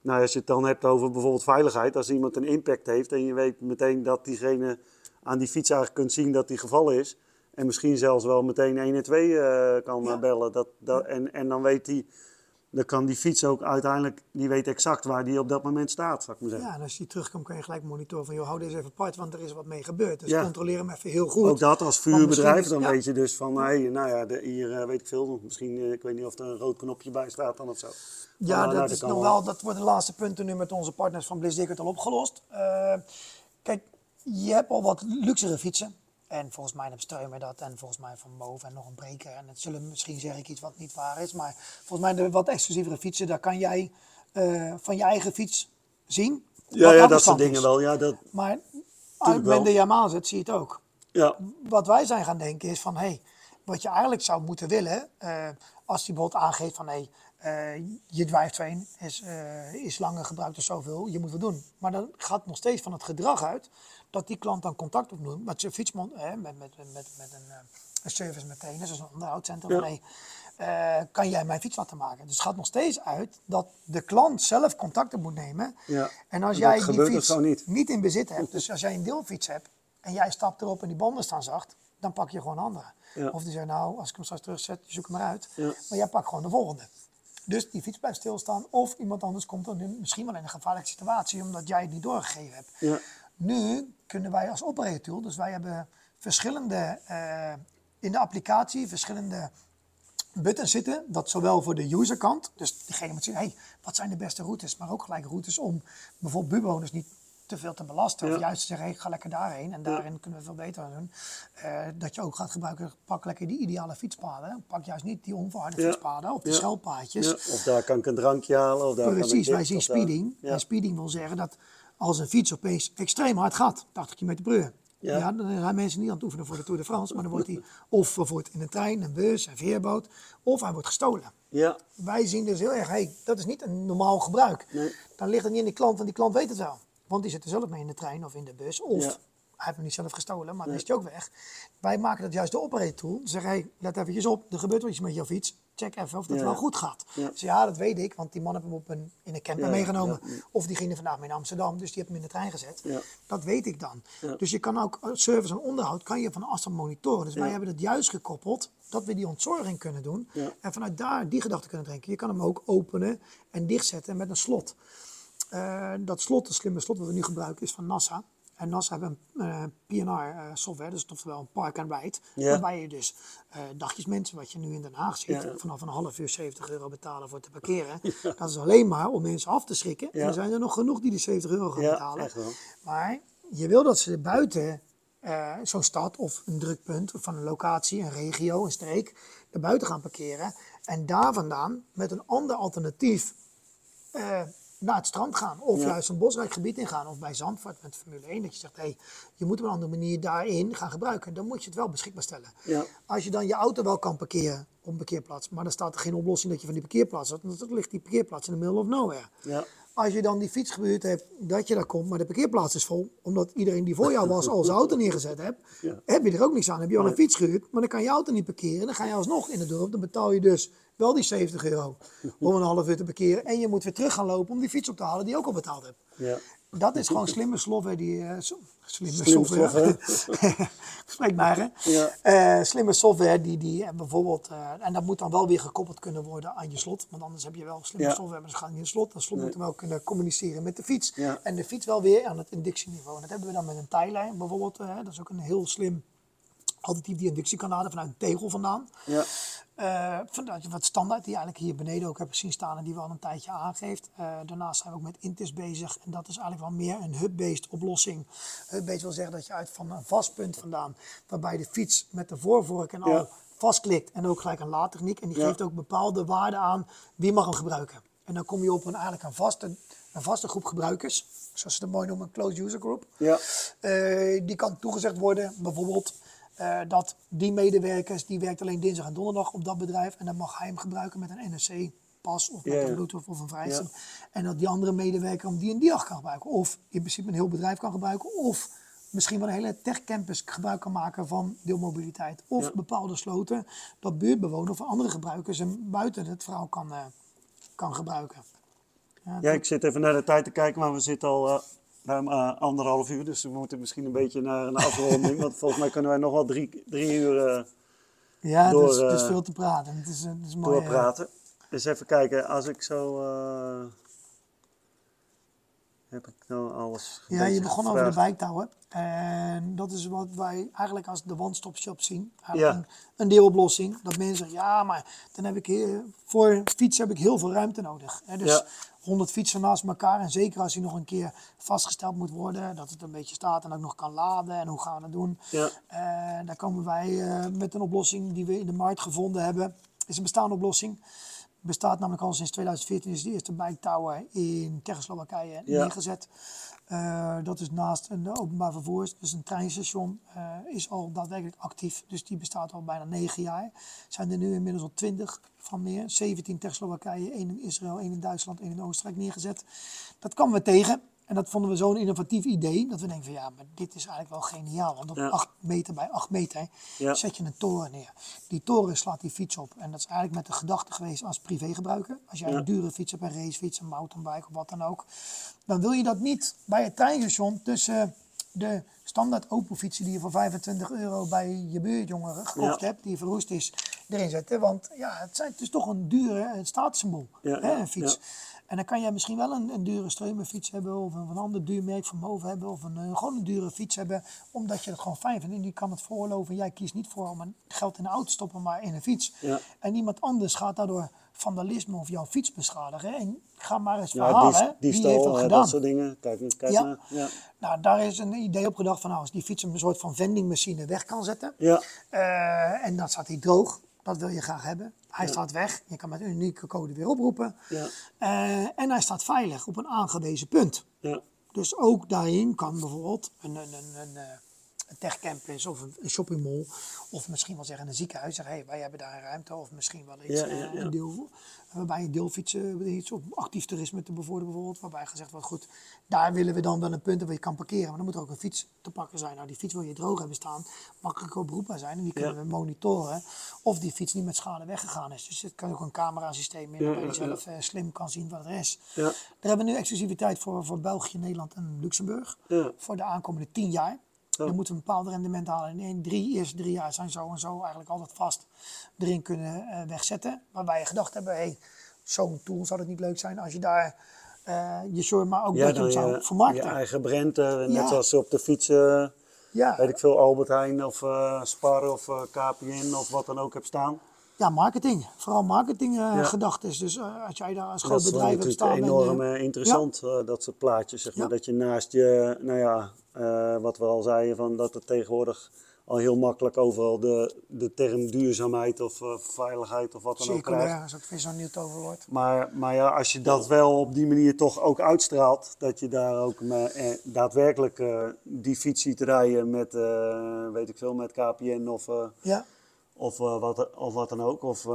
S1: nou, als je het dan hebt over bijvoorbeeld veiligheid, als iemand een impact heeft en je weet meteen dat diegene aan die fiets eigenlijk kunt zien dat die gevallen is, en misschien zelfs wel meteen 1 en 2 kan bellen, dat, dat, en, en dan weet hij dan kan die fiets ook uiteindelijk, die weet exact waar die op dat moment staat, zou ik maar zeggen.
S2: Ja, en als die terugkomt kun je gelijk monitoren van, joh, hou deze even apart, want er is wat mee gebeurd. Dus controleer hem even heel goed.
S1: Ook dat als vuurbedrijf, dan weet je dus van, hé, nou ja, de, hier uh, weet ik veel, misschien, uh, ik weet niet of er een rood knopje bij staat dan of zo.
S2: Ja, dat, nou, is nog wel, dat wordt de laatste punten nu met onze partners van Bliss al opgelost. Uh, kijk, je hebt al wat luxere fietsen. En volgens mij heb Streumer dat en volgens mij van boven en nog een breker. En het zullen misschien zeg ik iets wat niet waar is. Maar volgens mij de wat exclusievere fietsen, daar kan jij uh, van je eigen fiets zien.
S1: Ja, ja dat soort dingen wel. Ja, dat,
S2: maar als men de Yamaha zet, zie je het ook. Ja. Wat wij zijn gaan denken is van, hé, hey, wat je eigenlijk zou moeten willen, uh, als die bijvoorbeeld aangeeft van, hé, hey, uh, je drivetrain is, is langer gebruikt dus zoveel, je moet wat doen. Maar dan gaat nog steeds van het gedrag uit dat die klant dan contact opneemt met zijn fietsman, hè, met, met, met, met een, eh, een service meteen, zoals een onderhoudscentrum. Ja. Nee, uh, kan jij mijn fiets laten maken? Dus het gaat nog steeds uit dat de klant zelf contacten moet nemen. Ja. En als jij die fiets niet. niet. in bezit hebt, dus als jij een deelfiets hebt en jij stapt erop en die banden staan zacht, dan pak je gewoon een andere. Ja. Of die zeggen, nou, als ik hem straks terugzet, zoek hem maar uit. Ja. Maar jij pakt gewoon de volgende. Dus die fiets blijft stilstaan. Of iemand anders komt dan misschien wel in een gevaarlijke situatie, omdat jij het niet doorgegeven hebt. Ja. Nu kunnen wij als operator tool, dus wij hebben verschillende uh, in de applicatie, verschillende buttons zitten. Dat zowel voor de userkant, dus diegene moet zien, hey, wat zijn de beste routes, maar ook gelijk routes om bijvoorbeeld buurtbewoners niet te veel te belasten. Of juist te zeggen, ik ga lekker daarheen en daarin kunnen we veel beter doen. Uh, dat je ook gaat gebruiken, pak lekker die ideale fietspaden. Pak juist niet die onverharde fietspaden of de schelpaadjes.
S1: Of daar kan ik een drankje halen. Of daar
S2: Precies, wij zien speeding. En speeding wil zeggen dat als een fiets opeens extreem hard gaat, 80 km per uur, Ja. dan zijn mensen niet aan het oefenen voor de Tour de France, maar dan wordt hij of vervoerd in een trein, een bus, een veerboot, of hij wordt gestolen.
S1: Ja.
S2: Wij zien dus heel erg, hey, dat is niet een normaal gebruik.
S1: Nee.
S2: Dan ligt het niet in die klant, want die klant weet het wel. Want die zit er zelf mee in de trein of in de bus. Of
S1: Ja.
S2: hij heeft hem niet zelf gestolen, maar dan is hij ook weg. Wij maken dat juist de operator tool. Zeggen, hey, let eventjes op, er gebeurt wel iets met jouw fiets. Check even of dat
S1: Ja.
S2: wel goed gaat.
S1: Ja.
S2: Dus ja, dat weet ik, want die man heeft hem op een, in een camper
S1: Ja,
S2: meegenomen. Of die ging er vandaag mee naar Amsterdam, dus die heeft hem in de trein gezet. Dat weet ik dan. Dus je kan ook eh, service en onderhoud kan je van afstand monitoren. Dus wij hebben het juist gekoppeld dat we die ontzorging kunnen doen. En vanuit daar die gedachten kunnen drinken. Je kan hem ook openen en dichtzetten met een slot. Eh, dat slot, de slimme slot wat we nu gebruiken, is van NASA. En NASA hebben een eh, PNR-software, dus oftewel een park and ride. Waarbij je dus eh dagjes mensen, wat je nu in Den Haag ziet, vanaf een half uur 70 euro betalen voor te parkeren. Dat is alleen maar om mensen af te schrikken. En er zijn er nog genoeg die die 70 euro gaan
S1: Ja,
S2: betalen. Maar je wil dat ze buiten eh, zo'n stad of een drukpunt of van een locatie, een regio, een streek, er buiten gaan parkeren. En daar vandaan met een ander alternatief eh, naar het strand gaan. Of
S1: Ja.
S2: juist een bosrijk gebied ingaan. Of bij Zandvoort met Formule 1. Dat je zegt, hey, je moet op een andere manier daarin gaan gebruiken. Dan moet je het wel beschikbaar stellen.
S1: Ja.
S2: Als je dan je auto wel kan parkeren op een parkeerplaats. Maar dan staat er geen oplossing dat je van die parkeerplaats hebt. Want dan ligt die parkeerplaats in de middle of nowhere.
S1: Ja.
S2: Als je dan die fietsgebeurd hebt dat je daar komt, maar de parkeerplaats is vol, omdat iedereen die voor jou was al zijn auto neergezet hebt,
S1: Ja.
S2: heb je er ook niks aan. Heb je al een fiets gehuurd, maar dan kan je auto niet parkeren. Dan ga je alsnog in het dorp, dan betaal je dus wel die 70 euro om een half uur te parkeren. En je moet weer terug gaan lopen om die fiets op te halen die je ook al betaald hebt.
S1: Ja.
S2: Dat is gewoon slimme software die... eh, so- slimme,
S1: Slimme
S2: software. Spreek maar, hè.
S1: Ja.
S2: Eh, slimme software die, die eh, bijvoorbeeld... en dat moet dan wel weer gekoppeld kunnen worden aan je slot. Want anders heb je wel slimme
S1: Ja.
S2: software, maar ze gaan niet in het slot. Dat slot
S1: Nee.
S2: moet dan wel kunnen communiceren met de fiets.
S1: Ja.
S2: En de fiets wel weer aan het inductieniveau. En dat hebben we dan met een tijlijn bijvoorbeeld. dat is ook een heel slim alternatief die inductie kan laden vanuit een tegel vandaan.
S1: Ja.
S2: Vanuit wat standaard, die eigenlijk hier beneden ook heb zien staan en die we al een tijdje aangeeft. Eh, daarnaast zijn we ook met Intis bezig en dat is eigenlijk wel meer een hub-based oplossing. Hub-based wil zeggen dat je uit van een vast punt vandaan, waarbij de fiets met de voorvork en al
S1: Ja.
S2: vastklikt en ook gelijk een laadtechniek. En die
S1: Ja.
S2: geeft ook bepaalde waarden aan wie mag hem gebruiken. En dan kom je op een, eigenlijk een vaste, een vaste groep gebruikers, zoals ze het mooi noemen, een closed user group.
S1: Ja.
S2: Eh, die kan toegezegd worden, bijvoorbeeld eh, dat die medewerkers, die werkt alleen dinsdag en donderdag op dat bedrijf. En dan mag hij hem gebruiken met een NFC-pas of met een Bluetooth of een vrijstem.
S1: Ja.
S2: En dat die andere medewerker hem die en die dag kan gebruiken. Of in principe een heel bedrijf kan gebruiken. Of misschien wel een hele techcampus gebruik kan maken van deelmobiliteit. Of
S1: Ja.
S2: bepaalde sloten, dat buurtbewoners of andere gebruikers hem buiten het verhaal kan, eh, kan gebruiken. Ja,
S1: Ja, ik zit even naar de tijd te kijken, maar we zitten al eh, ruim eh, anderhalf uur. Dus we moeten misschien een beetje naar een afronding. want volgens mij kunnen wij nog wel drie, drie uur eh,
S2: ja
S1: door,
S2: het, is, het is
S1: eh,
S2: veel te praten. Het is, het is mooi.
S1: doorpraten. Dus even kijken, als ik zo. Heb ik nou alles.
S2: Ja, je begon over de bijtouwen. En dat is wat wij eigenlijk als de one-stop shop zien.
S1: Ja.
S2: een, een deeloplossing. Dat mensen zeggen, ja, maar dan heb ik voor fietsen heb ik heel veel ruimte nodig. Hè, dus
S1: Ja.
S2: 100 fietsen naast elkaar. En zeker als die nog een keer vastgesteld moet worden. Dat het een beetje staat en ook nog kan laden. En hoe gaan we dat doen?
S1: Ja.
S2: Eh, daar komen wij eh, met een oplossing die we in de markt gevonden hebben. is een bestaande oplossing. Bestaat namelijk al sinds 2014 is de eerste bike tower in Tsjechoslowakije
S1: Ja.
S2: neergezet. Eh, dat is naast een openbaar vervoer, dus een treinstation, eh, is al daadwerkelijk actief. Dus die bestaat al bijna negen jaar. Zijn er nu inmiddels al twintig van meer. 17 Tsjechoslowakije, één in Israël, één in Duitsland, één in Oostenrijk neergezet. Dat kwamen we tegen. En dat vonden we zo'n innovatief idee. Dat we denken van ja, maar dit is eigenlijk wel geniaal. Want op
S1: Ja.
S2: 8 meter bij 8 meter
S1: Ja.
S2: zet je een toren neer. Die toren slaat die fiets op. En dat is eigenlijk met de gedachte geweest als privégebruiker. Als jij
S1: Ja.
S2: een dure fiets hebt, een racefiets, een mountainbike of wat dan ook. Dan wil je dat niet bij het treinstation tussen de standaard Opel-fietsen die je voor 25 euro bij je buurtjongeren gekocht hebt, die verroest is, erin zetten. Want ja, het, zijn, het is toch een dure statussymbool,
S1: Ja,
S2: hè,
S1: ja,
S2: een fiets. En dan kan jij misschien wel een, een dure streumenfiets hebben of een, een ander duur merk van boven hebben of een, eh, gewoon een dure fiets hebben, omdat je het gewoon fijn vindt. En die kan het veroorloven. Jij kiest niet voor om een geld in de auto te stoppen, maar in een fiets.
S1: Ja.
S2: En iemand anders gaat daardoor vandalisme of jouw fiets beschadigen. En ga maar eens
S1: Ja,
S2: verhalen,
S1: dies-
S2: wie heeft
S1: diefstal,
S2: dat
S1: eh,
S2: gedaan.
S1: dat soort dingen. Kijk, kijk
S2: Ja.
S1: naar. Ja.
S2: Nou, daar is een idee op gedacht van nou, als die fiets een soort van vendingmachine weg kan zetten.
S1: Ja.
S2: eh, en dan staat hij droog. Dat wil je graag hebben. Hij staat weg. Je kan met een unieke code weer oproepen.
S1: Ja.
S2: Eh, en hij staat veilig op een aangewezen punt.
S1: Ja.
S2: Dus ook daarin kan bijvoorbeeld een, een, een, een, eh, een techcampus of een, shoppingmall. Of misschien wel zeggen een ziekenhuis. Zeggen, hey, wij hebben daar een ruimte. Of misschien wel iets,
S1: Ja,
S2: eh,
S1: ja, ja.
S2: een deel waarbij je deelfietsen, iets op actief toerisme te bevorderen bijvoorbeeld. Waarbij gezegd wordt, goed, daar willen we dan wel een punt waar je kan parkeren. Maar dan moet er ook een fiets te pakken zijn. Nou, die fiets wil je droog hebben staan, makkelijk oproepbaar zijn. En die kunnen we monitoren of die fiets niet met schade weggegaan is. Dus het kan ook een camerasysteem in, waarbij je zelf eh, slim kan zien wat er is.
S1: Ja.
S2: Daar hebben we nu exclusiviteit voor, voor België, Nederland en Luxemburg.
S1: Ja.
S2: Voor de aankomende tien jaar.
S1: Ja.
S2: Moeten we een bepaald rendement halen. En in drie, eerste drie jaar zijn zo en zo eigenlijk altijd vast erin kunnen eh, wegzetten. Waarbij je gedacht hebben, hey, zo'n tool zou het niet leuk zijn als je daar eh, je short, maar ook dat je hem zou
S1: je, je
S2: vermarkten.
S1: eigen brand, eh, net
S2: Ja.
S1: zoals op de fiets, eh,
S2: ja.
S1: weet ik veel, Albert Heijn of Spar of KPN of wat dan ook heb staan.
S2: ja, marketing. Vooral marketing eh
S1: Ja.
S2: is. Dus als jij daar als
S1: Dat
S2: groot
S1: is
S2: bedrijf hebt staan. en,
S1: enorm
S2: eh,
S1: eh, interessant, dat soort plaatjes. Zeg maar.
S2: Ja.
S1: Dat je naast je, nou ja, eh, wat we al zeiden, van dat er tegenwoordig al heel makkelijk overal de, de term duurzaamheid of eh, veiligheid of wat dan ook krijgt.
S2: circulair is ook weer zo'n nieuw toverwoord.
S1: Maar, maar ja, als je dat wel op die manier toch ook uitstraalt, dat je daar ook me- eh, daadwerkelijk die fiets ziet rijden met, weet ik veel, met KPN of,
S2: Ja,
S1: of, wat, of wat dan ook. Of,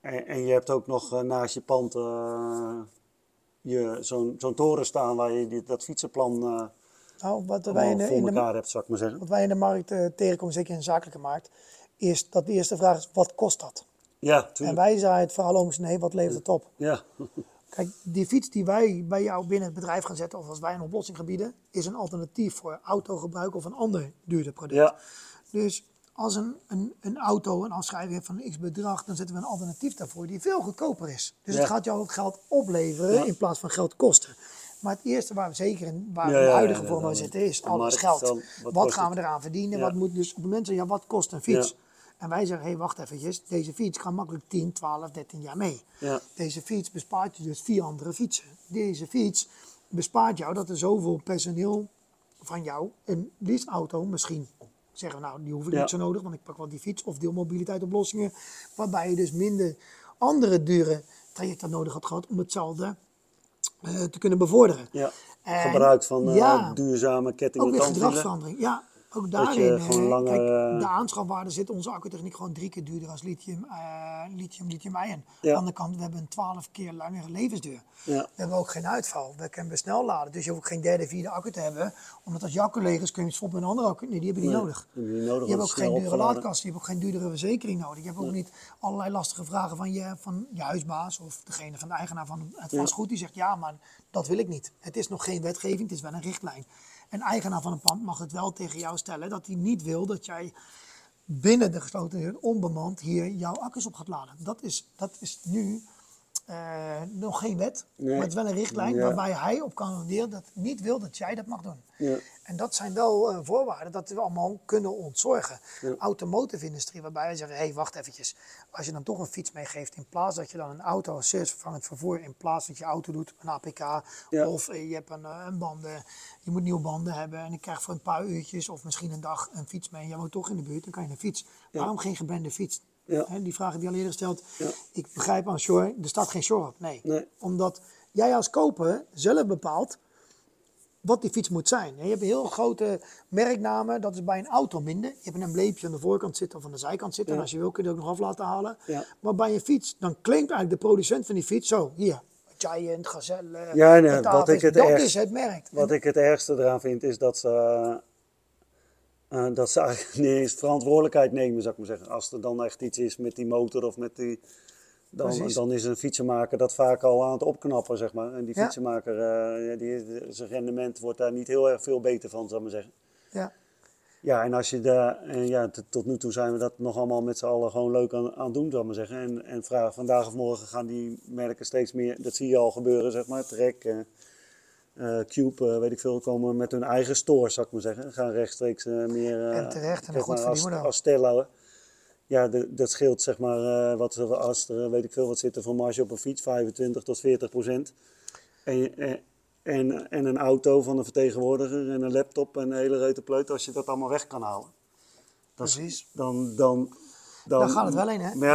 S1: en, en je hebt ook nog naast je pand je, zo'n, zo'n toren staan waar je die, dat fietsenplan
S2: nou, wat wij in in de,
S1: hebt, ik maar zeggen.
S2: wat wij in de markt eh, tegenkomen, zeker in de zakelijke markt, is dat de eerste vraag is, wat kost dat?
S1: Ja,
S2: En wij zeiden het verhaal om, nee, wat levert het op?
S1: Ja,
S2: Kijk, die fiets die wij bij jou binnen het bedrijf gaan zetten, of als wij een oplossing gaan bieden, is een alternatief voor autogebruik of een ander duurder product.
S1: ja,
S2: Dus als een, een, een auto een afschrijving heeft van een x bedrag, dan zetten we een alternatief daarvoor die veel goedkoper is. Dus
S1: Ja.
S2: het gaat jou ook geld opleveren
S1: Ja.
S2: in plaats van geld kosten. Maar het eerste waar we zeker in, waar
S1: Ja,
S2: de huidige
S1: ja,
S2: vorm zitten, is alles geld.
S1: dan,
S2: wat gaan we eraan verdienen? Wat moet dus op het moment, ja, wat kost een fiets? En wij zeggen, hé, hey, wacht eventjes, deze fiets kan makkelijk 10, 12, 13 jaar mee.
S1: Ja.
S2: Deze fiets bespaart je dus vier andere fietsen. Deze fiets bespaart jou dat er zoveel personeel van jou een leaseauto misschien zeggen we nou die hoef ik
S1: Ja.
S2: niet zo nodig, want ik pak wel die fiets of deelmobiliteitoplossingen, waarbij je dus minder andere dure trajecten nodig had gehad om hetzelfde te kunnen bevorderen.
S1: ja.
S2: En-
S1: Gebruik van eh,
S2: ja.
S1: duurzame kettingen
S2: Ook weer gedragsverandering. Ja, ook
S1: je
S2: daarin. eh,
S1: langer,
S2: kijk,
S1: eh,
S2: de aanschafwaarde zit onze accutechniek gewoon drie keer duurder als lithium, eh lithium, lithium-ion. Aan
S1: Ja.
S2: de andere kant, we hebben een twaalf keer langere levensduur.
S1: Ja.
S2: We hebben ook geen uitval. We kunnen snel laden. Dus je hoeft ook geen derde, vierde accu te hebben. Omdat als jouw collega's kun je het met een andere accu. Nee, die hebben je
S1: Nee,
S2: nodig.
S1: die je nodig,
S2: Je hebt ook geen dure
S1: opgeladen.
S2: laadkast. Je hebt ook geen duurdere verzekering nodig. Je hebt ook niet allerlei lastige vragen van je, van je huisbaas of degene van de eigenaar van het vastgoed. Die zegt ja, maar dat wil ik niet. Het is nog geen wetgeving, het is wel een richtlijn. Een eigenaar van een pand mag het wel tegen jou stellen dat hij niet wil dat jij binnen de gesloten onbemand hier jouw accu's op gaat laden. Dat is, dat is nu eh, nog geen wet,
S1: Nee.
S2: maar het is wel een richtlijn
S1: Ja.
S2: waarbij hij op kan renderen dat niet wil dat jij dat mag doen.
S1: Ja.
S2: En dat zijn wel eh, voorwaarden dat we allemaal kunnen ontzorgen. Automotive industrie, waarbij wij zeggen, hé, hey, wacht eventjes. Als je dan toch een fiets meegeeft, in plaats dat je dan een auto als servicevervangend vervoer, in plaats dat je auto doet, een APK,
S1: Ja.
S2: of eh, je hebt een, een banden, je moet nieuwe banden hebben en ik krijg voor een paar uurtjes of misschien een dag een fiets mee. Jij woont toch in de buurt, dan kan je een fiets. Waarom geen gebrande fiets?
S1: Ja.
S2: Die vraag heb je al eerder gesteld.
S1: Ja.
S2: Ik begrijp aan Shore, er staat geen Shore op. Nee.
S1: Nee.
S2: Omdat jij als koper zelf bepaalt wat die fiets moet zijn. Je hebt een heel grote merknamen, dat is bij een auto minder. Je hebt een embleempje aan de voorkant zitten of aan de zijkant zitten. En als je wil kun je het ook nog af laten halen.
S1: Ja.
S2: Maar bij een fiets, dan claimt eigenlijk de producent van die fiets zo, hier, Giant, Gazelle,
S1: Ja, nee, wat ik het
S2: dat
S1: ergst-
S2: is het merk.
S1: Wat ik het ergste eraan vind is dat ze, eh, dat ze eigenlijk niet eens verantwoordelijkheid nemen, zou ik maar zeggen. Als er dan echt iets is met die motor of met die. Dan,
S2: Precies.
S1: dan is een fietsenmaker dat vaak al aan het opknappen, zeg maar. En die
S2: Ja.
S1: fietsenmaker, eh, die, zijn rendement wordt daar niet heel erg veel beter van, zou ik maar zeggen.
S2: Ja.
S1: Ja, en als je daar, en ja, tot nu toe zijn we dat nog allemaal met z'n allen gewoon leuk aan, aan doen, zou ik maar zeggen. En, en vraag, vandaag of morgen gaan die merken steeds meer, dat zie je al gebeuren, zeg maar. Trek, eh, Cube, eh, weet ik veel, komen met hun eigen store, zou ik maar zeggen. Gaan rechtstreeks eh, meer...
S2: En terecht, en een goed
S1: maar, als,
S2: verdienmodel.
S1: als Stello. Ja, de- dat scheelt zeg maar, wat, als er, weet ik veel, wat zit er voor marge op een fiets, 25 tot 40 procent. En, en, en een auto van een vertegenwoordiger en een laptop en een hele reuze pleut, als je dat allemaal weg kan halen. dan-
S2: Precies.
S1: Dan, dan, dan,
S2: Daar gaat het wel in, hè?
S1: Maar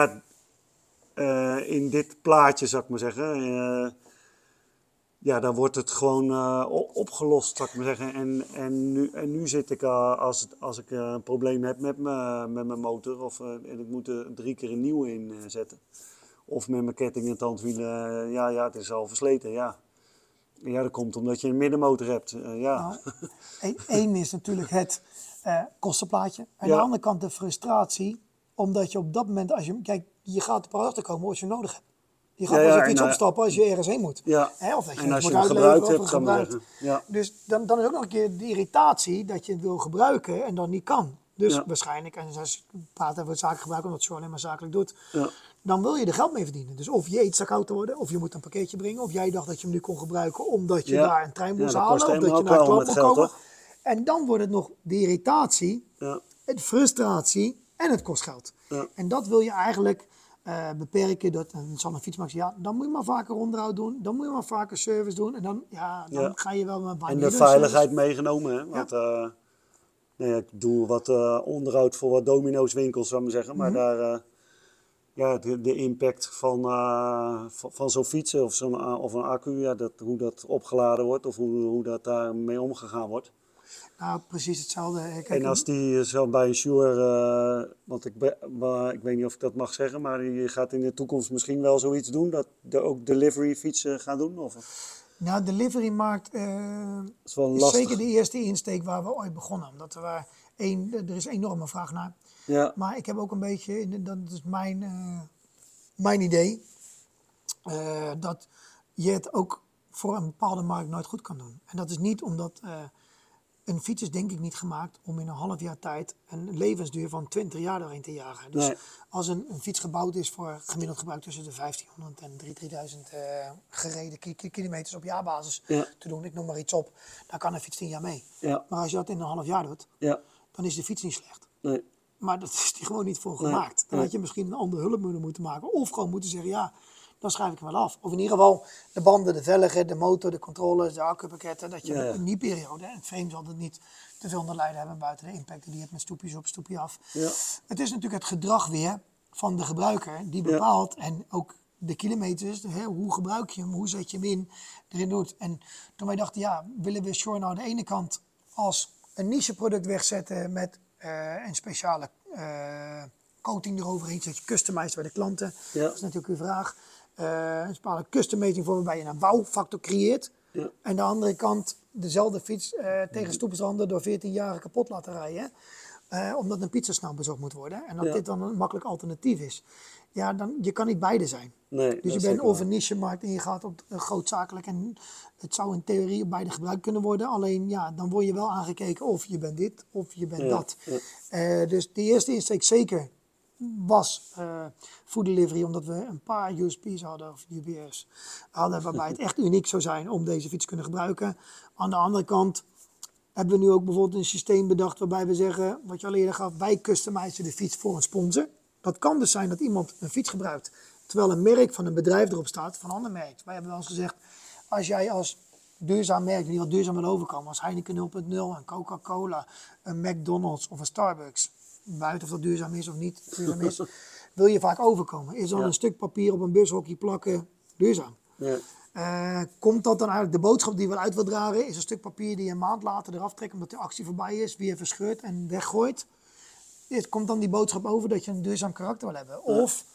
S1: ja, in dit plaatje zou ik maar zeggen, ja, dan wordt het gewoon uh, opgelost, zou ik maar zeggen. En, en, nu, en nu zit ik, uh, als, het, als ik uh, een probleem heb met, me, met mijn motor, of en ik moet er drie keer een nieuwe inzetten, of met mijn ketting en tandwielen, ja, ja, het is al versleten, ja. Ja, dat komt omdat je een middenmotor hebt, ja.
S2: Nou, Eén is natuurlijk het kostenplaatje. Aan ja. de andere kant de frustratie, omdat je op dat moment, als je, kijk, je gaat er achter komen wat je nodig hebt. Je gaat pas op iets opstappen als je ergens heen moet.
S1: Ja.
S2: Hè? Of dat je
S1: en als
S2: moet
S1: je het gebruikt hebt,
S2: gebruikt. Ja. Dus dan, dan is ook nog een keer de irritatie dat je het wil gebruiken en dan niet kan. Dus ja. waarschijnlijk, en als je praat over het zakelijk gebruik, omdat je alleen maar zakelijk doet,
S1: ja.
S2: dan wil je er geld mee verdienen. Dus of je eet zak te worden, of je moet een pakketje brengen, of jij dacht dat je hem nu kon gebruiken omdat je daar een trein moest halen, of dat je naar klap moet komen. Toch? En dan wordt het nog de irritatie, de frustratie en het kost geld. En dat wil je eigenlijk uh, beperken. Dat, en zal een fietsmaker ja, dan moet je maar vaker onderhoud doen. Dan moet je maar vaker service doen. En dan, ja, dan ja. ga je wel met
S1: En de veiligheid meegenomen, hè? Want, ja. Uh, nee, ik doe wat uh, onderhoud voor wat domino's winkels, zou ik maar zeggen. Maar mm -hmm. daar, ja, de, de, impact van, van, van zo'n fietsen of, zo'n of een accu, ja, dat, hoe dat opgeladen wordt of hoe, hoe dat daarmee omgegaan wordt.
S2: Nou, precies hetzelfde.
S1: En als die zo bij een Shure, uh, want ik, ik weet niet of ik dat mag zeggen, maar je gaat in de toekomst misschien wel zoiets doen, dat de, ook delivery fietsen gaan doen? Of?
S2: Nou, delivery-markt uh, is, wel is zeker de eerste insteek waar we ooit begonnen. Omdat er, waar een, er is enorme vraag naar.
S1: Ja.
S2: Maar ik heb ook een beetje, dat is mijn, uh, mijn idee, dat je het ook voor een bepaalde markt nooit goed kan doen. En dat is niet omdat een fiets is denk ik niet gemaakt om in een half jaar tijd een levensduur van 20 jaar doorheen te jagen. Dus
S1: nee.
S2: als een, een, fiets gebouwd is voor gemiddeld gebruik tussen de 1500 en 3000 uh, gereden kilometers op jaarbasis
S1: ja.
S2: te doen, ik noem maar iets op, dan kan een fiets 10 jaar mee.
S1: Ja.
S2: Maar als je dat in een half jaar doet,
S1: ja.
S2: dan is de fiets niet slecht.
S1: Nee.
S2: Maar dat is die gewoon niet voor
S1: Nee.
S2: gemaakt. Dan had je misschien een andere hulpmiddel moeten maken. Of gewoon moeten zeggen, ja, dan schrijf ik hem wel af. Of in ieder geval de banden, de velgen, de motor, de controllers, de accupakketten. Dat je
S1: Ja, ja.
S2: in die periode, en frame zal het niet te veel onder lijden hebben buiten de impact die je hebt met stoepjes op, stoepje af.
S1: Ja.
S2: Het is natuurlijk het gedrag weer van de gebruiker die bepaalt en ook de kilometers, de, hoe gebruik je hem, hoe zet je hem in, erin doet. En toen wij dachten, ja, willen we Shore nou aan de ene kant als een niche product wegzetten met eh, een speciale eh, coating eroverheen, zodat je customized bij de klanten.
S1: Ja.
S2: Dat is natuurlijk uw vraag. Eh, een bepaalde customizing voor waarbij je een wauwfactor creëert.
S1: Ja.
S2: En de andere kant dezelfde fiets eh, tegen stoepensranden door 14 jaar kapot laten rijden. Eh, omdat een pizza snel bezorgd moet worden. En dat
S1: Ja.
S2: dit dan een makkelijk alternatief is. Ja, dan, je kan niet beide zijn.
S1: Nee,
S2: Dus je bent een niche-markt en je gaat op grootzakelijk. En het zou in theorie op beide gebruikt kunnen worden. Alleen ja, dan word je wel aangekeken of je bent dit of je bent
S1: Ja,
S2: dat. dus de eerste insteek zeker was eh food delivery, omdat we een paar USP's hadden, of UBS hadden, waarbij het echt uniek zou zijn om deze fiets te kunnen gebruiken. Aan de andere kant hebben we nu ook bijvoorbeeld een systeem bedacht waarbij we zeggen, wat je al eerder gaf, wij customizen de fiets voor een sponsor. Dat kan dus zijn dat iemand een fiets gebruikt, terwijl een merk van een bedrijf erop staat, van een ander merk. Wij hebben wel eens gezegd, als jij als duurzaam merk, die wat duurzaam wil overkomen, als Heineken 0.0, een Coca-Cola, een McDonald's of een Starbucks, buiten of dat duurzaam is of niet duurzaam is, wil je vaak overkomen. Is dan
S1: Ja.
S2: een stuk papier op een bushokje plakken duurzaam?
S1: Ja.
S2: Eh, komt dat dan eigenlijk, de boodschap die wel uit wil dragen, is een stuk papier die je een maand later eraf trekt omdat de actie voorbij is, weer verscheurt en weggooit. Is, komt dan die boodschap over dat je een duurzaam karakter wil hebben? Of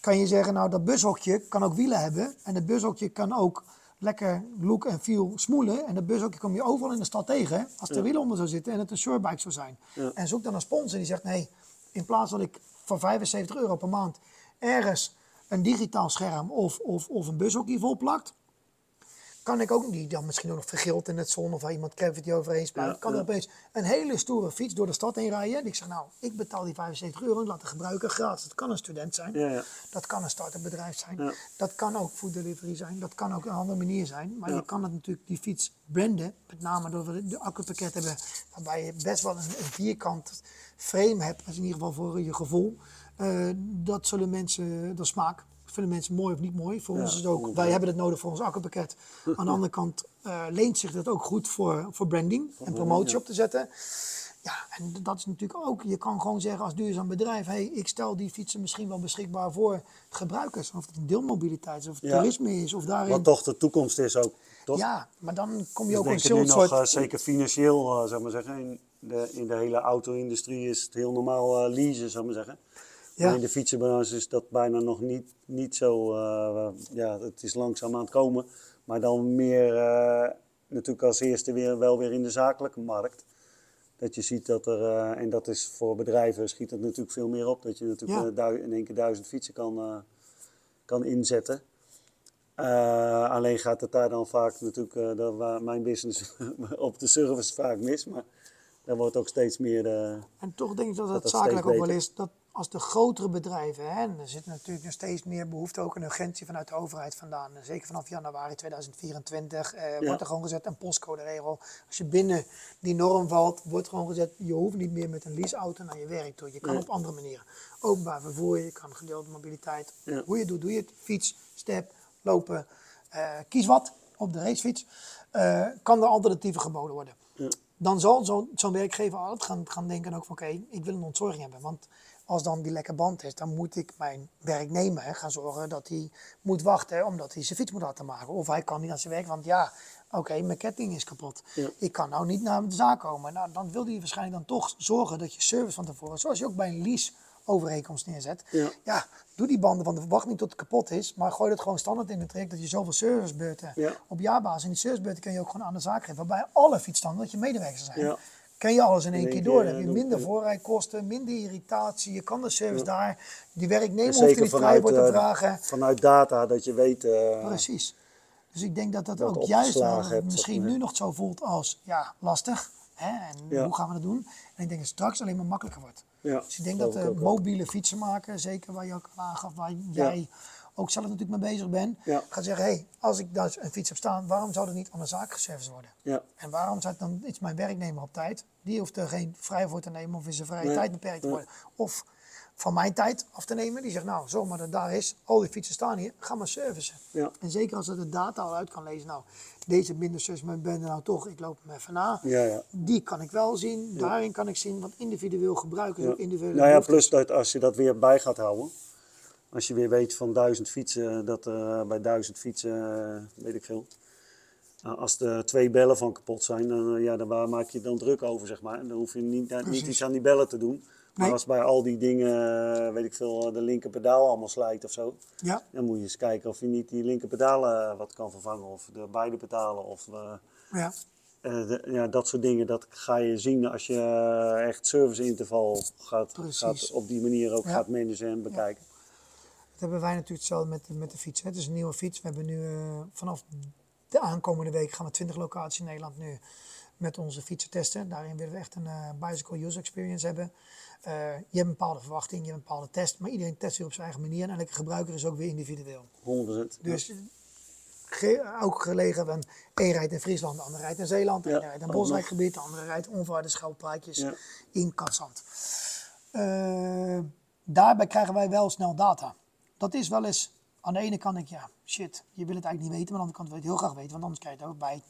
S2: kan je zeggen, nou dat bushokje kan ook wielen hebben en het bushokje kan ook lekker look en feel smoelen en dat bushokje kom je overal in de stad tegen als er wielen onder zou zitten en het een shorebike zou zijn.
S1: Ja.
S2: En zoek dan een sponsor die zegt, nee, in plaats dat ik voor 75 euro per maand ergens een digitaal scherm of, of, of een bushokje vol plakt, kan ik ook, die dan misschien ook nog vergild in het zon of waar iemand gravity overheen spuit, kan er
S1: ja.
S2: opeens een hele stoere fiets door de stad heen rijden. En ik zeg, nou, ik betaal die 75 euro en laat de gebruiker gratis. Dat kan een student zijn,
S1: Ja, ja.
S2: dat kan een start-up bedrijf zijn, dat kan ook food delivery zijn, dat kan ook een andere manier zijn. Maar je kan het natuurlijk die fiets branden, met name door we de accupakket hebben, waarbij je best wel een, een vierkant frame hebt, dat is in ieder geval voor je gevoel. Eh, dat zullen mensen, dat is Vinden mensen mooi of niet mooi? Voor
S1: Ja,
S2: ons is het ook, wij hebben het nodig voor ons accupakket. Aan de andere kant eh, leent zich dat ook goed voor, voor branding en promotie op te zetten. Ja, en dat is natuurlijk ook, je kan gewoon zeggen als duurzaam bedrijf, hey, ik stel die fietsen misschien wel beschikbaar voor gebruikers. Of het een deelmobiliteit is, of
S1: Ja.
S2: toerisme is, of daarin.
S1: Wat toch de toekomst is ook, toch?
S2: Ja, maar dan kom je ook
S1: denken nu
S2: soort...
S1: nog, eh, zeker financieel, eh, zeg maar zeggen, in de, in de hele auto-industrie is het heel normaal eh leasen, zeg maar zeggen.
S2: Ja.
S1: In de fietsenbranche is dat bijna nog niet, niet zo, eh, ja, het is langzaam aan het komen. Maar dan meer eh, natuurlijk als eerste weer, wel weer in de zakelijke markt. Dat je ziet dat er, eh, en dat is voor bedrijven schiet het natuurlijk veel meer op. Dat je natuurlijk
S2: Ja.
S1: in één keer duizend fietsen kan, kan inzetten. Alleen gaat het daar dan vaak natuurlijk, dat waar mijn business op de service vaak mis. Maar daar wordt ook steeds meer.
S2: En toch denk ik dat het
S1: dat
S2: zakelijk ook wel is dat als de grotere bedrijven, hè, en er zit natuurlijk nog steeds meer behoefte, ook een urgentie vanuit de overheid vandaan. En Zeker vanaf januari 2024 eh, wordt er gewoon gezet een postcode-regel. Als je binnen die norm valt, wordt gewoon gezet, je hoeft niet meer met een leaseauto naar je werk toe. Je kan
S1: Nee.
S2: op andere manieren. Openbaar vervoer, je kan gedeelde mobiliteit.
S1: Ja.
S2: Hoe je het doet, doe je het. Fiets, step, lopen, eh, kies wat op de racefiets. Eh, kan er alternatieven geboden worden dan zal zo'n zo'n werkgever altijd gaan, gaan denken ook van oké, ik wil een ontzorging hebben. Want als dan die lekke band is, dan moet ik mijn werknemer gaan zorgen dat hij moet wachten omdat hij zijn fiets moet laten maken. Of hij kan niet naar zijn werk, want ja, oké, mijn ketting is kapot.
S1: Ja.
S2: Ik kan nou niet naar de zaak komen. Nou, dan wil hij waarschijnlijk dan toch zorgen dat je service van tevoren, zoals je ook bij een lease overeenkomst neerzet.
S1: Ja.
S2: doe die banden van de wacht niet tot het kapot is, maar gooi het gewoon standaard in het traject dat je zoveel servicebeurten
S1: Ja.
S2: op jaarbasis. En die servicebeurten kun je ook gewoon aan de zaak geven, waarbij alle fietsstanden dat je medewerkers zijn. Kun je alles in één keer door. Dan heb je
S1: eh,
S2: minder voorrijkosten, minder irritatie. Je kan de service daar. Die werknemer hoeft er niet vrij voor te
S1: eh,
S2: vragen.
S1: vanuit data dat je weet. eh,
S2: Precies. Dus ik denk dat dat,
S1: Dat
S2: ook juist wel
S1: hebt,
S2: misschien nu nog zo voelt als ja, lastig. Hè? En
S1: Ja.
S2: hoe gaan we dat doen? En ik denk dat het straks alleen maar makkelijker wordt.
S1: Ja,
S2: Dus ik denk dat de mobiele fietsenmaker, zeker waar je ook aangaf, waar jij ook zelf natuurlijk mee bezig bent,
S1: Ja.
S2: gaat zeggen, hé, hey, als ik dus een fiets heb staan, waarom zou dat niet aan de zaak geserviced worden?
S1: Ja.
S2: En waarom zou het dan iets mijn werknemer op tijd? Die hoeft er geen vrij voor te nemen of in zijn vrije
S1: Nee.
S2: tijd beperkt te
S1: Nee.
S2: worden. Of van mijn tijd af te nemen. Die zegt, nou, zomaar dat daar is, al die fietsen staan hier, ga maar servicen.
S1: Ja.
S2: En zeker als het de data al uit kan lezen, nou, deze minder service, maar ben er nou toch, ik loop hem even na.
S1: Ja, ja.
S2: Die kan ik wel zien, daarin kan ik zien wat individueel gebruikers ook individuele
S1: Nou ja, plus dat als je dat weer bij gaat houden. Als je weer weet van duizend fietsen, dat er bij duizend fietsen, eh, weet ik veel. Nou, als er twee bellen van kapot zijn, dan, eh, ja, dan waar maak je dan druk over, zeg maar. En dan hoef je niet, eh, niet
S2: Precies.
S1: iets aan die bellen te doen. Maar
S2: Nee.
S1: als bij al die dingen, eh, weet ik veel, eh, de linker pedaal allemaal slijt of zo.
S2: Ja,
S1: Dan moet je eens kijken of je niet die linker pedalen wat kan vervangen. Of de beide pedalen. Of eh,
S2: ja.
S1: eh, de- ja, dat soort dingen, dat ga je zien als je eh, echt serviceinterval gaat,
S2: Precies.
S1: gaat op die manier ook
S2: Ja.
S1: gaat managen en bekijken.
S2: Dat hebben wij natuurlijk hetzelfde met, de- met de fiets. hè. Het is een nieuwe fiets. We hebben nu eh, vanaf de aankomende week gaan we 20 locaties in Nederland nu met onze fietsen testen. Daarin willen we echt een eh, bicycle user experience hebben. Eh, je hebt een bepaalde verwachting, je hebt een bepaalde test, maar iedereen test weer op zijn eigen manier en elke gebruiker is ook weer individueel.
S1: 100%.
S2: Dus ge- ook gelegen van één rijdt in Friesland, de andere rijdt in Zeeland, de
S1: Ja,
S2: rijdt in
S1: ook
S2: Bosrijk
S1: nog.
S2: gebied, de andere rijdt onverharde schelpplaatjes
S1: Ja.
S2: in Katzand. Daarbij krijgen wij wel snel data. Dat is wel eens, aan de ene kant denk ik, ja, shit, je wil het eigenlijk niet weten, maar aan de andere kant wil je het heel graag weten, want anders krijg je het ook bij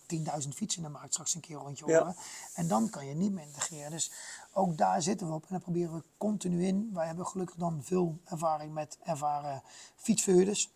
S2: 10.000 fietsen in de markt straks een keer een rondje
S1: Ja.
S2: horen. En dan kan je niet meer integreren. Dus ook daar zitten we op en daar proberen we continu in. Wij hebben gelukkig dan veel ervaring met ervaren fietsverhuurders.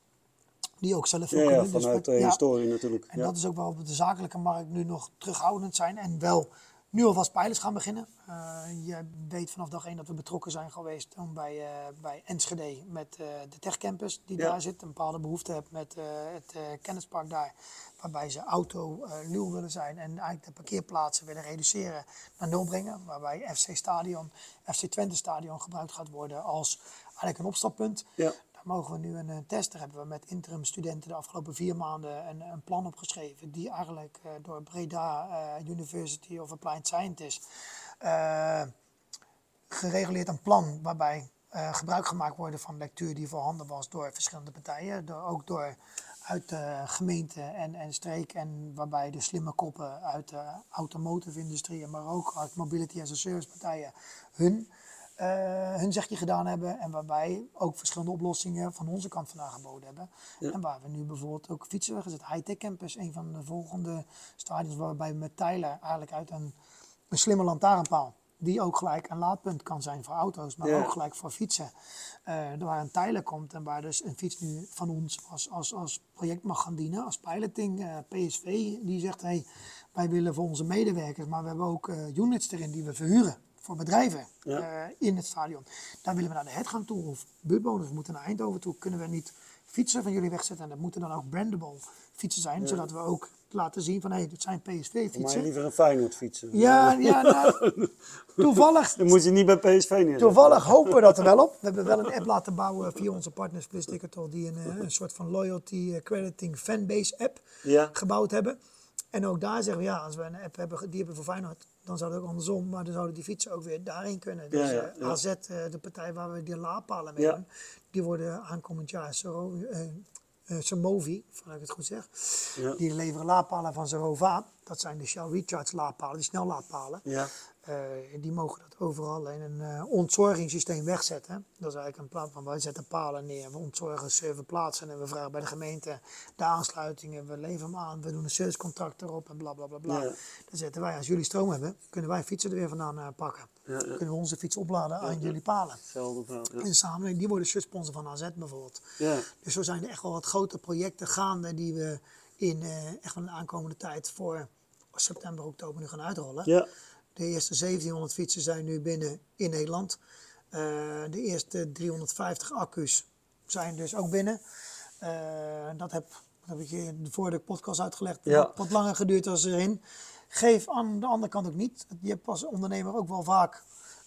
S2: Die ook zelf veel
S1: Ja, ja,
S2: kunnen. Dus
S1: vanuit de
S2: we- ja.
S1: historie natuurlijk.
S2: En dat is ook wel op de zakelijke markt nu nog terughoudend zijn en wel nu alvast pijlers gaan beginnen. Eh, je weet vanaf dag één dat we betrokken zijn geweest om bij, eh, bij Enschede met eh, de Tech Campus die
S1: Ja.
S2: daar zit. Een bepaalde behoefte hebt met het kennispark daar. Waarbij ze auto luw willen zijn en eigenlijk de parkeerplaatsen willen reduceren naar nul brengen. Waarbij FC Stadion, FC Twente Stadion gebruikt gaat worden als eigenlijk een opstappunt.
S1: Ja.
S2: Mogen we nu een eh, test. Daar hebben we met interim studenten de afgelopen vier maanden een, een plan opgeschreven. Die eigenlijk eh, door Breda eh, University of Applied Scientists eh, gereguleerd een plan waarbij eh, gebruik gemaakt wordt van lectuur die voorhanden was door verschillende partijen. Door, ook door uit de gemeente en, en streek en waarbij de slimme koppen uit de automotive industrie, maar ook uit mobility as a service partijen hun, eh, hun zegje gedaan hebben. En waarbij ook verschillende oplossingen van onze kant van aangeboden hebben. En waar we nu bijvoorbeeld ook fietsen hebben gezet. Hightech Campus, een van de volgende stadions waarbij we met Tyler eigenlijk uit een, een slimme lantaarnpaal die ook gelijk een laadpunt kan zijn voor auto's, maar
S1: Ja.
S2: ook gelijk voor fietsen. Eh, waar een tijler komt en waar dus een fiets nu van ons als, als, als project mag gaan dienen, als piloting. eh, PSV die zegt, hey, wij willen voor onze medewerkers, maar we hebben ook eh, units erin die we verhuren voor bedrijven
S1: Ja.
S2: eh, in het stadion. Daar willen we naar de Het gaan toe of buurtbewoners moeten naar Eindhoven toe. Kunnen we niet fietsen van jullie wegzetten en dat moeten dan ook brandable fietsen zijn, zodat we ook laten zien van hé, hey, dit zijn
S1: Maar
S2: PSV-fietsen.
S1: liever een Feyenoord fietsen.
S2: Ja, ja nou, toevallig,
S1: Dan moet je niet bij PSV neerzetten.
S2: toevallig hopen we dat er wel op. We hebben wel een app laten bouwen via onze partners Plus Digital, die een, eh, een soort van loyalty eh, crediting fanbase app
S1: Ja.
S2: gebouwd hebben. En ook daar zeggen we, ja, als we een app hebben, die hebben voor Feyenoord, dan zou het ook andersom, maar dan zouden die fietsen ook weer daarin kunnen. Dus
S1: Ja, ja,
S2: eh,
S1: ja.
S2: AZ, eh, de partij waar we die laadpalen mee doen, die worden aankomend jaar zo, eh, Somovi, vanuit ik het goed zeg, die leveren laadpalen van Zerova. Dat zijn de Shell Recharge laadpalen, die snellaadpalen.
S1: Ja.
S2: Eh, die mogen dat overal in een eh, ontzorgingssysteem wegzetten. Dat is eigenlijk een plan van wij zetten palen neer, we ontzorgen zeven plaatsen en we vragen bij de gemeente de aansluitingen, we leveren hem aan, we doen een servicecontract erop en bla bla bla bla.
S1: Ja.
S2: Dan zetten wij, als jullie stroom hebben, kunnen wij fietsen er weer vandaan eh, pakken.
S1: Ja, ja.
S2: Kunnen we onze fiets opladen aan jullie palen.
S1: Hetzelfde verhaal.
S2: En samen, die worden shirtsponsor van AZ bijvoorbeeld.
S1: Ja.
S2: Dus zo zijn er echt wel wat grote projecten gaande die we in echt wel de aankomende tijd voor september, oktober nu gaan uitrollen.
S1: Ja.
S2: De eerste 1700 fietsen zijn nu binnen in Nederland. Eh, de eerste 350 accu's zijn dus ook binnen. Eh, dat, heb, dat heb ik je voor de podcast uitgelegd.
S1: Ja.
S2: Wat, wat langer geduurd als erin. Geef aan de andere kant ook niet. Je hebt als ondernemer ook wel vaak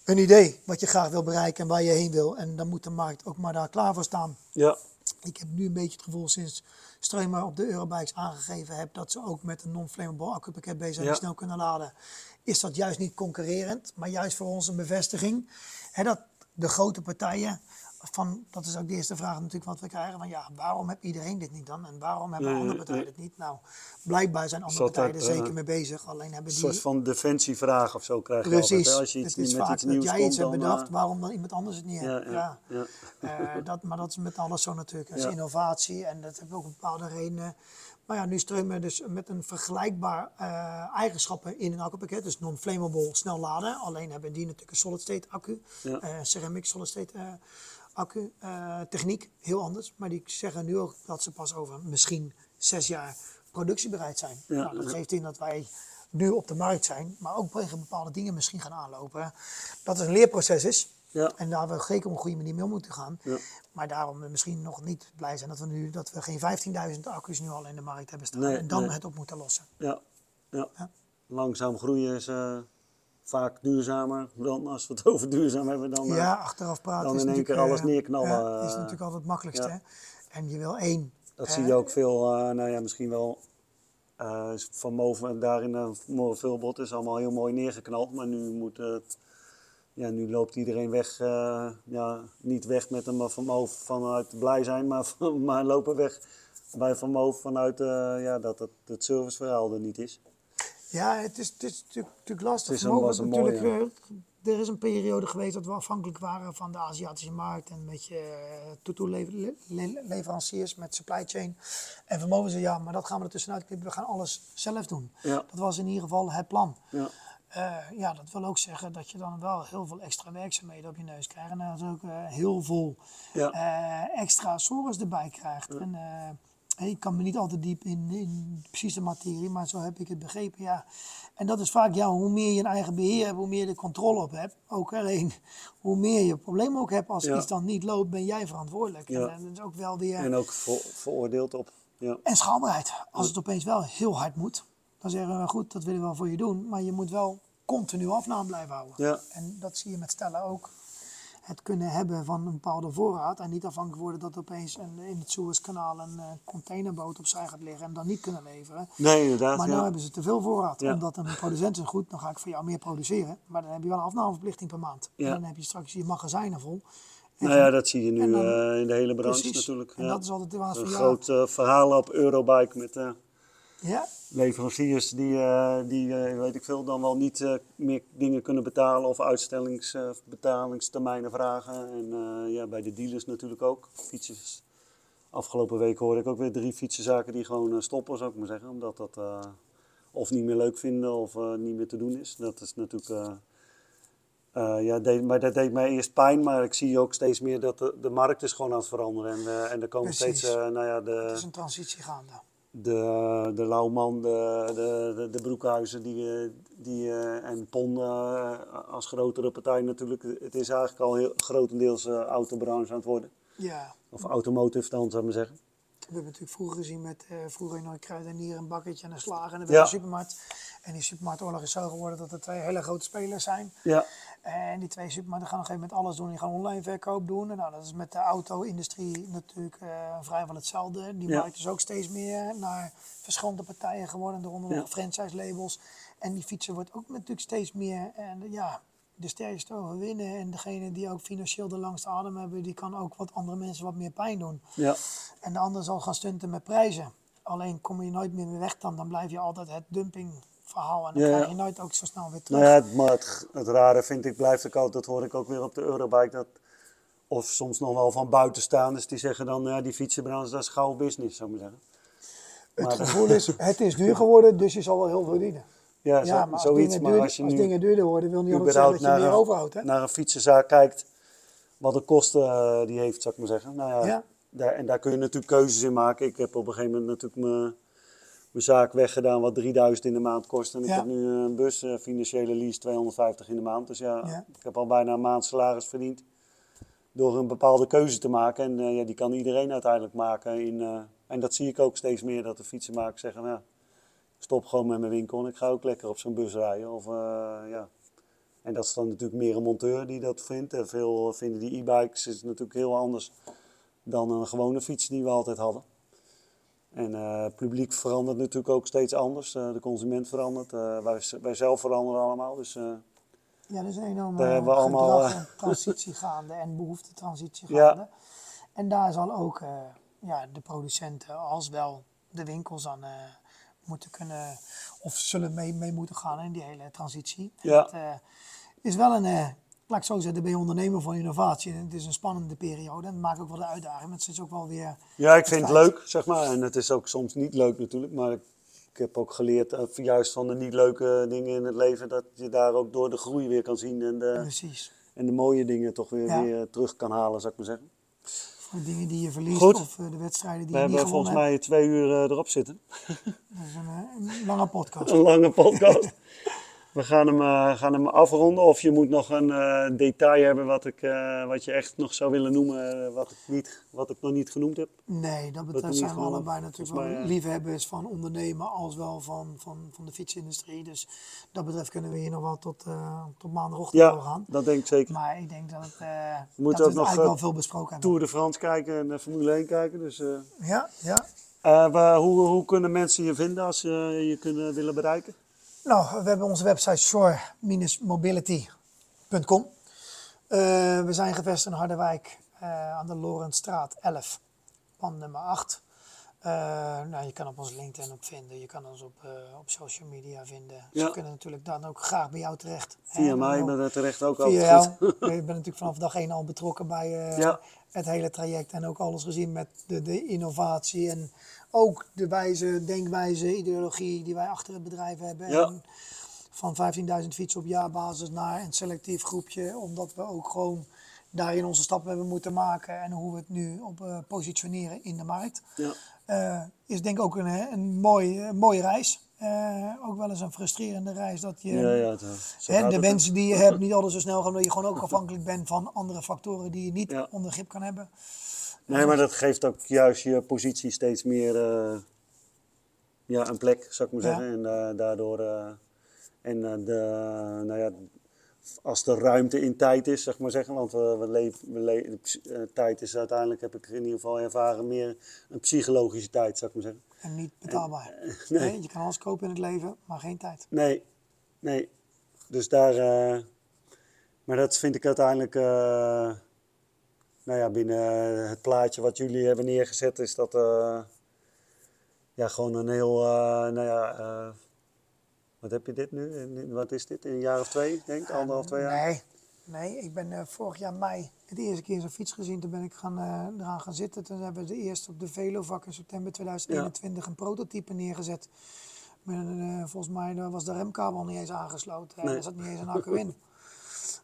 S2: een idee wat je graag wil bereiken en waar je heen wil. En dan moet de markt ook maar daar klaar voor staan.
S1: Ja.
S2: Ik heb nu een beetje het gevoel sinds Streumer op de Eurobikes aangegeven heeft dat ze ook met een non-flammable accupakket bezig zijn
S1: Ja.
S2: die snel kunnen laden. Is dat juist niet concurrerend, maar juist voor ons een bevestiging. Hè, dat de grote partijen, van, dat is ook de eerste vraag natuurlijk wat we krijgen, van ja, waarom heeft iedereen dit niet dan? En waarom hebben andere partijen dit niet? Nou, blijkbaar zijn andere
S1: Zat
S2: partijen er zeker
S1: eh,
S2: mee bezig, alleen hebben
S1: Een
S2: die...
S1: soort van defensievraag of zo krijg je
S2: Precies,
S1: altijd. hè. Als je iets,
S2: het is
S1: met
S2: vaak
S1: iets
S2: dat jij iets hebt bedacht,
S1: eh,
S2: waarom dan iemand anders het niet
S1: ja,
S2: heeft.
S1: ja, ja.
S2: Eh, dat, maar dat is met alles zo natuurlijk. Dat is innovatie en dat heeft ook een bepaalde redenen. Maar ja, nu streumen dus met een vergelijkbaar eigenschappen in een accupakket. Dus non-flammable, snel laden. Alleen hebben die natuurlijk een solid-state accu.
S1: Ja.
S2: eh, ceramic solid-state eh, accu. eh, techniek, heel anders. Maar die zeggen nu ook dat ze pas over misschien zes jaar productiebereid zijn.
S1: Ja,
S2: nou, dat geeft in dat wij nu op de markt zijn, maar ook tegen bepaalde dingen misschien gaan aanlopen. Dat het een leerproces is.
S1: Ja.
S2: En daar we zeker op een goede manier mee om moeten gaan.
S1: Ja.
S2: Maar daarom we misschien nog niet blij zijn dat we nu dat we geen 15.000 accu's nu al in de markt hebben staan.
S1: Nee,
S2: en dan
S1: nee.
S2: het op moeten lossen.
S1: Ja. Ja.
S2: Ja.
S1: Langzaam groeien is vaak duurzamer dan als we het over duurzaam hebben. Dan, eh,
S2: ja, achteraf praten
S1: dan
S2: is
S1: in één
S2: natuurlijk,
S1: keer alles
S2: eh,
S1: neerknallen,
S2: Ja, is
S1: eh,
S2: natuurlijk altijd het makkelijkste.
S1: ja.
S2: En je wil één.
S1: Dat
S2: eh,
S1: zie je ook veel, eh, nou ja, misschien wel eh, van boven daarin uh, veel bot is allemaal heel mooi neergeknald. Maar nu moet het, ja, nu loopt iedereen weg, eh, ja, niet weg met een van boven vanuit blij zijn, maar, maar lopen weg bij van boven vanuit eh, ja, dat het, het serviceverhaal er niet is.
S2: Ja, het is, het is natuurlijk, natuurlijk lastig.
S1: Het is een- was een
S2: natuurlijk,
S1: mooie.
S2: eh, er is een periode geweest dat we afhankelijk waren van de Aziatische markt en met je toeto-leveranciers met supply chain. En vermogen ze, ja, maar dat gaan we er tussenuit knippen. We gaan alles zelf doen.
S1: Ja.
S2: Dat was in ieder geval het plan.
S1: Ja,
S2: Eh, ja, dat wil ook zeggen dat je dan wel heel veel extra werkzaamheden op je neus krijgt. En dat is ook eh, heel veel
S1: Ja.
S2: eh, extra zorgen erbij krijgt. En, eh, ik kan me niet altijd diep in, in precies de materie, maar zo heb ik het begrepen. Ja. En dat is vaak, ja, hoe meer je een eigen beheer hebt, hoe meer je er controle op hebt. Ook alleen, hoe meer je problemen ook hebt als
S1: Ja.
S2: iets dan niet loopt, ben jij verantwoordelijk.
S1: Ja.
S2: En, en dat is ook wel weer...
S1: en ook ver- veroordeeld op. Ja.
S2: En schaalbaarheid. Als het opeens wel heel hard moet, dan zeggen we goed, dat willen we wel voor je doen. Maar je moet wel continu afname blijven houden.
S1: Ja.
S2: En dat zie je met stellen ook. Het kunnen hebben van een bepaalde voorraad en niet afhankelijk worden dat opeens een, in het Suezkanaal een eh, containerboot opzij gaat liggen en dan niet kunnen leveren.
S1: Nee, inderdaad.
S2: Maar nu
S1: ja.
S2: hebben ze te veel voorraad.
S1: Ja.
S2: Omdat een producent zegt, goed, dan ga ik voor jou meer produceren. Maar dan heb je wel een afnameverplichting per maand.
S1: Ja.
S2: En dan heb je straks je magazijnen vol.
S1: Nou ja, dat zie je nu
S2: dan-
S1: eh, in de hele branche
S2: Precies.
S1: natuurlijk.
S2: En dat is altijd de
S1: een groot eh, verhaal op Eurobike met eh,
S2: Ja,
S1: leveranciers die, eh, die eh, weet ik veel, dan wel niet eh, meer dingen kunnen betalen of uitstellingsbetalingstermijnen vragen. En ja, bij de dealers natuurlijk ook. Fietsers. Afgelopen week hoorde ik ook weer drie fietsenzaken die gewoon stoppen, zou ik maar zeggen. Omdat dat of niet meer leuk vinden of niet meer te doen is. Dat is natuurlijk, Uh, ja, deed, maar dat deed mij eerst pijn, maar ik zie ook steeds meer dat de, de markt is gewoon aan het veranderen. En, uh, en er komen
S2: Precies.
S1: steeds, uh, nou ja, de...
S2: Het is een transitie gaande.
S1: De, de Lauwman, de, de, de, Broekhuizen die, die, en Pon als grotere partij natuurlijk. Het is eigenlijk al heel grotendeels autobranche aan het worden.
S2: Ja.
S1: Of automotive dan, zou ik maar zeggen.
S2: We hebben natuurlijk vroeger gezien met uh, vroeger nooit kruidenier, een bakketje en een slager en dan ja. een supermarkt. En die supermarktoorlog is zo geworden dat er twee hele grote spelers zijn.
S1: Ja.
S2: En die twee supermarkten gaan op een gegeven moment alles doen. Die gaan online verkoop doen. En nou, dat is met de auto-industrie natuurlijk uh, vrijwel hetzelfde. Die
S1: Ja.
S2: markt is ook steeds meer naar verschillende partijen geworden, daaronder
S1: Ja.
S2: franchise-labels. En die fietsen wordt ook natuurlijk steeds meer. En ja, de sterkste overwinnen. En degene die ook financieel de langste adem hebben, die kan ook wat andere mensen wat meer pijn doen.
S1: Ja.
S2: En de ander zal gaan stunten met prijzen. Alleen kom je nooit meer weg dan, dan blijf je altijd het dumpingverhaal. En dan
S1: Ja,
S2: krijg je nooit ook zo snel weer terug.
S1: Nou ja, maar het, het rare vind ik, blijft ook altijd, dat hoor ik ook weer op de Eurobike, dat, of soms nog wel van buitenstaanders, die zeggen dan, ja, die fietsenbranche, dat is gauw business, zou ik maar zeggen.
S2: het
S1: maar-
S2: gevoel is, het is duur geworden, dus je zal wel heel veel verdienen.
S1: Ja,
S2: Ja,
S1: zo-
S2: maar als,
S1: zoiets,
S2: dingen,
S1: maar
S2: duurder,
S1: als je
S2: als
S1: nu
S2: dingen duurder worden, wil niet altijd zeggen dat je meer
S1: een-
S2: overhoudt. Hè?
S1: naar een fietsenzaak kijkt, wat de kosten eh, die heeft, zou ik maar zeggen. Nou ja,
S2: Ja.
S1: Daar, en daar kun je natuurlijk keuzes in maken. Ik heb op een gegeven moment natuurlijk mijn, mijn zaak weggedaan wat 3000 in de maand kost. En ik
S2: Ja.
S1: heb nu een bus, eh, financiële lease, 250 in de maand. Dus ja,
S2: Ja.
S1: ik heb al bijna een maand salaris verdiend door een bepaalde keuze te maken. En eh, ja, die kan iedereen uiteindelijk maken. In, eh, en dat zie ik ook steeds meer, dat de fietsenmakers zeggen, nou, ik stop gewoon met mijn winkel en ik ga ook lekker op zo'n bus rijden. Of, eh, ja. En dat is dan natuurlijk meer een monteur die dat vindt. En veel vinden die e-bikes is natuurlijk heel anders dan een gewone fiets die we altijd hadden. En eh, het publiek verandert natuurlijk ook steeds anders. Eh, de consument verandert. Eh, wij, wij zelf veranderen allemaal. Dus
S2: Ja, is een enorme
S1: Daar hebben we allemaal,
S2: transitie gaande en behoeftetransitie
S1: Ja.
S2: gaande. En daar zal ook ja, de producenten als wel de winkels aan moeten kunnen, of zullen mee, mee moeten gaan in die hele transitie. En
S1: Ja.
S2: Dat is wel een, laat ik zo zeggen, dan ben je ondernemer van innovatie. En het is een spannende periode en het maakt ook wel de uitdaging. Maar het is ook wel weer,
S1: ja, ik vind het leuk, zeg maar. En het is ook soms niet leuk natuurlijk. Maar ik, ik heb ook geleerd, eh, juist van de niet leuke dingen in het leven, dat je daar ook door de groei weer kan zien. En de,
S2: precies,
S1: en de mooie dingen toch weer,
S2: Ja.
S1: weer terug kan halen, zou ik maar zeggen.
S2: voor de dingen die je verliest
S1: Goed.
S2: of eh, de wedstrijden die
S1: We
S2: je niet
S1: hebben
S2: gewonnen
S1: volgens mij twee uur eh, erop zitten.
S2: Dat is een, eh, een lange podcast.
S1: Een lange podcast. We gaan hem, eh, gaan hem afronden. Of je moet nog een eh, detail hebben wat, ik, eh, wat je echt nog zou willen noemen, wat, ik niet, wat ik nog niet genoemd heb.
S2: Nee, dat betreft zijn we allebei natuurlijk wel liefhebbers van ondernemen als wel van, van, van de fietsindustrie. Dus dat betreft kunnen we hier nog wel tot, tot maandagochtend
S1: Ja,
S2: doorgaan.
S1: dat denk ik zeker.
S2: Maar ik denk dat, het,
S1: moeten ook nog,
S2: eigenlijk wel veel besproken hebben.
S1: Tour de France kijken en Formule 1 kijken. Dus,
S2: Ja, ja.
S1: waar- hoe, hoe kunnen mensen je vinden als ze je kunnen willen bereiken?
S2: Nou, we hebben onze website shore-mobility.com. Eh, we zijn gevestigd in Harderwijk eh, aan de Lorentstraat 11, pand nummer 8. Eh, nou, je kan op ons LinkedIn op vinden, je kan ons op, op social media vinden. Ze
S1: Ja.
S2: kunnen natuurlijk dan ook graag bij jou terecht.
S1: Via mij, maar terecht ook
S2: Via
S1: altijd
S2: jou. Je bent natuurlijk vanaf dag 1 al betrokken bij
S1: Ja.
S2: het hele traject en ook alles gezien met de, de innovatie en ook de wijze, denkwijze, ideologie die wij achter het bedrijf hebben.
S1: Ja.
S2: En van 15.000 fietsen op jaarbasis naar een selectief groepje, omdat we ook gewoon daarin onze stappen hebben moeten maken en hoe we het nu op eh, positioneren in de markt.
S1: Ja.
S2: Eh, is denk ik ook een, een, mooi, een mooie reis. Eh, ook wel eens een frustrerende reis dat je
S1: Ja, ja,
S2: Hè, de wensen die je hebt niet altijd zo snel gaan, omdat je gewoon ook afhankelijk bent van andere factoren die je niet onder grip kan hebben.
S1: Nee, maar dat geeft ook juist je positie steeds meer eh, ja, een plek, zou ik maar zeggen. En eh, daardoor, eh, en de, nou ja, als er ruimte in tijd is, zeg maar zeggen, want we, we leven, we de tijd is uiteindelijk, heb ik in ieder geval ervaren, meer een psychologische tijd, zou ik maar zeggen.
S2: En niet betaalbaar.
S1: nee.
S2: Nee, je kan alles kopen in het leven, maar geen tijd.
S1: Nee, nee. Dus daar. maar dat vind ik uiteindelijk. Eh, nou ja, binnen het plaatje wat jullie hebben neergezet, is dat. eh, ja, gewoon een heel. eh, nou ja. eh, wat heb je dit nu? In- Wat is dit? In een jaar of twee, denk ik? Anderhalf, twee jaar?
S2: Nee, nee ik ben eh, vorig jaar mei het eerste keer zo'n fiets gezien. Toen ben ik gaan, eh, eraan gaan zitten. Toen hebben we de eerste op de Velovak in september 2021 een prototype neergezet. Met een, eh, volgens mij was de remkabel niet eens aangesloten.
S1: Nee.
S2: Er zat niet eens een accu in.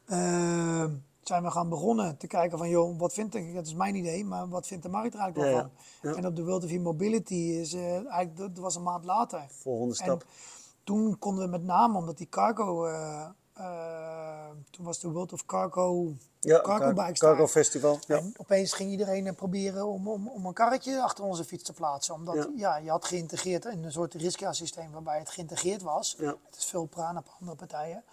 S2: zijn we gaan begonnen te kijken van, joh, wat vind ik, dat is mijn idee, maar wat vindt de markt er eigenlijk
S1: Ja,
S2: wel
S1: ja.
S2: van? En op de World of E-Mobility is eh, eigenlijk, dat was een maand later.
S1: Volgende
S2: En
S1: stap.
S2: toen konden we met name, omdat die cargo, eh, eh, toen was de World of Cargo,
S1: Ja,
S2: cargo
S1: Car-
S2: bikes
S1: Cargo. Festival. Ja.
S2: En opeens ging iedereen proberen om, om, om een karretje achter onze fiets te plaatsen. Omdat
S1: Ja.
S2: je had geïntegreerd in een soort Risca-systeem waarbij het geïntegreerd was.
S1: Ja.
S2: Het is veel praan op andere partijen.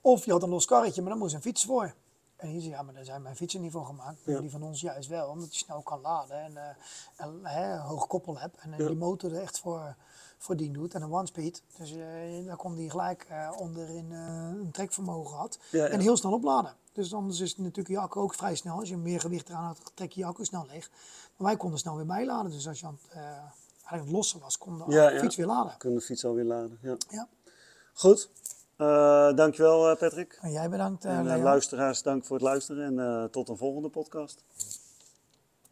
S2: Of je had een los karretje, maar daar moest een fiets voor. En hier zei ja, maar daar zijn mijn fietsen niet voor gemaakt.
S1: Ja.
S2: die van ons juist wel, omdat je snel kan laden en, en hè, een hoog koppel hebt. En eh,
S1: Ja.
S2: die motor er echt voor, voor dien doet. En een one-speed. Dus eh daar kon die gelijk eh, onder in een trekvermogen had. En heel snel opladen. Dus anders is natuurlijk je accu ook vrij snel. Als je meer gewicht eraan had, trek je je accu snel leeg. Maar wij konden snel weer bijladen. Dus als je aan het, eigenlijk het lossen was, kon de fiets weer laden.
S1: Kunnen de fiets alweer laden. Ja.
S2: Ja.
S1: Goed. Eh, dankjewel eh, Patrick.
S2: En jij bedankt, eh,
S1: En luisteraars, dank voor het luisteren en tot een volgende podcast.